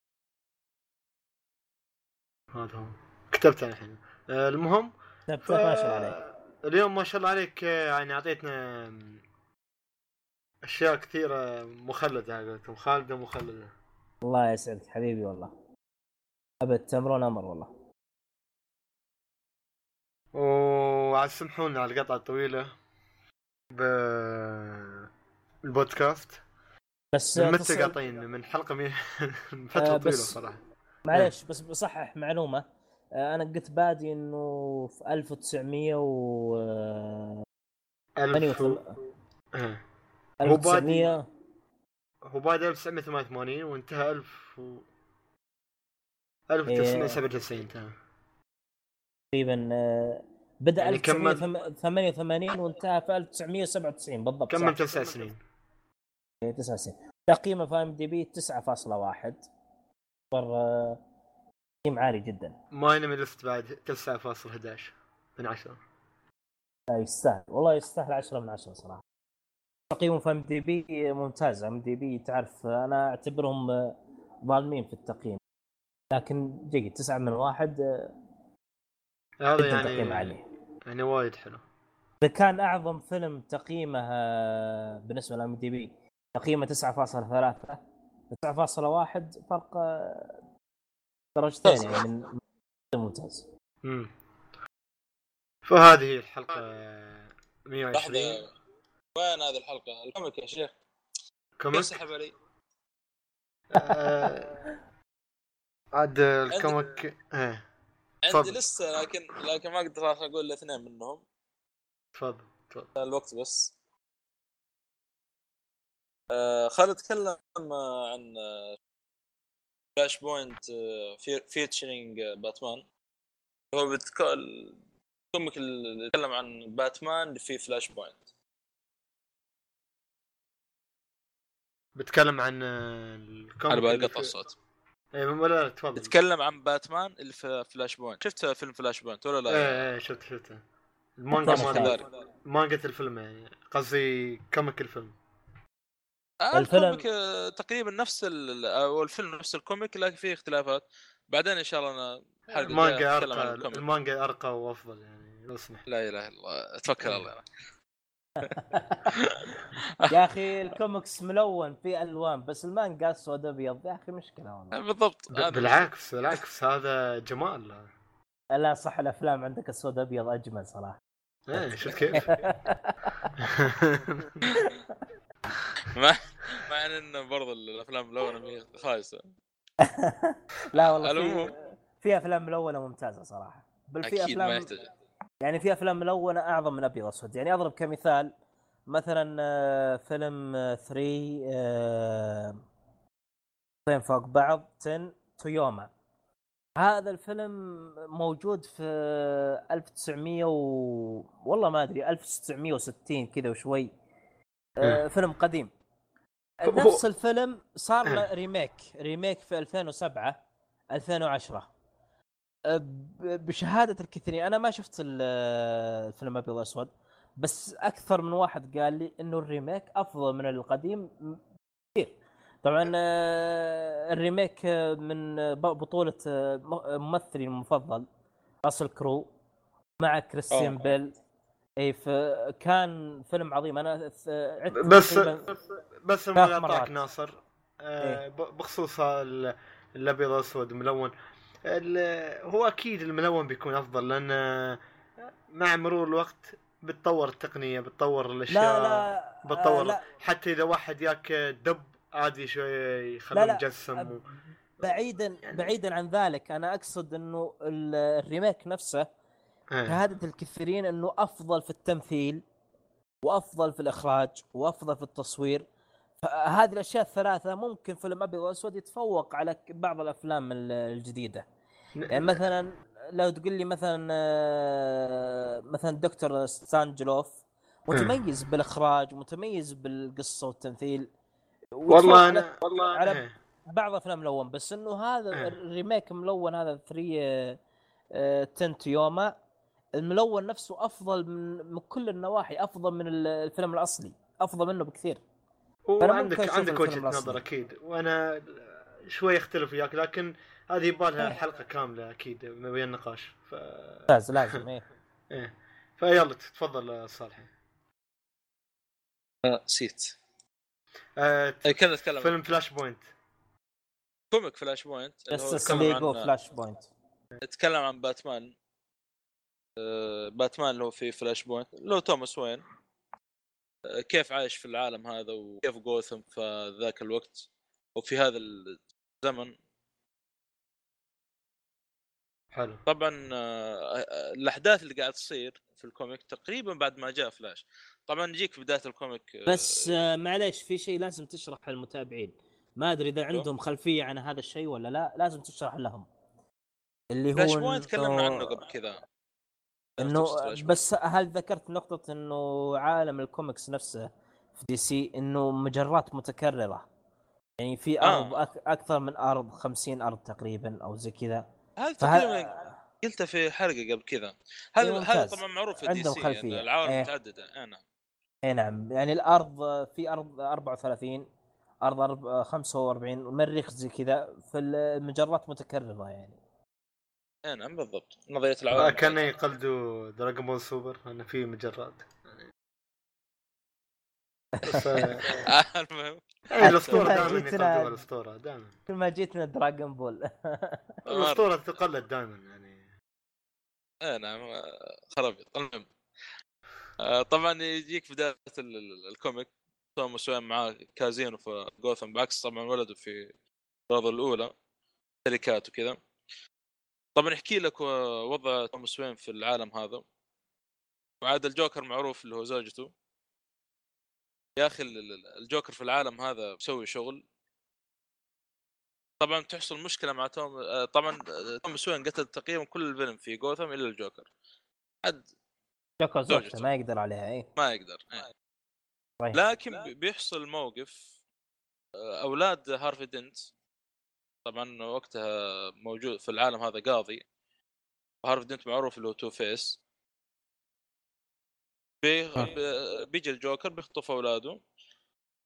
هذا هو. كتبته الحين. آه، المهم كتبت ما شاء الله عليك. اليوم ما شاء الله عليك يعني أعطيتنا أشياء كثيرة مخلدة على قولتهم. خالدة مخلدة. الله يسعدك حبيبي والله. أبد تمرون أمر والله. وعاد سمحونا على القطعة الطويلة ب البودكاست. بس من متى قاطعين من حلقة. من فترة آه، طويلة بس- صراحة معلش بس بصحح معلومة آه، أنا قلت بادي إنه في 1900 و ألف و... 88 آه. هو بادي- 1900 هو بادئ 1988 وانتهى 1000 و... إيه. 1997 انتهى تقريبا بدأ يعني كمل- 1988 وانتهى في 1997 بالضبط كمل. تسع سنين إيه، تسع سنين تقييمه في IMDb 9.1 مره آه، تقييم عالي جدا. ما لست بعد 9.11 من 10 آه، يستاهل. والله يستاهل 10 من 10 صراحة. تقييمه في ام دي بي ممتاز. ام دي بي تعرف آه، أنا أعتبرهم آه، ظالمين في التقييم. لكن جيد 9 من واحد آه، هذا جدا تقييم يعني عالي. يعني وايد حلو. إذا كان أعظم فيلم تقييمه آه، بالنسبة لل IMDb تقييمه 9.3 9.1 فرق آه، درجتين يعني من ممتاز. امم فهذه هي الحلقة 120 لحظه وين هذه الحلقة؟ ال comic يا شيخ. comic يسحب علي. آه، عاد ال comic إيه. عندي. لسه لكن لكن ما أقدر أقول الاثنين منهم. تفضل تفضل. الوقت بس. خالد تكلم آه، عن Flashpoint featuring Batman. هو بتك... ال comic اللي يتكلم عن باتمان في Flashpoint بتكلم عن آه، ال comic على بالي اللي قطع في- الصوت. إيه ولا لا تفضل. يتكلم عن باتمان اللي في Flashpoint شفت فيلم Flashpoint ولا لا؟ إيه إيه شفت شفته المانجا comic. مانجا الفيلم يعني قصدي كوميك آه الفيلم- ال comic آه، تقريبا نفس ال... أو الفيلم نفس ال comic لكن فيه اختلافات. بعدين إن شاء الله أنا المانجا أرقى المانجا أرقى وأفضل يعني لو سمحت لا إله إلا الله. توكل على الله. يا أخي الكوميكس ملون في ألوان بس المانجا أسود أبيض. يا أخي مشكلة والله. بالضبط. ب- هذا بالعكس بالعكس هذا جمال. لا صح الأفلام عندك أسود أبيض أجمل صراحة. إيه شفت كيف؟ مع إن برضه الأفلام ملونه ما هي خايسة. لا والله. في في أفلام ملونه ممتازة صراحة. بل في ما أفلام يحتاج. يعني في أفلام ملونه أعظم من أبيض اسود يعني أضرب كمثال مثلا آه، فيلم 3 اثنين فوق بعض 3:10 to Yuma. هذا الفيلم موجود في 1900 و... والله ما أدري 1960 كذا وشوي. آه، فيلم قديم. نفس الفيلم صار له remake remake في 2007 2010 أه، بشهادة الكثيرين أنا ما شفت ال- الفيلم أبيض وأسود بس أكثر من واحد قال لي إنه ال remake أفضل من القديم كثير طبعا آه، ال remake من بطولة م- ممثلي المفضل Russell Crowe مع Christian. Bale. اي فكان فيلم عظيم أنا عدت بس بس ما مرات. اعطاك ناصر آه، ب- بخصوص ال- الأبيض والأسود ملون ال- هو أكيد الملون بيكون أفضل لأن آه، مع مرور الوقت بتطور التقنية بتطور الأشياء لا لا بتطور آه، لا حتى إذا واحد ياك دب عادي شوية يخلوه لا. مجسم و... بعيدا يعني- بعيدا عن ذلك أنا أقصد إنه ال- ال remake نفسه. شهادة الكثيرين إنه أفضل في التمثيل وأفضل في الإخراج وأفضل في التصوير. فهذه الأشياء الثلاثة ممكن فيلم ابيض واسود يتفوق على بعض الأفلام ال- الجديدة. يعني مثلا لو تقول لي مثلا آه، مثلا Dr. Strangelove متميز بالإخراج متميز بالقصة والتمثيل. والله أنا والله على إيه. بعض أفلام ملون بس إنه هذا إيه. الريميك ملون هذا 3 تنت يوما. الملون نفسه أفضل من من كل النواحي أفضل من ال- الفيلم الأصلي أفضل منه بكثير. وعندك عندك وجهة. نظر أكيد وأنا شوي يختلف وياك لكن هذه يبغى لها حلقة كاملة أكيد بين النقاش ف ممتاز لازم إيه. إيه. فيلا تفضل صالحي. آه، نسيت. آه آه، كنا نتكلم فيلم Flashpoint. comic Flashpoint يتكلم ليجو Flashpoint. يتكلم عن Batman. Batman اللي هو في Flashpoint اللي هو Thomas Wayne. كيف عايش في العالم هذا وكيف جوثم في ذاك الوقت وفي هذا الزمن. حلو. طبعا آه، آه، الأحداث اللي قاعد تصير في ال comic تقريبا بعد ما جاء فلاش. طبعا يجيك في بداية ال comic آه، بس معليش في شيء لازم تشرح للمتابعين. ما أدري إذا عندهم خلفية عن هذا الشيء ولا لا لازم تشرح لهم. اللي فلاش هو point تكلمنا عنه قبل كذا. إنه بس هل ذكرت نقطة إنه عالم الكوميكس نفسه في DC إنه مجرات متكررة؟ يعني في آه. أرض أك أكثر من أرض 50 أرض تقريبا أو زي كذا. هذا تقريبا قلتها في حلقة قبل كذا. هذا إيه، هذا. طبعا معروف في DC خلفية. إن العوالم إيه. متعددة. أنا اي نعم. يعني الأرض في أرض 34 أرض أرب- 45 مريخ زي كذا. فالمجرات متكررة يعني. اي نعم بالضبط. نظرية آه العوالم كان يقلدوا Dragon Ball Super انه في مجرات آه، المهم. اي الأسطورة دائما يقلدوها الأسطورة دائما. كل ما جيتنا Dragon Ball الأسطورة تقلد دائما يعني. اي نعم آه، خرابيط المهم. آه، طبعا يجيك في بداية ال- ال- ال comic. توماس وين معاه كازينو في جوثم بعكس طبعا ولده في الرياضة الأولى. شركات وكذا. طبعا يحكي لك و- وضع توماس وين في العالم هذا وعاد الجوكر معروف اللي هو زوجته يا أخي ال- ال- الجوكر في العالم هذا مسوي شغل طبعا تحصل مشكلة مع توم آه، طبعا آه، توماس وين قتل تقريبا كل الفيلم في جوثم إلا الجوكر عاد جوكر زوجته. ما يقدر عليها اي ما يقدر. طيب. لكن بي- بيحصل موقف آه، أولاد هارفي دنت طبعا وقتها موجود في العالم هذا قاضي. هارفي دنت معروف اللي هو Two-Face بي... بي- بيجي الجوكر بيخطف أولاده.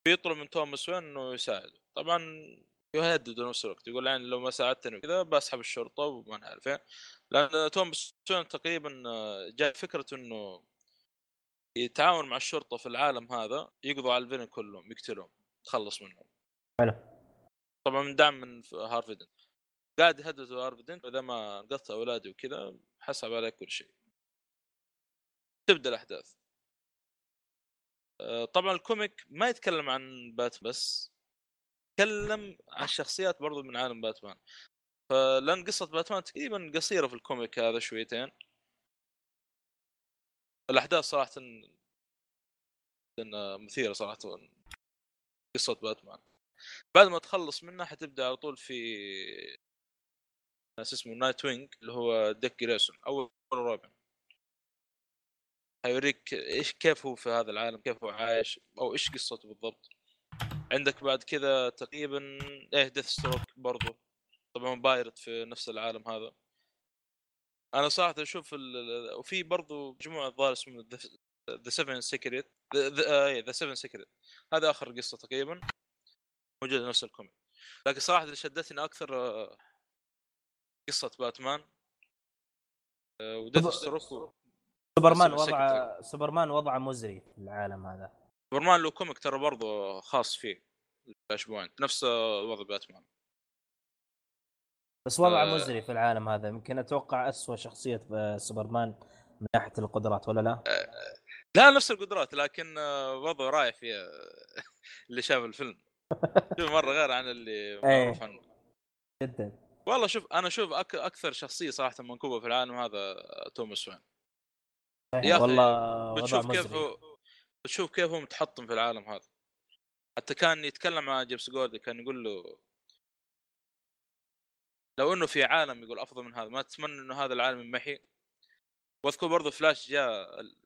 بيطلب من توماس وين إنه يساعده. طبعا يهدد نفس الوقت. يقول يعني لو ما ساعدتني كذا بسحب الشرطة وما نعرف إيه. لأن توماس وين تقريبا جاء فكرة إنه يتعاون مع الشرطة في العالم هذا يقضوا على ال villain كلهم يقتلهم يتخلص منهم. حلو. طبعا من دعم من هارفي دنت. قاعد يهدد هارفي دنت اذا ما انقذت أولادي وكذا حسب عليك كل شيء. تبدأ الأحداث. آه، طبعا ال comic ما يتكلم عن بات بس يتكلم عن الشخصيات برضو من عالم باتمان. فلأن قصة باتمان تقريبا قصيرة في ال comic هذا شويتين. الأحداث صراحة جداً مثيرة صراحة. قصة باتمان. بعد ما تخلص منها حتبدأ على طول في اسمه Nightwing اللي هو ديك جريسون أول روبن. حيوريك إيش كيف هو في هذا العالم كيف هو عايش أو إيش قصته بالضبط. عندك بعد كذا تقريبا إيه Deathstroke برضو. طبعا pirate في نفس العالم هذا. أنا صراحة أشوف ال... وفي برضو مجموعة ظاهر اسمه the 7 secret the 7 secret هذا آخر قصة تقريبا. موجودة نفس ال comic. لكن صراحة اللي شدتني أكثر آه، قصة باتمان آه، و Deathstroke و- سوبرمان وضعه سوبرمان وضعه مزري في العالم هذا. سوبرمان له comic ترى برضه خاص فيه Flashpoint نفس آه، وضع باتمان. بس وضعه آه. مزري في العالم هذا. يمكن أتوقع اسوء شخصية في سوبرمان من ناحية القدرات ولا لا؟ لا نفس القدرات لكن آه، وضعه رايح فيها. اللي شاف الفيلم. شوف مرة غير عن اللي معروف عنه. جدا. والله شوف أنا أشوف أك... أكثر شخصية صراحة منكوبة في العالم هذا توماس وين. يا أخي، والله بتشوف كيف هو بتشوف كيف هو متحطم في العالم هذا. حتى كان يتكلم مع جيمس جوردي كان يقول له لو إنه في عالم يقول أفضل من هذا ما تتمنى إنه هذا العالم يمحي واذكر برضه فلاش جاء ال-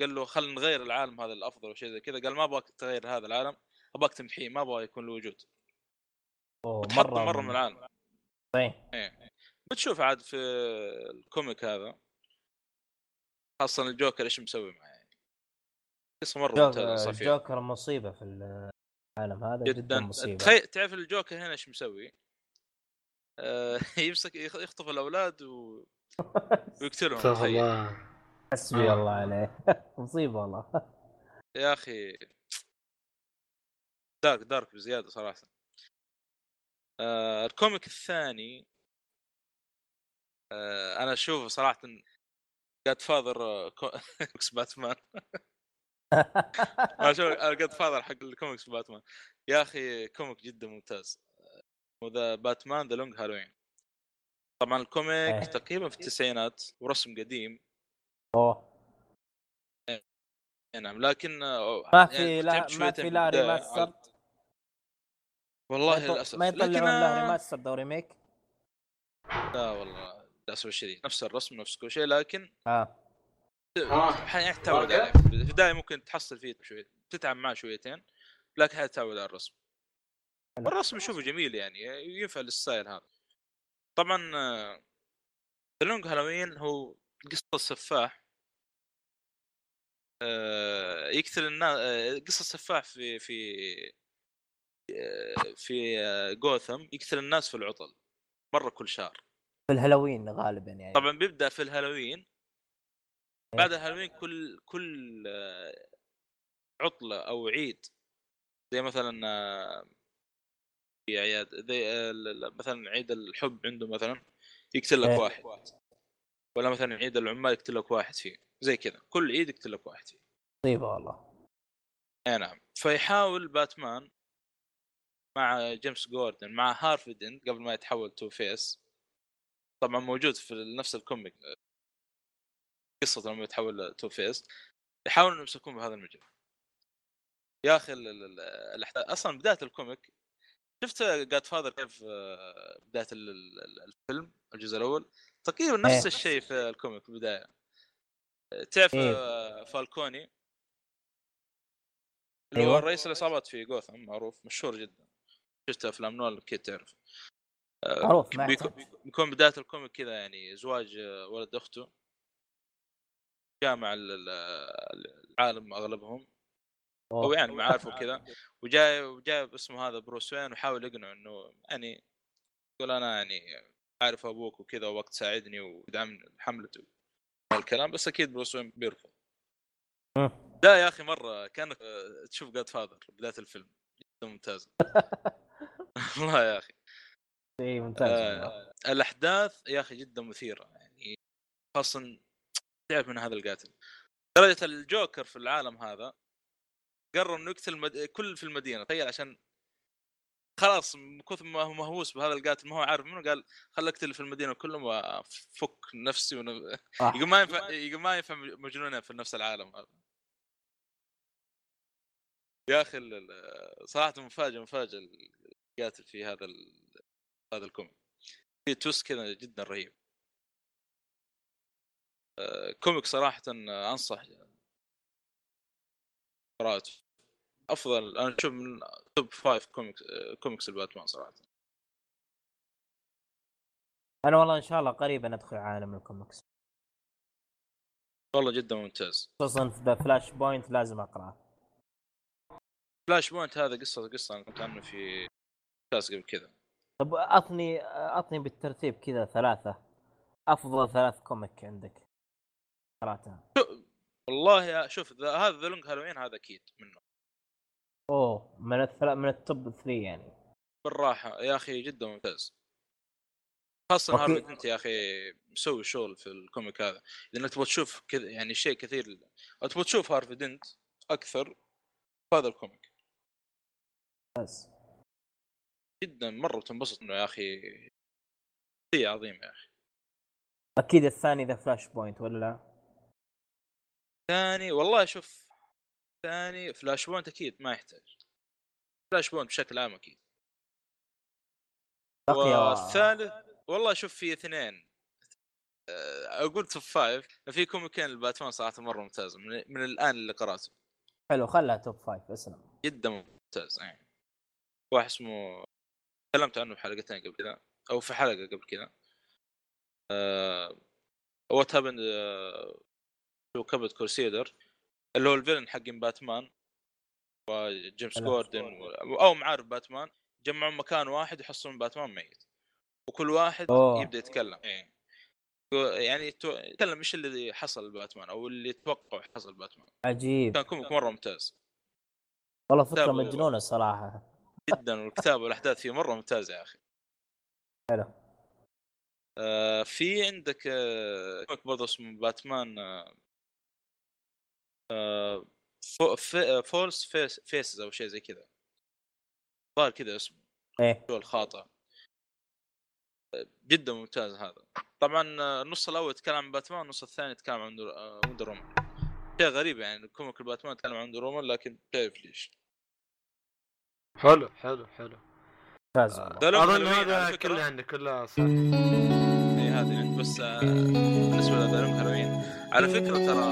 قال له خلينا نغير العالم هذا الافضل وشيء زي كذا قال ما أبغاك تغير هذا العالم. ابغاك تمحيه ما أبغى يكون له وجود. مرة, مرة من العالم. صحيح بتشوف عاد في ال comic هذا خاصة الجوكر إيش مسوي معه يعني. قصة مرة ممتازة جو- صار فيها جوكر مصيبة في ال- العالم هذا جدا, جدا مصيبة. تخيل تعرف الجوكر هنا إيش مسوي؟ آه يمسك يخ- يخطف الأولاد و... ويقتلهم تخيل. الله حسبي آه. الله عليه. مصيبة والله. يا أخي. dark dark بزيادة صراحة. آه ال comic الثاني آه أنا أشوفه صراحة Godfather comics باتمان. أنا أشوف Godfather حق الكوميكس باتمان. يا أخي comic جدا ممتاز. وذا باتمان The Long Halloween. طبعا ال comic إيه. تقريبا في التسعينات ورسم قديم. أوه. إيه نعم لكن آه، ما يعني في لا تعبت ما في لا remaster. والله ما للأسف. ما يطلعون لكن له remaster أو remake لا والله للأسف الشديد. نفس الرسم نفس كل شيء لكن آه. يعني تعود عليه. في البداية ممكن تحصل فيه شوي تتعب معه شويتين لكن حتعود على الرسم. حلو. والرسم اشوفه جميل يعني ينفع لل style هذا. طبعا The Long Halloween هو قصة سفاح. آه، يقتل الناس آه، قصة سفاح في في في جوثم يقتل الناس في العطل مرة كل شهر. في الهالوين غالبا يعني. طبعا بيبدأ في الهالوين. إيه. بعد الهالوين كل كل عطلة أو عيد. زي مثلا في اعياد زي مثلا عيد الحب عنده مثلا يقتل لك إيه. واحد. ولا مثلا عيد العمال يقتل لك واحد فيه. زي كذا. كل عيد يقتل لك واحد فيه. مصيبه والله. أي نعم. فيحاول باتمان مع جيمس جوردن مع هارفي دنت قبل ما يتحول Two-Face طبعا موجود في نفس ال comic. قصة لما يتحول Two-Face يحاولوا إنهم يمسكون بهذا المجال. يا أخي ال- ال- ال- الأحداث أصلا بداية ال comic شفت Godfather كيف آه، بداية ال- ال- الفيلم الجزء الأول؟ تقريبا نفس إيه. الشيء في ال comic في البداية. تعرف إيه. آه، فالكوني اللي هو أيوة. رئيس العصابات في جوثم معروف مشهور جدا. شفت أفلام نولان أكيد تعرف. آه، معروف بيكون بداية ال comic كذا يعني زواج آه، ولد أخته. جامع ال- ال- العالم أغلبهم. أو أوه. يعني معارفه وكذا. وجاي وجاي اسمه هذا بروس وين وحاول يقنعه إنه يعني يقول أنا يعني عارف أبوك وكذا وقت تساعدني ودعمني حملته الكلام بس أكيد بروس وين بيرفض. مم. لا يا أخي مرة كأنك تشوف جاد فاذر بداية الفيلم. جدا ممتازه والله يا أخي. اي ممتاز. آه الأحداث يا أخي جدا مثيرة يعني خاصه تعرف من هذا القاتل. درجة الجوكر في العالم هذا قرر إنه يقتل مد... كل في المدينة. تخيل عشان خلاص من كثر ما هو مهووس بهذا القاتل ما هو عارف منه قال خل أقتل في المدينة كلهم وأفك نفسي ون... يقول ما ينفع يقول ما ينفع مجنونة في نفس العالم هذا. يا أخي صراحة مفاجأة مفاجأة القاتل في هذا ال... هذا ال comic. في twist كذا جدا رهيب. آه، comic صراحة أنصح قراءته. أفضل أنا أشوف من top five comics comics الباتمان صراحة. أنا والله إن شاء الله قريبا أدخل عالم الكوميكس. والله جدا ممتاز. خصوصا في Flashpoint لازم أقرأه. Flashpoint هذا قصه قصة أنا كنت عنه في كاس قبل كذا. طب اعطني أعطني بالترتيب كذا ثلاثة. أفضل ثلاث comic عندك. قراتها والله يا شوف ذا- هذا ذا Long Halloween هذا أكيد منه. أوه من الثلاث من ال top 3 يعني. بالراحة. يا أخي جدا ممتاز. okay. هارفي دنت يا أخي مسوي شغل في ال comic هذا. لانك تبغى تشوف كذا يعني شيء كثير تبغى تشوف هارفي دنت أكثر في هذا ال comic بس جدا مرة تنبسط إنه يا أخي شيء عظيم يا أخي. أكيد الثاني ذا Flashpoint ولا؟ لا؟ ثاني والله شوف ثاني Flashpoint أكيد ما يحتاج. Flashpoint بشكل عام أكيد. والثالث والله شوف في اثنين. أه، أقول top five في كوميكين الباتمان صراحة مرة ممتازه من, من الآن اللي قرأته. حلو خلها top 5 اسلم جدا ممتاز يعني واحد اسمه تكلمت عنه في حلقتين قبل كذا أو في حلقة قبل كذا What Happened to Caped Crusader اللي هو ال villain حق باتمان وجيمس جوردن و- أو معارف باتمان جمعوا مكان واحد يحصلون باتمان ميت. وكل واحد أوه. يبدأ يتكلم. إيه. يعني يتكلم إيش اللي حصل باتمان أو اللي يتوقع حصل باتمان عجيب. كان comic مرة ممتاز. والله فكرة مجنونة الصراحه جدا والكتابة والأحداث فيه مرة ممتازة يا أخي. حلو. آه في عندك آه كوميك برضه اسمه باتمان آه آه فو في فولس فيس فيسز أو شيء زي كذا. ظاهر كذا اسمه. إيه. شو الخاطئ آه، جدا ممتاز هذا. طبعا آه، النص الأول يتكلم عن باتمان النص الثاني يتكلم عن در- وندر وومن شيء غريب يعني كوميك الباتمان يتكلم عن وندر وومن لكن شايف ليش. حلو حلو حلو. ممتاز لهم أظن هذا. كله عندك كله صح. إي هذه عند بس آه، بالنسبة لذلك هالوين على فكرة ترى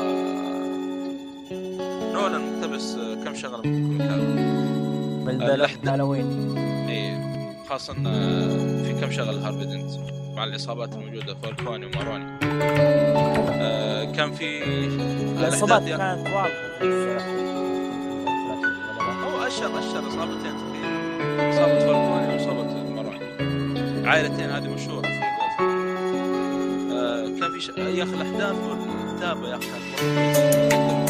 نولان مقتبس آه، كم شغلة من من هالوين إي خاصة آه، في كم شغلة هارفي دنت مع الإصابات الموجودة فالكوني وماروني آه، كان في الإصابات كانت واضحة. أشهر إصابتين تقريبا إصابة فالكوني وإصابة ماروني عائلتين هذه مشهورة في. آه، كان في ش... يا أخي الأحداث والكتابة يا كويسة.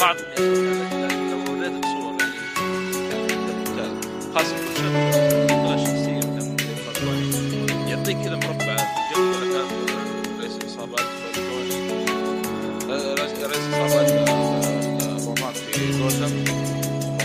بعض